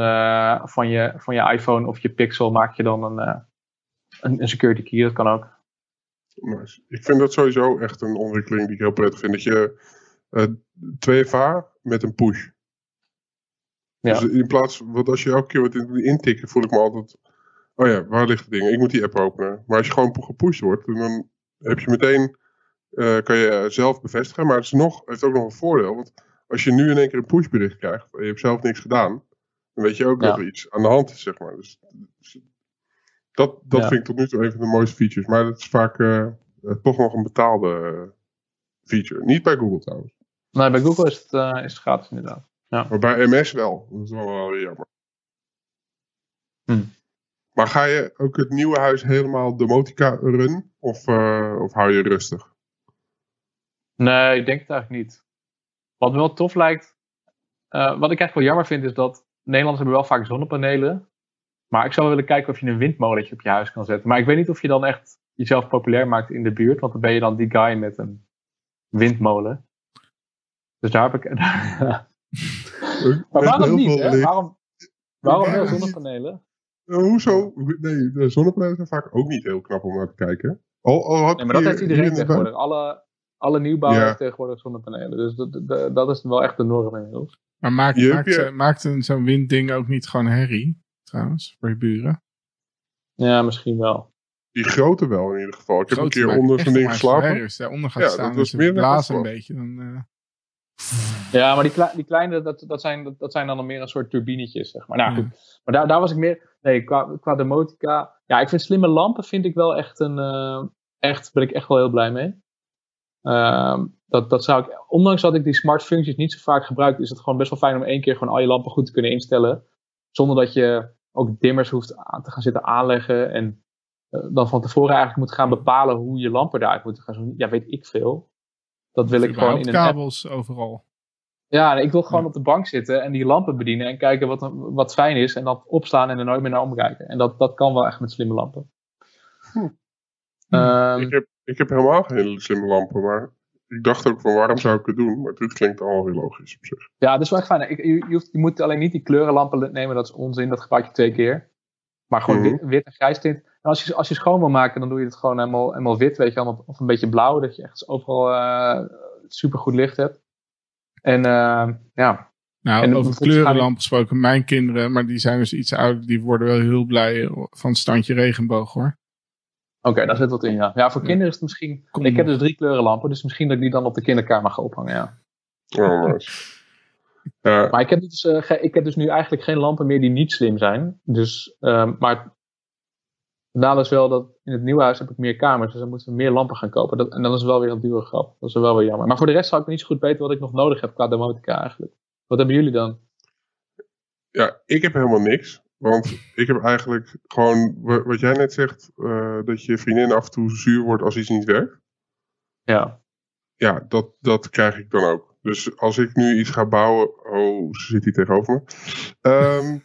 van, je, van je iPhone of je Pixel maak je dan een een, een security key, dat kan ook. Nice. Ik vind dat sowieso echt een ontwikkeling die ik heel prettig vind. Dat je uh, eh, 2FA met een push. Ja. Dus in plaats, want als je elke keer wat intikken, voel ik me altijd. Oh ja, waar ligt het ding? Ik moet die app openen. Maar als je gewoon gepusht wordt, dan heb je meteen. Uh, kan je zelf bevestigen. Maar het is nog, heeft ook nog een voordeel. Want als je nu in één keer een pushbericht krijgt. en je hebt zelf niks gedaan. dan weet je ook ja. dat er iets aan de hand is, zeg maar. Dus, dus dat, dat vind ik tot nu toe een van de mooiste features. Maar dat is vaak uh, toch nog een betaalde feature. Niet bij Google trouwens. Nee, bij Google is het, uh, is het gratis inderdaad. Ja. Maar bij MS wel. Dat is wel, wel jammer. Hm. Maar ga je ook het nieuwe huis helemaal domotica run? Of, uh, of hou je rustig? Nee, ik denk het eigenlijk niet. Wat me wel tof lijkt, uh, wat ik eigenlijk wel jammer vind, is dat Nederlanders hebben wel vaak zonnepanelen. Maar ik zou willen kijken of je een windmolentje op je huis kan zetten. Maar ik weet niet of je dan echt jezelf populair maakt in de buurt. Want dan ben je dan die guy met een windmolen. Dus daar heb ik... maar waarom niet? Hè? Waarom, waarom wel zonnepanelen? Uh, hoezo? Nee, de zonnepanelen zijn vaak ook niet heel knap om naar te kijken. Al, al had nee, maar dat heeft iedereen tegenwoordig. Alle, alle nieuwbouw ja. heeft tegenwoordig zonnepanelen. Dus dat, dat, dat is wel echt de norm inmiddels. Maar maakt, maakt, je... maakt zo'n windding ook niet gewoon herrie? Trouwens, voor je buren. Ja, misschien wel. Die grote wel in ieder geval. Ik heb een keer onder zo'n ding geslapen. Als daaronder gaat ja, staan, dat was meer blazen een beetje. Dan, uh... Ja, maar die, kle die kleine, dat, dat, zijn, dat, dat zijn dan meer een soort turbinetjes, zeg maar. Nou, goed. Maar daar, daar was ik meer... Nee, qua, qua demotica... Ja, ik vind slimme lampen vind ik wel echt een... Uh, echt, ben ik echt wel heel blij mee. Uh, dat, dat zou ik... Ondanks dat ik die smart functies niet zo vaak gebruik, is het gewoon best wel fijn om één keer gewoon al je lampen goed te kunnen instellen. Zonder dat je ook dimmers hoeft aan te gaan zitten aanleggen. En uh, dan van tevoren eigenlijk moet gaan bepalen hoe je lampen eruit moeten gaan zien. Ja, weet ik veel. Dat wil ik gewoon in een kabels overal. Ja, ik wil gewoon op de bank zitten en die lampen bedienen en kijken wat, wat fijn is. En dan opstaan en er nooit meer naar omkijken. En dat, dat kan wel echt met slimme lampen. Hm. Ehm, ik, heb, ik heb helemaal geen slimme lampen, maar ik dacht ook van waarom zou ik het doen? Maar dit klinkt allemaal heel logisch op zich. Ja, dat is wel echt fijn. Ik, je, hoeft, je, moet alleen niet die kleurenlampen nemen, dat is onzin. Dat gebruik je twee keer. Maar gewoon mhm. wit, en grijs tint. En als je, als je schoon wil maken, dan doe je het gewoon helemaal, helemaal wit, weet je wel. Of een beetje blauw, dat je echt overal uh, super goed licht hebt. En uh, ja. Nou, en over kleurenlampen gesproken, mijn kinderen, maar die zijn dus iets ouder, die worden wel heel blij van het standje regenboog hoor. Oké, daar zit wat in, ja. Ja, voor kinderen is het misschien... ik heb dus drie kleurenlampen, dus misschien dat ik die dan op de kinderkamer ga ophangen, ja. Oh, nice. Uh, maar ik heb, dus, uh, ik heb dus nu eigenlijk geen lampen meer die niet slim zijn. Dus, uh, maar het is wel dat in het nieuwe huis heb ik meer kamers, dus dan moeten we meer lampen gaan kopen. Dat, en dan is het wel weer een dure grap. Dat is wel weer jammer. Maar voor de rest zou ik niet zo goed weten wat ik nog nodig heb qua demotica eigenlijk. Wat hebben jullie dan? Ja, ik heb helemaal niks. Want ik heb eigenlijk gewoon, wat jij net zegt, uh, dat je vriendin af en toe zuur wordt als iets niet werkt. Ja. Ja, dat, dat krijg ik dan ook. Dus als ik nu iets ga bouwen. Oh, ze zit hier tegenover me. Um,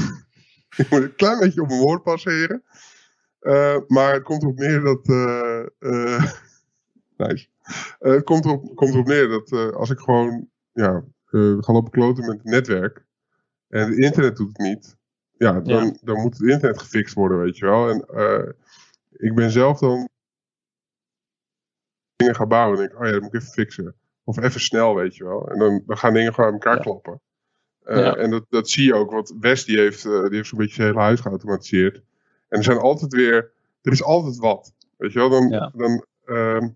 ik moet een klein beetje op mijn woord passeren. Uh, maar het komt erop neer dat. Uh, nice. het komt erop, komt erop neer dat als ik gewoon. Ja, ga lopen kloten met het netwerk. En het internet doet het niet ja, dan, dan moet het internet gefixt worden, weet je wel. En uh, ik ben zelf dan dingen gaan bouwen en denk, oh ja, dat moet ik even fixen. Of even snel, weet je wel. En dan, dan gaan dingen gewoon aan elkaar klappen. Uh, En dat, dat zie je ook, want West die heeft, uh, die heeft zo'n beetje zijn hele huis geautomatiseerd. En er zijn altijd weer, er is altijd wat. Weet je wel, dan, dan uh,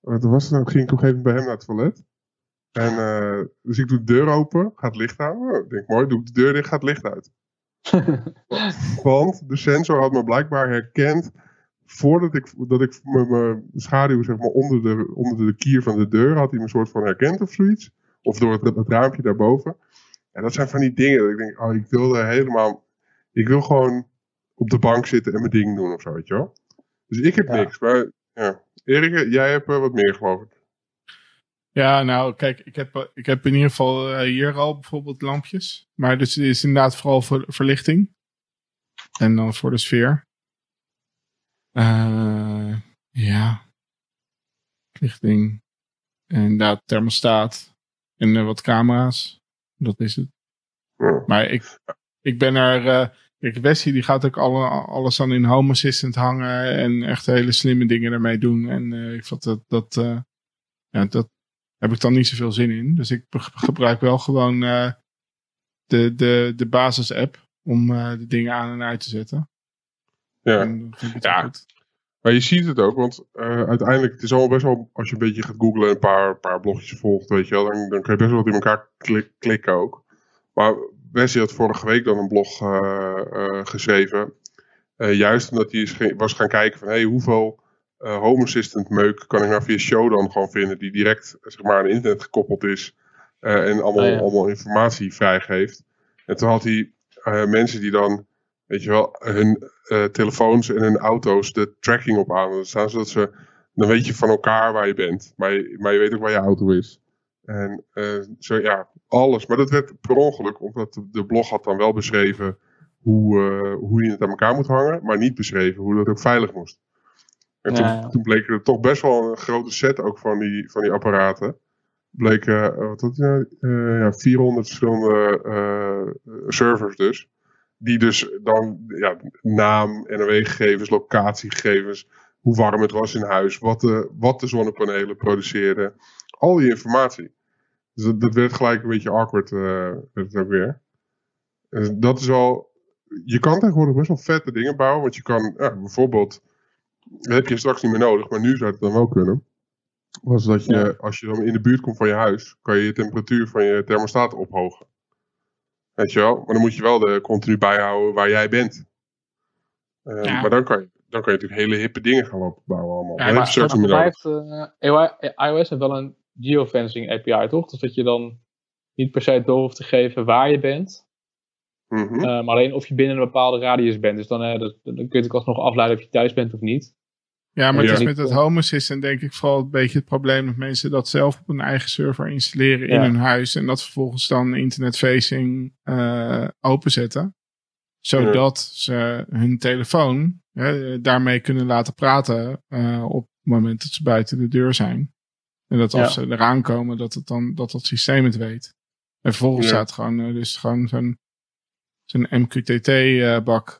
wat was het nou, ging ik op een gegeven moment bij hem naar het toilet. En dus ik doe de deur open, gaat het licht aan. Oh, ik denk, mooi, doe ik de deur dicht, gaat het licht uit. Want de sensor had me blijkbaar herkend voordat ik, dat ik mijn schaduw zeg maar, onder, de, onder de kier van de deur had hij me een soort van herkend of zoiets. Of door het, het raampje daarboven. En dat zijn van die dingen dat ik denk, oh, ik wil er helemaal, ik wil gewoon op de bank zitten en mijn ding doen of zo, weet je wel. Dus ik heb niks, maar ja. Erik, jij hebt uh, wat meer geloof ik. Ja, nou kijk, ik heb, ik heb in ieder geval uh, hier al bijvoorbeeld lampjes. Maar dus het is inderdaad vooral voor verlichting. En dan voor de sfeer. Uh, ja. Verlichting. En inderdaad thermostaat. En wat camera's. Dat is het. Maar ik, ik ben er... Uh, kijk, Wessie die gaat ook alle, alles dan in Home Assistant hangen. En echt hele slimme dingen ermee doen. En ik vond dat... dat ja, dat, heb ik dan niet zoveel zin in. Dus ik gebruik wel gewoon uh, de, de, de basis-app om uh, de dingen aan en uit te zetten. Ja, ja. maar je ziet het ook, want uh, uiteindelijk, het is allemaal best wel, als je een beetje gaat googlen en een paar, paar blogjes volgt, weet je wel, dan, dan kun je best wel wat in elkaar klik, klikken ook. Maar Wesley had vorige week dan een blog geschreven, juist omdat hij was gaan kijken van, hé, hey, hoeveel uh, Home Assistant meuk kan ik nou via Show dan gewoon vinden, die direct zeg maar, aan internet gekoppeld is uh, en allemaal, oh allemaal informatie vrijgeeft. En toen had hij uh, mensen die dan, weet je wel, hun telefoons en hun auto's de tracking op aan staan, zodat ze, dan weet je van elkaar waar je bent, maar je, maar je weet ook waar je auto is. En zo, ja, alles. Maar dat werd per ongeluk, omdat de, de blog had dan wel beschreven hoe, hoe je het aan elkaar moet hangen, maar niet beschreven hoe dat ook veilig moest. En toen, toen bleek er toch best wel een grote set ook van die, van die apparaten. Bleken uh, wat uh, ja, 400 verschillende uh, servers dus. Die dus dan ja, naam, NOW-gegevens, locatiegegevens, hoe warm het was in huis, wat de, wat de zonnepanelen produceerden. Al die informatie. Dus dat, dat werd gelijk een beetje awkward werd het ook weer. En dat is wel... Je kan tegenwoordig best wel vette dingen bouwen. Want je kan ja, bijvoorbeeld dat heb je straks niet meer nodig, maar nu zou het dan wel kunnen. Was dat je, als je dan in de buurt komt van je huis, kan je de temperatuur van je thermostaat ophogen. Weet je wel? Maar dan moet je wel de continu bijhouden waar jij bent. Uh, Maar dan kan, je, dan kan je natuurlijk hele hippe dingen gaan lopen bouwen allemaal. Ja, maar, maar heeft, uh, iOS heeft wel een geofencing API, toch? Dus dat je dan niet per se door hoeft te geven waar je bent. Mm -hmm. uh, maar alleen of je binnen een bepaalde radius bent. Dus dan, uh, dat, dan kun je het alsnog afleiden of je thuis bent of niet. Ja, maar het is met het Home Assistant denk ik vooral een beetje het probleem dat mensen dat zelf op hun eigen server installeren in hun huis en dat vervolgens dan internet-facing uh, openzetten. Zodat ze hun telefoon daarmee kunnen laten praten uh, op het moment dat ze buiten de deur zijn. En dat als ze eraan komen, dat het dan dat dat systeem het weet. En vervolgens staat gewoon, uh, dus gewoon zo'n zo'n MQTT-bak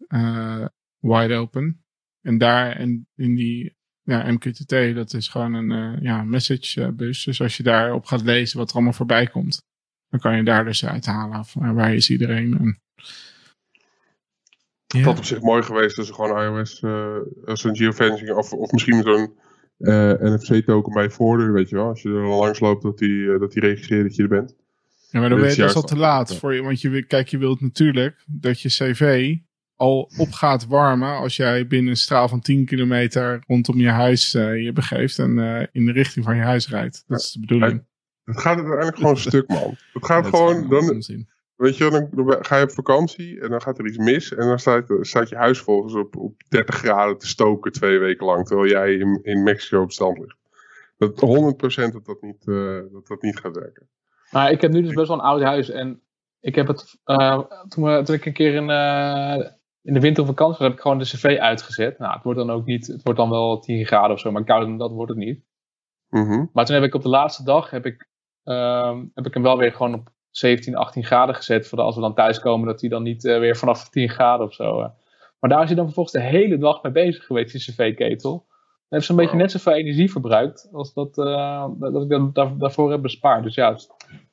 wide open. En daar en in die ja, MQTT, dat is gewoon een uh, ja, message bus. Dus als je daarop gaat lezen wat er allemaal voorbij komt, dan kan je daar dus uithalen van waar is iedereen. En, ja. Dat op zich mooi geweest als gewoon iOS, uh, als een geofencing of, of misschien zo'n uh, NFC-token bij voordeur, weet je wel. Als je er langs loopt, dat die, dat die registreert dat je er bent. Ja, maar dan ben je dus al te laat voor je, want je, kijk, je wilt natuurlijk dat je cv al op gaat warmen als jij binnen een straal van 10 kilometer rondom je huis uh, je begeeft en uh, in de richting van je huis rijdt. Dat is de bedoeling. Het gaat uiteindelijk gewoon stuk, man. Het gaat gewoon, dan, weet je, dan, dan, ga je op vakantie en dan gaat er iets mis en dan staat, staat je huis volgens op, op 30 graden te stoken twee weken lang, terwijl jij in, in Mexico op stand ligt. Dat 100% dat dat, niet, uh, dat dat niet gaat werken. Maar ik heb nu dus best wel een oud huis en ik heb het, toen, we, toen ik een keer in in de wintervakantie heb ik gewoon de cv uitgezet. Nou, het wordt dan ook niet, het wordt dan wel 10 graden of zo, maar kouder dan dat wordt het niet. Mhm. Maar toen heb ik op de laatste dag, heb ik, uh, heb ik hem wel weer gewoon op 17, 18 graden gezet. Voor als we dan thuiskomen, dat hij dan niet uh, weer vanaf 10 graden of zo. Maar daar is hij dan vervolgens de hele dag mee bezig geweest, die cv-ketel. Dan heeft ze een beetje net zoveel energie verbruikt als dat, uh, dat ik dan daar, daarvoor heb bespaard. Dus ja,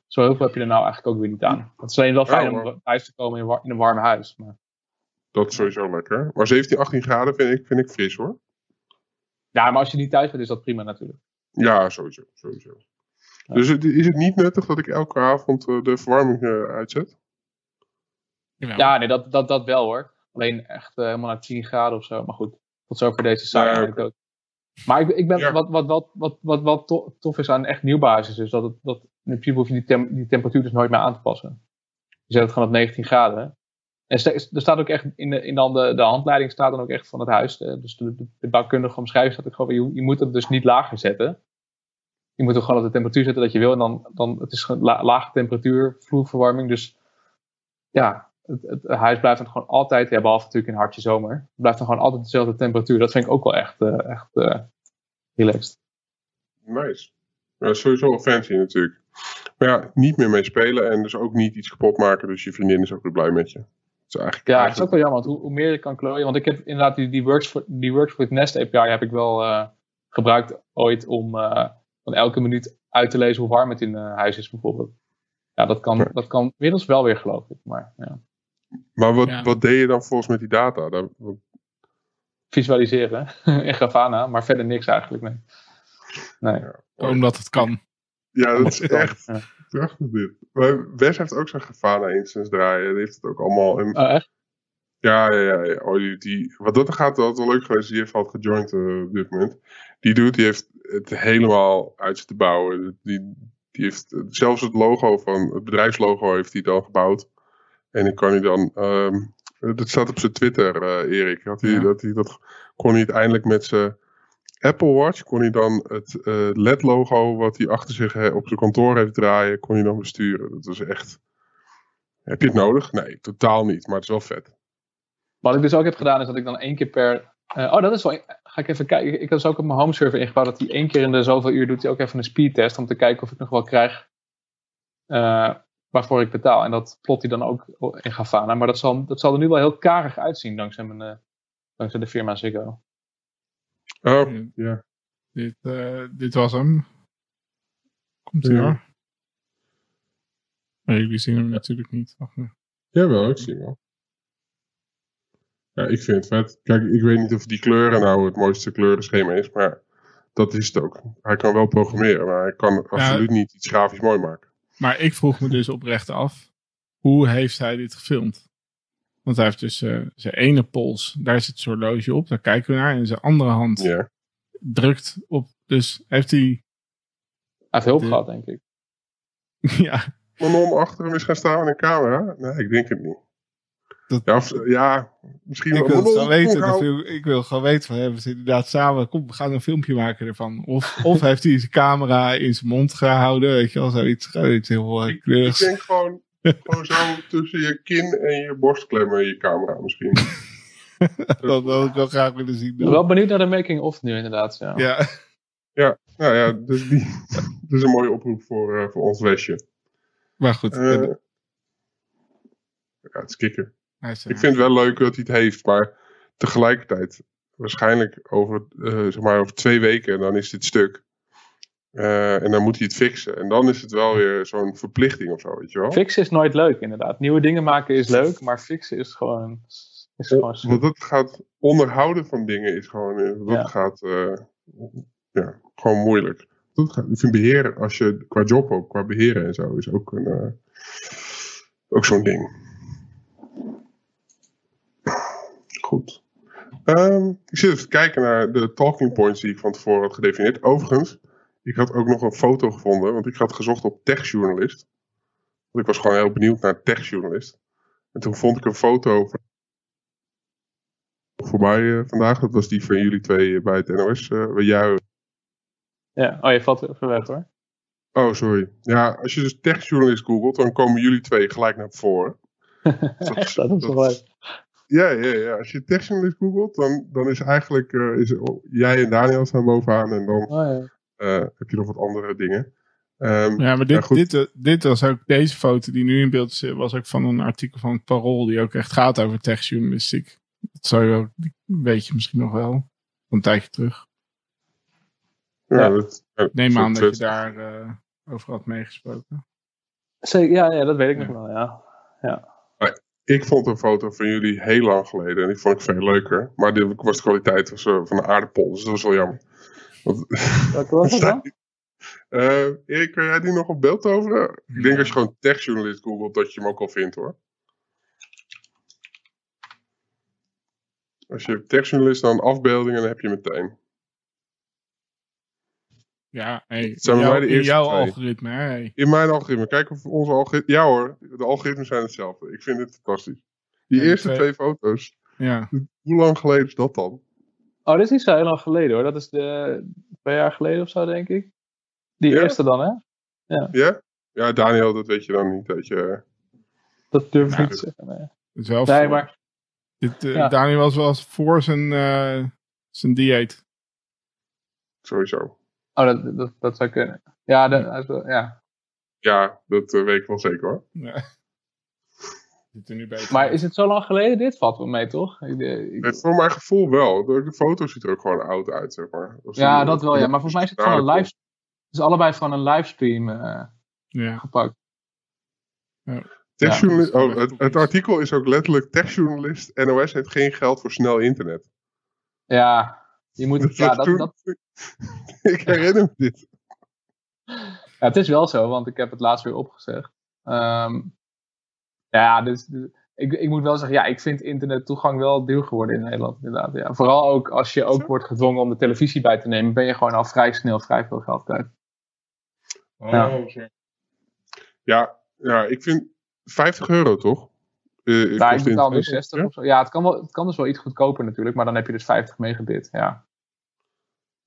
zo heel veel heb je er nou eigenlijk ook weer niet aan. Het is alleen wel fijn om thuis te komen in, in een warm huis. Maar... Dat is sowieso lekker. Maar 17, 18 graden vind ik, vind ik fris hoor. Ja, maar als je niet thuis bent, is dat prima natuurlijk. Ja, sowieso. sowieso. Dus is het niet nuttig dat ik elke avond uh, de verwarming uh, uitzet? Ja, nee, dat, dat, dat wel hoor. Alleen echt uh, helemaal naar 10 graden of zo. Maar goed, tot zover deze site. Ja, okay. Maar ik, ik ben, ja. wat, wat, wat, wat, wat, wat tof is aan echt nieuwbasis is dat, het, dat in principe hoef je die, tem, die temperatuur dus nooit meer aan te passen. Je zet het gewoon op 19 graden. En er staat ook echt in, de, in dan de, de handleiding staat dan ook echt van het huis. Dus de, de, de bouwkundige omschrijving staat ook gewoon, je, je moet het dus niet lager zetten. Je moet er gewoon op de temperatuur zetten dat je wil. En dan, dan het is la, lage temperatuur, vloerverwarming. Dus ja, het, het, huis blijft dan gewoon altijd, ja, behalve natuurlijk in hartje zomer, het blijft dan gewoon altijd dezelfde temperatuur. Dat vind ik ook wel echt, uh, echt uh, relaxed. Nice. Ja, sowieso wel fancy natuurlijk. Maar ja, niet meer mee spelen en dus ook niet iets kapot maken. Dus je vriendin is ook weer blij met je. ja, eigenlijk... het is ook wel jammer, want hoe, hoe, meer je kan klooien. Want ik heb inderdaad die, die, Works, for, die Works with Nest API heb ik wel uh, gebruikt ooit om van elke minuut uit te lezen hoe warm het in huis is bijvoorbeeld. Ja, dat kan, ja. dat kan inmiddels wel weer geloof ik. Maar, ja. Maar wat, ja. wat deed je dan volgens met die data? Wat... Visualiseren in Grafana, maar verder niks eigenlijk. Nee. nee. Omdat het kan. Ja, dat is echt prachtig dit. Maar Wes heeft ook zo'n Grafana instance draaien. Die heeft het ook allemaal. In... Oh, echt? Ja, ja, ja. ja. Oh, die, die, wat dat gaat, dat wel leuk geweest. Die heeft al gejoind uh, op dit moment. Die doet, die heeft het helemaal uit te bouwen. Die, die heeft zelfs het logo van het bedrijfslogo heeft hij dan gebouwd. En ik kan hij dan. Um, dat staat op zijn Twitter, uh, Erik. Had hij, ja. dat, hij, dat kon hij uiteindelijk met zijn Apple Watch. Kon hij dan het uh, LED-logo wat hij achter zich op zijn kantoor heeft draaien. Kon hij dan besturen. Dat was echt. Heb je het nodig? Nee, totaal niet. Maar het is wel vet. Wat ik dus ook heb gedaan is dat ik dan één keer per. Uh, oh, dat is wel. Ga ik even kijken. Ik heb dus ook op mijn home server ingebouwd dat hij één keer in de zoveel uur doet hij ook even een speedtest om te kijken of ik nog wel krijg uh, waarvoor ik betaal. En dat plot hij dan ook in Grafana. Maar dat zal, dat zal er nu wel heel karig uitzien dankzij, mijn, uh, dankzij de firma Ziggo. Oh, ja. Yeah. Dit, dit was hem. Komt hij hoor. Nee, jullie zien hem natuurlijk niet. Wacht, nee. Jawel, ik zie hem wel. Ja, ik vind het vet. Kijk, ik weet niet of die kleuren nou het mooiste kleurenschema is, maar dat is het ook. Hij kan wel programmeren, maar hij kan absoluut ja, niet iets grafisch mooi maken. Maar ik vroeg me dus oprecht af, hoe heeft hij dit gefilmd? Want hij heeft dus uh, zijn ene pols, daar zit zijn horloge op, daar kijken we naar. En zijn andere hand ja. drukt op. Dus heeft hij... Hij heeft hulp de... gehad, denk ik. ja. Mijn om achter hem is gaan staan met een camera? Nee, ik denk het niet. Dat, ja, ja, misschien ik wil wel weten. ik wil gewoon weten van hebben ze inderdaad samen. Kom, we gaan een filmpje maken ervan. Of, of heeft hij zijn camera in zijn mond gehouden? Weet je wel, zoiets, zoiets heel ik, ik denk gewoon, gewoon zo tussen je kin en je borst klemmen je camera misschien. dat wil ik wel graag willen zien. Wel benieuwd naar de making-of nu inderdaad. Ja. ja. Ja, nou ja, dus die, dat is een mooie oproep voor, uh, voor ons westje. Maar goed. Uh, ja, het is kikker. Ik vind het wel leuk dat hij het heeft, maar tegelijkertijd, waarschijnlijk over, uh, zeg maar over twee weken, dan is dit stuk. Uh, en dan moet hij het fixen. En dan is het wel weer zo'n verplichting of zo, weet je wel. Fixen is nooit leuk, inderdaad. Nieuwe dingen maken is leuk, maar fixen is gewoon. Is gewoon Want dat gaat onderhouden van dingen is gewoon. Eh, dat ja. gaat. Uh, ja, gewoon moeilijk. Dat gaat, ik vind beheren, als je qua job ook, qua beheren en zo, is ook, een, ook zo'n ding. Goed. Um, ik zit even te kijken naar de talking points die ik van tevoren had gedefinieerd. Overigens, ik had ook nog een foto gevonden, want ik had gezocht op techjournalist. Want ik was gewoon heel benieuwd naar techjournalist. En toen vond ik een foto van voorbij uh, vandaag. Dat was die van jullie twee bij het NOS. Uh, eh, jij... Ja, oh je valt even weg hoor. Oh, sorry. Ja, als je dus techjournalist googelt, dan komen jullie twee gelijk naar voren. dat, dat is wel. Ja, ja, ja. Als je techjournalist googelt, dan, dan is eigenlijk uh, is, jij en Daniel staan bovenaan en dan oh, ja. uh, heb je nog wat andere dingen. Um, ja, maar dit, dit, eh, dit was ook, deze foto die nu in beeld is, was ook van een artikel van het Parool die ook echt gaat over techjournalistiek. Dat zou je ook, weet je misschien nog wel, een tijdje terug. Ja, ja. Dat, Neem aan dat je daar uh, over had meegesproken. Zeker, ja, ja, dat weet ik nog wel, ja. ja. Ik vond een foto van jullie heel lang geleden en die vond ik veel leuker. Maar dit was de kwaliteit was, uh, van een aardappel, dus dat was wel jammer. Want, Wat was het dan? Uh, Erik, kan jij die nog op beeld toveren? Ik denk als je gewoon techjournalist googelt dat je hem ook al vindt hoor. Als je techjournalist dan afbeeldingen, dan heb je meteen. Ja, hey, zijn in, jou, in jouw twee. algoritme. Hey. In mijn algoritme. Kijk of onze algoritme. Ja hoor, de algoritmes zijn hetzelfde. Ik vind het fantastisch. Die eerste twee, foto's. Ja. Hoe lang geleden is dat dan? Oh, dit is niet zo heel lang geleden hoor. Dat is de twee jaar geleden of zo, denk ik. Die ja? eerste dan, hè? Ja. ja. Ja, Daniel, dat weet je dan niet. Dat, je... dat durf ik niet te zeggen. Nee, wel nee voor... maar. Dit, uh, ja. Daniel was wel voor zijn, uh, zijn dieet. Sowieso. Oh, dat, dat, dat zou kunnen. Ja, dat, ja. ja dat uh, weet ik wel zeker hoor. Ja. Zit er nu bij maar is het zo lang geleden? Dit valt wel mee, toch? Ik, ik... Het, voor mijn gevoel wel. De foto ziet er ook gewoon oud uit, zeg maar. ja, dat wel, ja. Maar volgens mij is het van een live... Het is allebei van een livestream uh, ja. gepakt. Ja. Techjournalist, oh, het, het, artikel is ook letterlijk techjournalist. NOS heeft geen geld voor snel internet. Ja, je moet, dat ja, dat, dat... ik herinner me dit. Ja, het is wel zo, want ik heb het laatst weer opgezegd. Um, ja, dus, ik, ik moet wel zeggen, ja, ik vind internettoegang wel duur geworden in Nederland, inderdaad. Ja. Vooral ook als je ook wordt gedwongen om de televisie bij te nemen, ben je gewoon al vrij snel vrij veel geld kwijt. Oh, ja. ja, ja, ik vind 50 euro toch? Uh, ja, ik betaal nu 60 of zo. Ja, het kan, wel, het kan dus wel iets goedkoper natuurlijk, maar dan heb je dus 50 megabit, ja.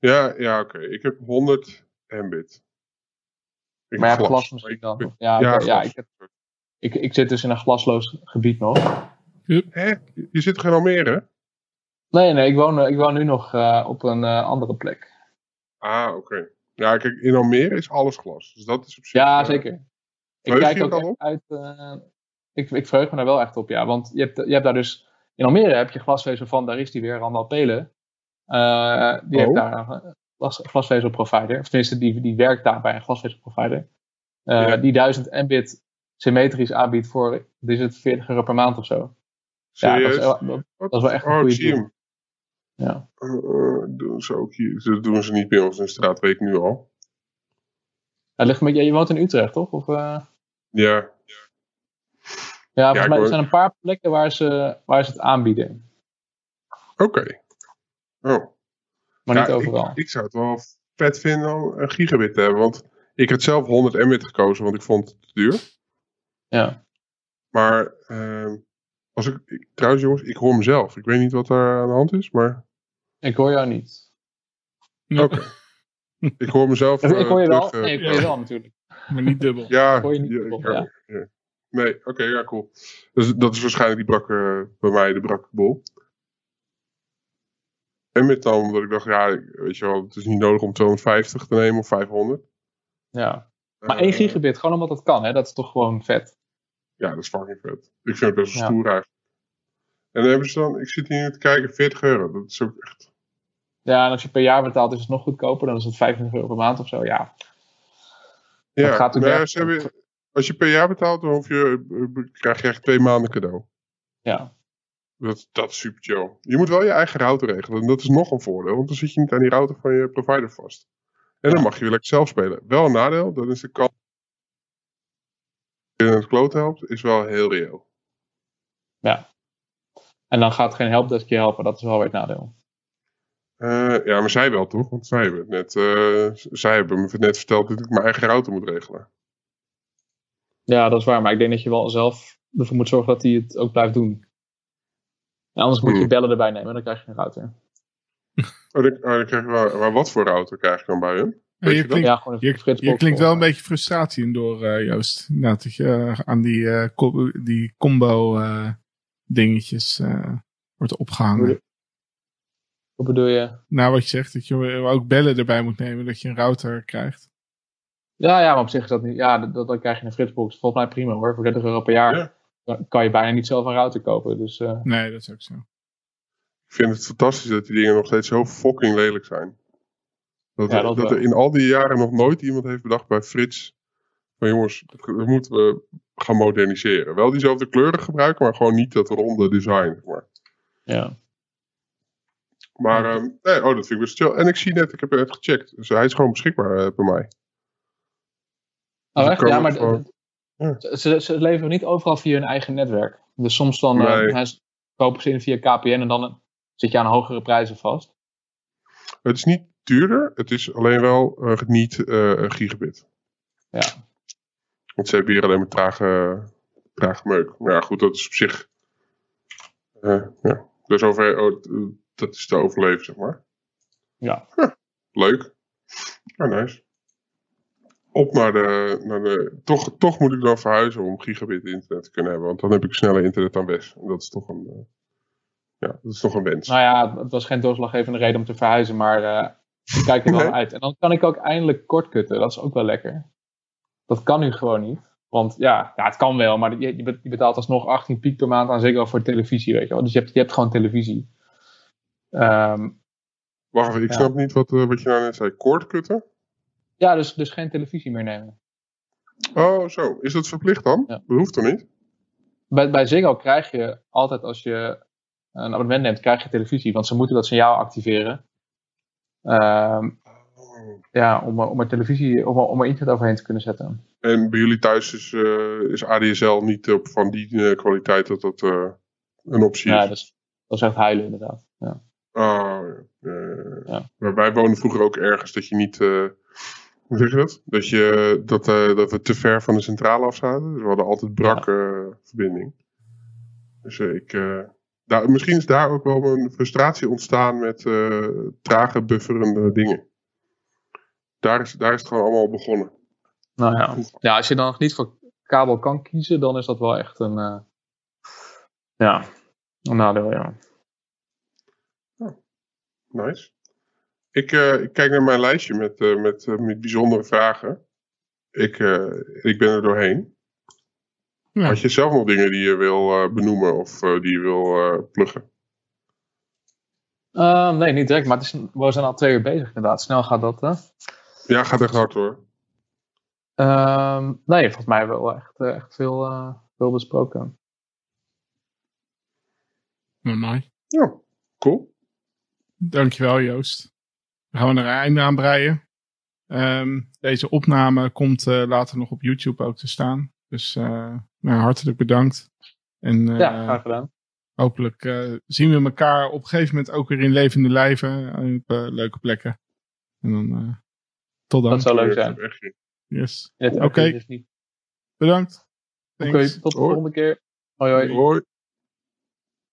Ja, ja oké. Ik heb 100 mbit. Ik maar ja, glas, misschien dan. ja, ja, ja ik, heb, ik, ik zit dus in een glasloos gebied nog. Hè? Je zit toch in Almere? Nee, nee, ik woon, ik woon nu nog uh, op een uh, andere plek. Ah, oké. Ja, kijk, in Almere is alles glas. Dus dat is op zich... Ja, uh, zeker. Ik kijk ook uit... ik, ik verheug me daar wel echt op, ja. Want je hebt, je hebt daar dus... In Almere heb je glasvezel van, daar is die weer, Randal Pelen. Uh, die oh. heeft daar een glasvezelprovider. Of tenminste, die, die werkt daar bij een glasvezelprovider. Uh, ja. Die 1000 mbit symmetrisch aanbiedt voor, is het 40 euro per maand of zo. Serieus? Ja, dat is, dat, is wel echt een oh, goede deal. Ja. Uh, doen ze ook hier. Dat doen ze niet bij ons in de straat, weet ik nu al. Het ligt met, je woont in Utrecht, toch? Of, uh... Ja. Ja, volgens ja, mij er zijn een paar plekken waar ze, waar ze het aanbieden. Oké. Okay. Oh. Maar niet overal. Ik, ik, zou het wel vet vinden om een gigabit te hebben. Want ik had zelf 100 mbit gekozen, want ik vond het te duur. Ja. Maar uh, Als ik, trouwens jongens, ik hoor mezelf. Ik weet niet wat er aan de hand is, maar... Ik hoor jou niet. Oké. ik hoor mezelf... ik hoor je wel. nee, ik hoor je wel natuurlijk. Maar niet dubbel. Ja, ik hoor je niet dubbel, ja. ja. Nee, oké, ja, cool. Dus dat is waarschijnlijk die brak, uh, bij mij, de brakbol. En met dan, omdat ik dacht, ja, weet je wel, het is niet nodig om 250 te nemen of 500. Ja. Maar uh, 1 gigabit, gewoon omdat dat kan, hè? Dat is toch gewoon vet. Ja, dat is fucking vet. Ik vind het best wel ja. stoer eigenlijk. En dan hebben ze dan, ik zit hier te kijken, 40 euro. Dat is ook echt... Ja, en als je per jaar betaalt is het nog goedkoper. Dan is het 25 euro per maand of zo, ja. Ja, dat gaat ze hebben, als je per jaar betaalt, dan hoef je, krijg je echt twee maanden cadeau. Ja. Dat, dat is super chill. Je moet wel je eigen router regelen. En dat is nog een voordeel. Want dan zit je niet aan die router van je provider vast. En dan mag je weer lekker zelf spelen. Wel een nadeel. Dan is de kans in het kloot helpt, is wel heel reëel. Ja. En dan gaat geen helpdesk je helpen. Dat is wel weer het nadeel. Uh, ja, maar zij wel toch? Want zij hebben het net, uh, zij hebben me net verteld dat ik mijn eigen router moet regelen. Ja, dat is waar. Maar ik denk dat je wel zelf ervoor moet zorgen dat hij het ook blijft doen. Anders moet je bellen erbij nemen, dan krijg je een router. Oh, dan, oh, dan krijg je wel, maar wat voor router krijg je dan bij hem? Je, klinkt, ja, gewoon je, je klinkt wel een beetje frustratie in door, uh, Joost. Nou, dat je uh, aan die, uh, co die combo dingetjes wordt opgehangen. Wat bedoel je? Nou, wat je zegt, dat je ook bellen erbij moet nemen, dat je een router krijgt. Ja, ja, maar op zich is dat niet. Ja, dat, dan krijg je een Fritzbox. Volgens mij prima hoor. Voor 30 euro per jaar ja. Kan je bijna niet zelf een router kopen. Dus, uh... Nee, dat is ook zo. Ik vind het fantastisch dat die dingen nog steeds zo fucking lelijk zijn. Dat, ja, dat, dat er in al die jaren nog nooit iemand heeft bedacht bij Frits. Van jongens, dat moeten we gaan moderniseren. Wel diezelfde kleuren gebruiken, maar gewoon niet dat ronde design. Maar. Ja. Maar, um, nee, oh, dat vind ik best chill. En ik zie net, ik heb het net gecheckt. Dus hij is gewoon beschikbaar uh, bij mij. Oh, echt? Ja, maar gewoon... ja. Ze, ze leveren niet overal via hun eigen netwerk. Dus soms dan nee. uh, kopen ze in via KPN en dan zit je aan hogere prijzen vast. Het is niet duurder, het is alleen wel uh, niet uh, gigabit. Ja. Want ze hebben hier alleen maar trage, trage meuk. Maar ja, goed, dat is op zich. Ja. Dus over, oh, dat is te overleven, zeg maar. Ja. Huh, leuk. Oh, nice op naar de, naar de toch, toch moet ik dan verhuizen om gigabit internet te kunnen hebben. Want dan heb ik sneller internet dan West. En dat is toch een, uh, ja, dat is toch een wens. Nou ja, het was geen doorslaggevende reden om te verhuizen, maar uh, ik kijk er wel nee. uit. En dan kan ik ook eindelijk kortkutten. Dat is ook wel lekker. Dat kan nu gewoon niet. Want ja, ja het kan wel, maar je, je betaalt alsnog 18 piek per maand aan zeker voor televisie, weet je wel. Dus je hebt, je hebt gewoon televisie. Um, Wacht even, ik ja. snap niet wat, uh, wat je nou net zei. Koordkutten? Ja, dus, dus geen televisie meer nemen. Oh, zo. Is dat verplicht dan? Ja. Dat hoeft er niet? Bij, bij Ziggo krijg je altijd als je een abonnement neemt, krijg je televisie. Want ze moeten dat signaal activeren. Um, ja, om, om er televisie, om, om er internet overheen te kunnen zetten. En bij jullie thuis is, uh, is ADSL niet op van die uh, kwaliteit dat dat uh, een optie is? Ja, dat is, dat is echt huilen inderdaad. Ja. Oh, ja. Maar wij wonen vroeger ook ergens dat je niet hoe zeg je dat? Dat, je, dat, uh, dat we te ver van de centrale af zaten. Dus we hadden altijd brakke ja. uh, verbinding. Dus uh, ik, daar, misschien is daar ook wel een frustratie ontstaan met trage bufferende dingen. Daar is, daar is het gewoon allemaal begonnen. Nou ja. ja, als je dan nog niet voor kabel kan kiezen, dan is dat wel echt een, ja, een nadeel, ja. Oh, nice. Ik, uh, ik, kijk naar mijn lijstje met, uh, met, uh, met bijzondere vragen. Ik, ik ben er doorheen. Ja. Had je zelf nog dingen die je wil benoemen of die je wil pluggen? nee, niet direct, maar het is, we zijn al twee uur bezig inderdaad. Snel gaat dat, hè? Ja, gaat echt hard hoor. Ehm, nee, volgens mij wel echt, echt veel, veel besproken. Nou. Ja, cool. Dankjewel Joost. Dan gaan we er een einde aan breien. Um, deze opname komt uh, later nog op YouTube ook te staan. Dus uh, nou, hartelijk bedankt. En, uh, ja, graag gedaan. Hopelijk zien we elkaar op een gegeven moment ook weer in levende lijven. Op leuke plekken. En dan tot dan. Dat zou leuk zijn. Yes. Oké. Okay. Bedankt. Oké, okay, tot de volgende keer. Hoi hoi. hoi.